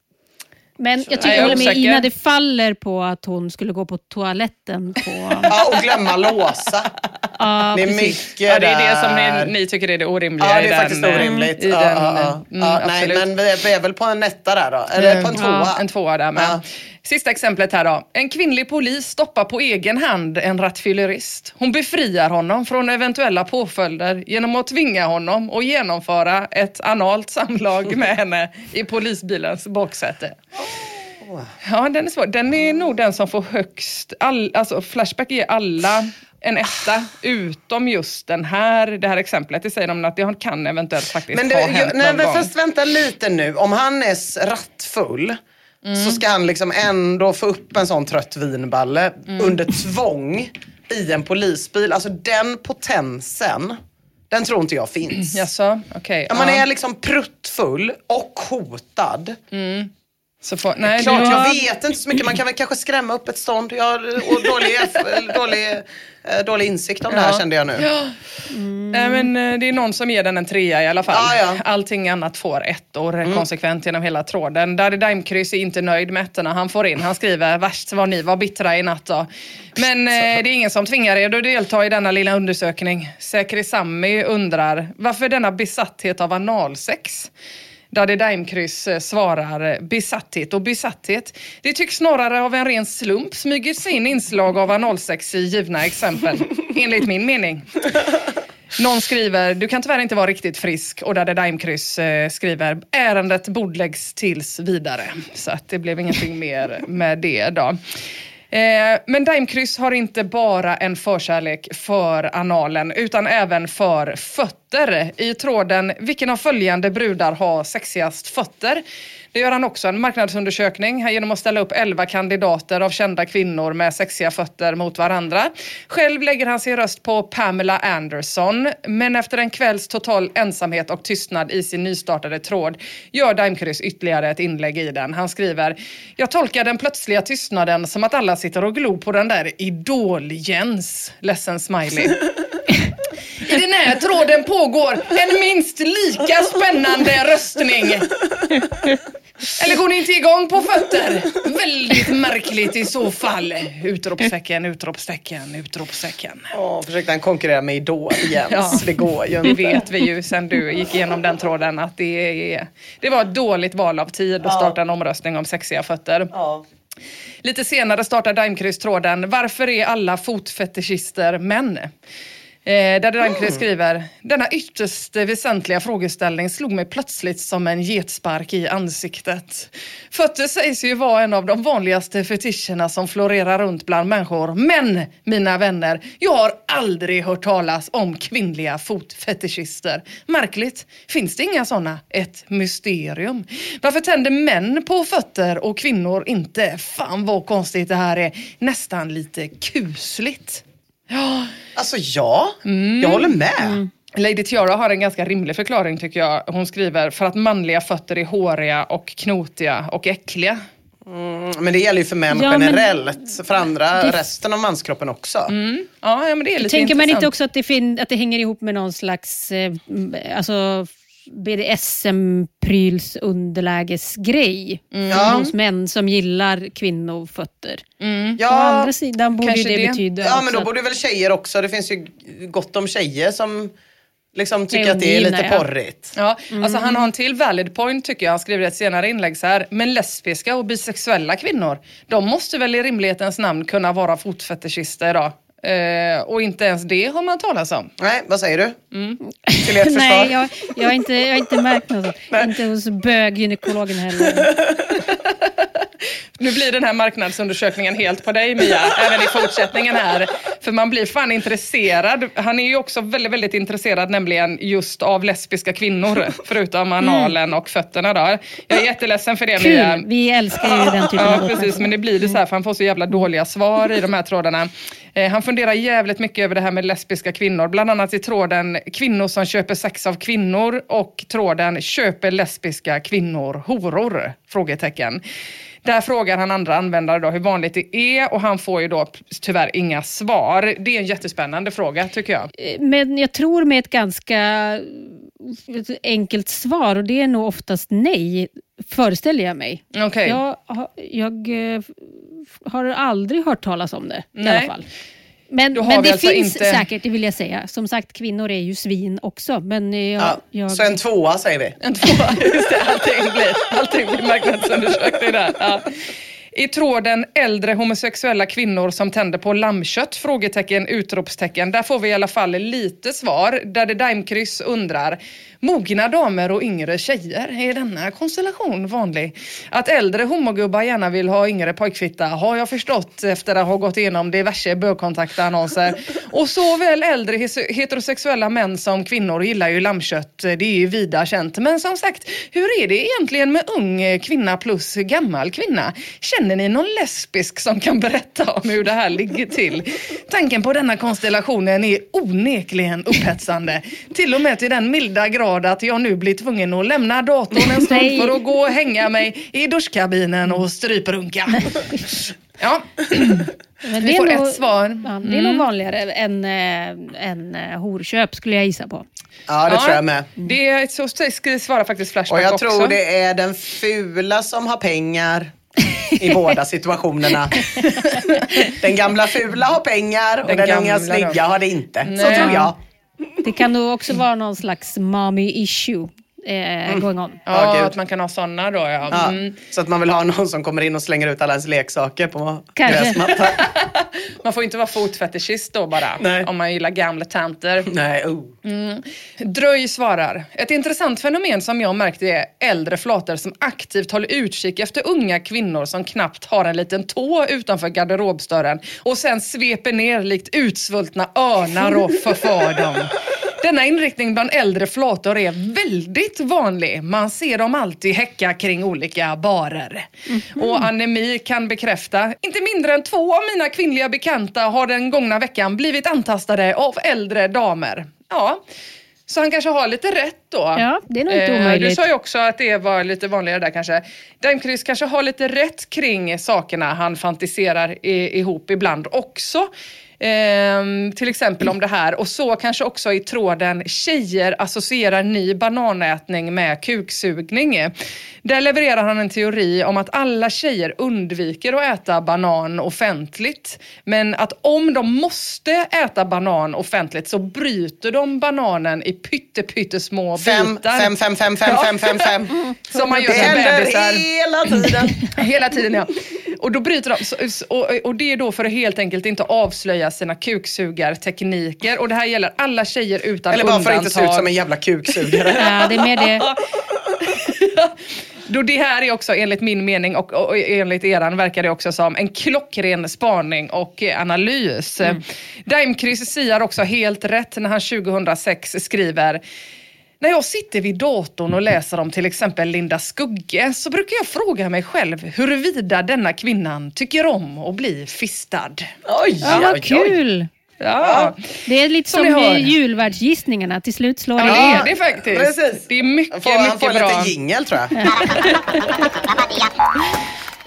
Men jag tycker jag håller med. Ina, det faller på att hon skulle gå på toaletten. På, Ja, och glömma låsa. Ja, Det är precis. mycket Ja, det är det som ni, ni tycker är det orimliga Ja, det är den, faktiskt eh, orimligt. Den, ja, ja. mm, ja, nej, men vi är, vi är väl på en etta där då? Eller på en tvåa? En tvåa där med. Sista exemplet här då. En kvinnlig polis stoppar på egen hand en rattfyllerist. Hon befriar honom från eventuella påföljder genom att tvinga honom att genomföra ett analt samlag med henne i polisbilens baksäte. Ja, den är svår. Den är nog den som får högst... All, alltså Flashback ger alla en etta, utom just den här, det här exemplet. Det säger de att det kan eventuellt faktiskt Men, ha det, hänt nej, någon men fast vänta lite nu. Om han är rattfull så ska han liksom ändå få upp en sån trött vinballe under tvång i en polisbil. Alltså den potensen, den tror inte jag finns. Jaså, okej. Ja, man ja. är liksom pruttfull och hotad. Får, nej, Klart, du- jag vet inte så mycket. Man kan väl kanske skrämma upp ett stånd. Jag har dålig, dålig, eh, dålig insikt om det här Ja. kände jag nu. Nej, men eh, det är någon som ger den en trea i alla fall. Ja, ja. Allting annat får ett år konsekvent genom hela tråden. Daddy Daimkryss är inte nöjd med ettorna han får in. Han skriver värst vad ni var bittra i natt då. Men eh, det är ingen som tvingar er att delta i denna lilla undersökning. Säkri Sammy undrar varför denna besatthet av analsex? Daddy Daimkryss eh, svarar eh, besatthet och besatthet. Det tycks snarare av en ren slump smyger sig in inslag av analsex i givna exempel. [laughs] Enligt min mening. Någon skriver, du kan tyvärr inte vara riktigt frisk och Daddy Daimkryss eh, skriver, ärendet bordläggs tills vidare. Så att det blev ingenting mer med det då. Eh, men Daimkryss har inte bara en förkärlek för analen utan även för fötter. I tråden “Vilken av följande brudar har sexigast fötter?” Det gör han också en marknadsundersökning genom att ställa upp 11 kandidater av kända kvinnor med sexiga fötter mot varandra. Själv lägger han sin röst på Pamela Anderson, men efter en kvälls total ensamhet och tystnad i sin nystartade tråd gör Daimkryss ytterligare ett inlägg i den. Han skriver “Jag tolkar den plötsliga tystnaden som att alla sitter och glor på den där Idol-Jens”. Ledsen smiley. [laughs] I den här tråden pågår en minst lika spännande röstning. Eller går ni inte igång på fötter? Väldigt märkligt i så fall. Utropstecken, utropstecken, utropstecken. Åh, försökte han konkurrera med Idol Jens. Ja. Det går ju Det inte. vet vi ju sen du gick igenom den tråden att det, är, det var ett dåligt val av tid att starta en omröstning om sexiga fötter. Ja. Lite senare startar Daimkryss tråden Varför är alla fotfetischister män? Eh, där Daimkryss skriver Denna ytterst väsentliga frågeställning slog mig plötsligt som en getspark i ansiktet. Fötter sägs ju vara en av de vanligaste fetischerna som florerar runt bland människor. Men, mina vänner, jag har aldrig hört talas om kvinnliga fotfetischister. Märkligt. Finns det inga sådana? Ett mysterium. Varför tänder män på fötter och kvinnor inte? Fan vad konstigt det här är. Nästan lite kusligt. Ja, Alltså ja, jag håller med. Lady Tiara har en ganska rimlig förklaring tycker jag. Hon skriver för att manliga fötter är håriga och knotiga och äckliga. Mm, Men det gäller ju för män Ja, men- generellt. För andra, Det- resten av manskroppen också. Ja, ja men det är lite Tänker man intressant. inte också att det, fin- att det hänger ihop med någon slags eh, alltså, BDSM-pryls underlägesgrej Ja. hos män som gillar kvinnofötter. Å Ja, andra sidan borde ju det, det. betyda ja men då borde väl tjejer också. Det finns ju gott om tjejer som liksom tycker att det är lite ja. porrigt. Ja, alltså han har en till valid point tycker jag. Han skriver i ett senare inlägg så här. Men lesbiska och bisexuella kvinnor, de måste väl i rimlighetens namn kunna vara fotfetischister idag? Eh, och inte ens det har man talat om. Nej, vad säger du? Mm. Till ert [laughs] försvar? Nej, jag, jag, har inte, jag har inte märkt något. [laughs] Inte hos böggynekologen heller. [laughs] Nu blir den här marknadsundersökningen helt på dig Mia, även i fortsättningen här. För man blir fan intresserad. Han är ju också väldigt, väldigt intresserad nämligen just av lesbiska kvinnor, förutom analen och fötterna då. Jag är jätteledsen för det Mia. Kul! Vi älskar ju den typen Ja, av precis. uppmärksamhet. Men det blir det så här, för han får så jävla dåliga svar i de här trådarna. Eh, han funderar jävligt mycket över det här med lesbiska kvinnor. Bland annat i tråden kvinnor som köper sex av kvinnor och tråden köper lesbiska kvinnor horor? Frågetecken. Där frågar han andra användare då hur vanligt det är och han får ju då tyvärr inga svar. Det är en jättespännande fråga tycker jag. Eh, men jag tror med ett ganska enkelt svar och det är nog oftast nej, föreställer jag mig. Okej. Jag, har- jag eh, har aldrig hört talas om det i Nej. alla fall. Men, men det alltså finns inte- säkert, det vill jag säga. Som sagt, kvinnor är ju svin också. Men jag, Ja, jag, Så en tvåa säger vi. En tvåa, [laughs] just det. Allting blir, allting blir marknadsundersökning där. Ja. I tråden äldre homosexuella kvinnor som tänder på lammkött? Frågetecken, utropstecken. Där får vi i alla fall lite svar. Där det Daimkryss undrar. Mogna damer och yngre tjejer, är denna konstellation vanlig? Att äldre homogubbar gärna vill ha yngre pojkfitta har jag förstått efter att ha gått igenom diverse bögkontaktannonser. Och såväl äldre heterosexuella män som kvinnor gillar ju lammkött. Det är ju vida känt. Men som sagt, hur är det egentligen med ung kvinna plus gammal kvinna? Känner ni någon lesbisk som kan berätta om hur det här ligger till? Tanken på denna konstellationen är onekligen upphetsande. Till och med till den milda grad att jag nu blir tvungen att lämna datorn en stund för att gå och hänga mig i duschkabinen och stryprunka. [laughs] Ja, men vi det är får nog, ett svar. Ja, det är nog vanligare än, äh, än äh, horköp skulle jag gissa på. Ja, det tror jag med. Det är, så svarar faktiskt Flashback Och jag också. tror det är den fula som har pengar i båda [laughs] situationerna. [laughs] Den gamla fula har pengar och Den den, unga gamla snygga har det inte. Så Nej. tror jag. Det kan nog också vara någon slags mommy issue eh, going on. Ja, Ja, att man kan ha sådana då ja. Ja, Mm. Så att man vill ha någon som kommer in och slänger ut alla ens leksaker på gräsmattan. [laughs] [laughs] Man får inte vara fotfetischist då bara. Nej. Om man gillar gamla tanter. Nej, oh. Dröj svarar. Ett intressant fenomen som jag märkt är äldre flator som aktivt håller utkik efter unga kvinnor som knappt har en liten tå utanför garderobsdörren och sen sveper ner likt utsvultna örnar och förför dem. [laughs] Denna inriktning bland äldre flator är väldigt vanlig. Man ser dem alltid häcka kring olika barer. Och Anemi kan bekräfta, inte mindre än två av mina kvinnliga bekanta har den gångna veckan blivit antastade av äldre damer. Ja, så han kanske har lite rätt då. Ja, det är nog inte Eh, omöjligt. Du sa ju också att det var lite vanligare där kanske. Daimkryss kanske har lite rätt kring sakerna han fantiserar ihop ibland också. Ehm, till exempel om det här och så kanske också i tråden tjejer associerar ny bananätning med kuksugning. Där levererar han en teori om att alla tjejer undviker att äta banan offentligt. Men att om de måste äta banan offentligt så bryter de bananen i pytte, pyttesmå Fem, bitar. fem, fem, fem, fem, fem, fem, fem. [laughs] Som man gör händer bebisar. hela tiden. [laughs] Hela tiden ja. Och då bryter de, och det är då för att helt enkelt inte avslöja sina kuksugartekniker. Och det här gäller alla tjejer utan Eller bara för undantag. att inte se ut som en jävla kuksugare. [laughs] Ja, det är mer det. [laughs] Då det här är också enligt min mening och, och, enligt eran verkar det också som en klockren spaning och analys. Mm. Daimkryss siar också helt rätt när han 2006 skriver när jag sitter vid datorn och läser om till exempel Linda Skugge så brukar jag fråga mig själv huruvida denna kvinnan tycker om att bli fistad. Oj, Ja, vad kul! Ja, Det är lite Som som, julvärdsgissningarna. Till slut slår ja det det in. är det faktiskt. Precis. Det är mycket, Får, han mycket får bra. liten jingel tror jag. [laughs]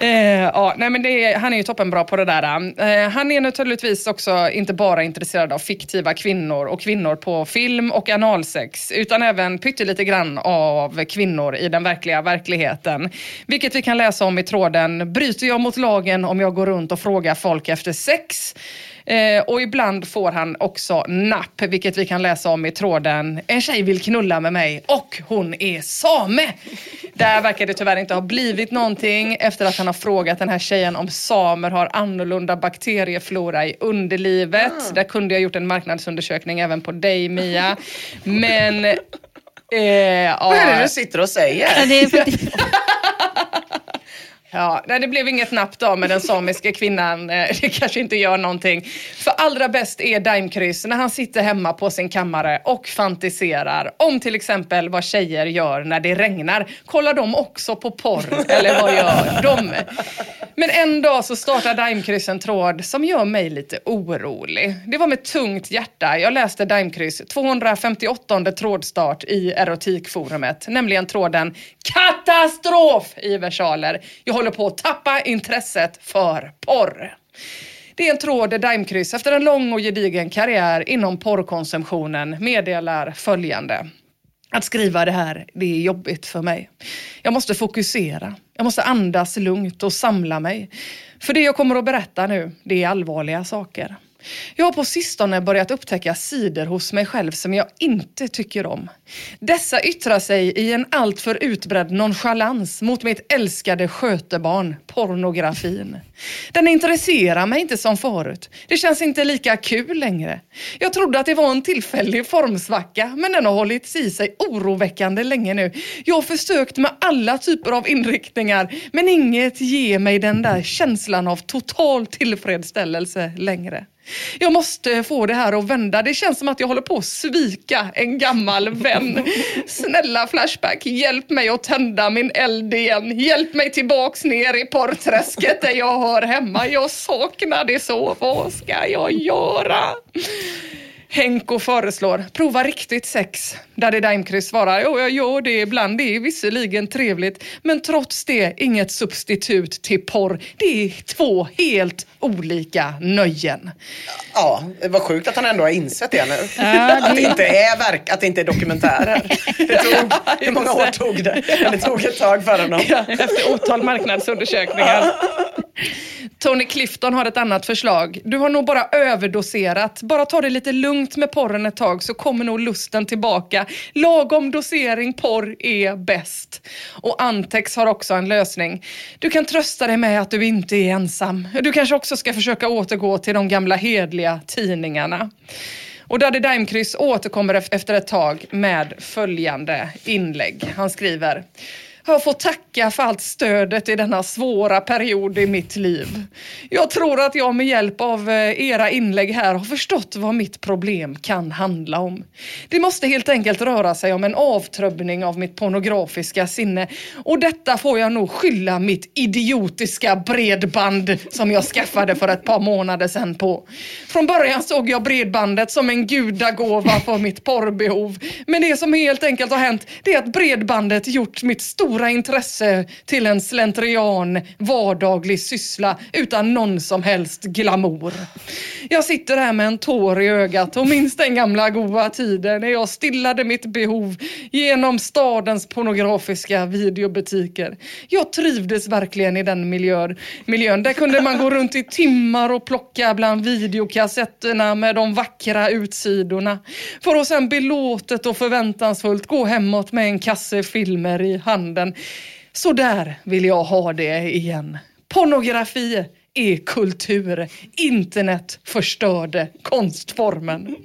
Eh, ja, nej, men det är, han är ju toppenbra på det där. Eh, han är naturligtvis också inte bara intresserad av fiktiva kvinnor och kvinnor på film och analsex, utan även pyttelite grann av kvinnor i den verkliga verkligheten. Vilket vi kan läsa om i tråden “Bryter jag mot lagen om jag går runt och frågar folk efter sex?” Eh, och ibland får han också napp, vilket vi kan läsa om i tråden “En tjej vill knulla med mig och hon är same”. Där verkar det tyvärr inte ha blivit någonting efter att han har frågat den här tjejen om samer har annorlunda bakterieflora i underlivet. Där kunde jag gjort en marknadsundersökning även på dig Mia. Men... Eh, Vad är det du sitter och säger? [laughs] Ja, det nej, det blev inget napp då med den samiska kvinnan. Eh, det kanske inte gör någonting. För allra bäst är Daimkryss när han sitter hemma på sin kammare och fantiserar om till exempel vad tjejer gör när det regnar. Kollar de också på porr? Eller vad gör de? Men en dag så startar Daimkryss en tråd som gör mig lite orolig. Det var med tungt hjärta jag läste Daimkryss 258 trådstart i erotikforumet, nämligen tråden katastrof i versaler. Jag håller på att tappa intresset för porr. Det är en tråd där Daimkryss efter en lång och gedigen karriär inom porrkonsumtionen meddelar följande. Att skriva det här, det är jobbigt för mig. Jag måste fokusera. Jag måste andas lugnt och samla mig. För det jag kommer att berätta nu, det är allvarliga saker. Jag har på sistone börjat upptäcka sidor hos mig själv som jag inte tycker om. Dessa yttrar sig i en alltför utbredd nonchalans mot mitt älskade skötebarn, pornografin. Den intresserar mig inte som förut. Det känns inte lika kul längre. Jag trodde att det var en tillfällig formsvacka, men den har hållit i sig oroväckande länge nu. Jag har försökt med alla typer av inriktningar, men inget ger mig den där känslan av total tillfredsställelse längre. Jag måste få det här att vända. Det känns som att jag håller på att svika en gammal vän. Snälla Flashback, hjälp mig att tända min eld igen. Hjälp mig tillbaks ner i porrträsket där jag hör hemma. Jag saknar det så. Vad ska jag göra? Henko föreslår, prova riktigt sex. Daddy Daimkryss svarar, jo jag gör det ibland, det är visserligen trevligt, men trots det inget substitut till porr. Det är två helt olika nöjen. Ja, det var sjukt att han ändå har insett det nu. Ja, [laughs] Att det inte är verk, att det inte är dokumentärer. [laughs] Det tog, hur många år tog det? Det tog ett tag för honom. Ja, efter otal marknadsundersökningar. [laughs] Tony Clifton har ett annat förslag. Du har nog bara överdoserat. Bara ta det lite lugnt med porren ett tag så kommer nog lusten tillbaka. Lagom dosering porr är bäst. Och Antex har också en lösning. Du kan trösta dig med att du inte är ensam. Du kanske också ska försöka återgå till de gamla hedliga tidningarna. Och Daddy Daimkryss återkommer efter ett tag med följande inlägg. Han skriver jag får tacka för allt stödet i denna svåra period i mitt liv. Jag tror att jag med hjälp av eh, era inlägg här har förstått vad mitt problem kan handla om. Det måste helt enkelt röra sig om en avtrubbning av mitt pornografiska sinne och detta får jag nog skylla mitt idiotiska bredband som jag skaffade för ett par månader sedan på. Från början såg jag bredbandet som en gudagåva för mitt porrbehov. Men det som helt enkelt har hänt det är att bredbandet gjort mitt stora intresse till en slentrian vardaglig syssla utan någon som helst glamour. Jag sitter här med en tår i ögat och minns den gamla goda tiden när jag stillade mitt behov genom stadens pornografiska videobutiker. Jag trivdes verkligen i den miljön. miljön. Där kunde man gå runt i timmar och plocka bland videokassetterna med de vackra utsidorna. För att sen belåtet och förväntansfullt gå hemåt med en kasse filmer i handen. Så där vill jag ha det igen. Pornografi är kultur. Internet förstörde konstformen.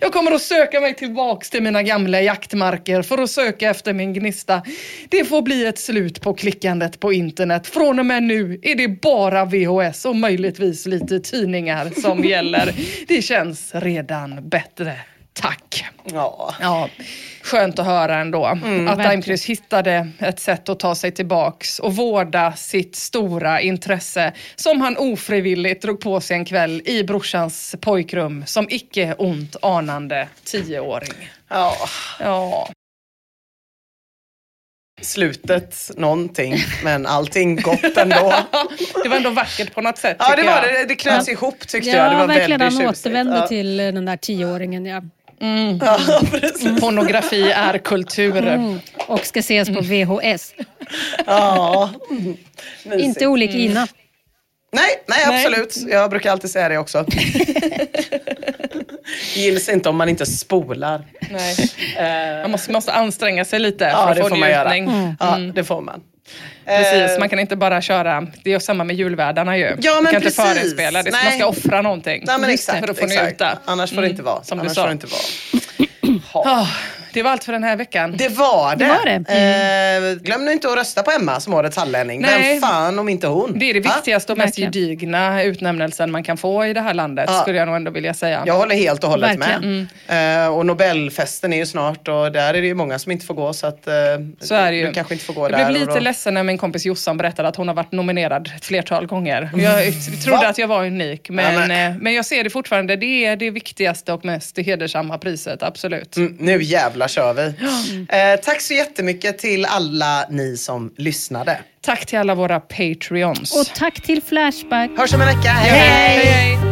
Jag kommer att söka mig tillbaks till mina gamla jaktmarker för att söka efter min gnista. Det får bli ett slut på klickandet på internet. Från och med nu är det bara VHS och möjligtvis lite tidningar som gäller. Det känns redan bättre. Tack. Ja. Ja, skönt att höra ändå. att verkligen. Daimkryss hittade ett sätt att ta sig tillbaks och vårda sitt stora intresse som han ofrivilligt drog på sig en kväll i brorsans pojkrum som icke ont anande tioåring. ja. Ja, Slutet någonting, men allting gott ändå. [laughs] det var ändå vackert på något sätt. Ja, det var jag. det. Det knöts ihop tyckte Ja, jag. Det var verkligen. väldigt Han återvände ja. till den där tioåringen. Ja. [laughs] Ja, precis. Pornografi är kultur. Mm. Och ska ses på VHS. Ja. Mm. Inte olik Ina. Nej, nej, Nej. absolut. Jag brukar alltid säga det också. [laughs] Gills inte om man inte spolar. Nej. Man måste, måste anstränga sig lite Ja, för det att få får man göra. njutning. Ja, Mm. det får man. Precis, Eh, man kan inte bara köra, det är samma med julvärdarna ju. Ja, man kan precis. inte förespela, det man ska offra någonting. Nej, men exakt, för att få exakt. njuta. Annars får det inte vara. som du Annars sa. får det inte vara. Ah, det var allt för den här veckan. Det var det. Det var det. Eh, glöm nu inte att rösta på Emma som årets hallänning. Nej. Vem fan om inte hon? Det är det Va? viktigaste och mest Verkligen. gedigna utnämnelsen man kan få i det här landet, Ja. skulle jag nog ändå vilja säga. Jag håller helt och hållet Verkligen. med. Eh, och Nobelfesten är ju snart och där är det ju många som inte får gå så att eh, Så är det ju. du kanske inte får gå jag där. blev och lite då- ledsen när min kompis Jossan berättade att hon har varit nominerad ett flertal gånger. Jag trodde att jag var unik, men, Ja, men- eh, men jag ser det fortfarande. Det är det viktigaste och mest hedersamma priset, absolut. Mm, nu jävlar kör vi. Eh, tack så jättemycket till alla ni som lyssnade. Tack till alla våra Patreons. Och tack till Flashback. Hörs om en vecka. Hej, hej, hej. Flashback.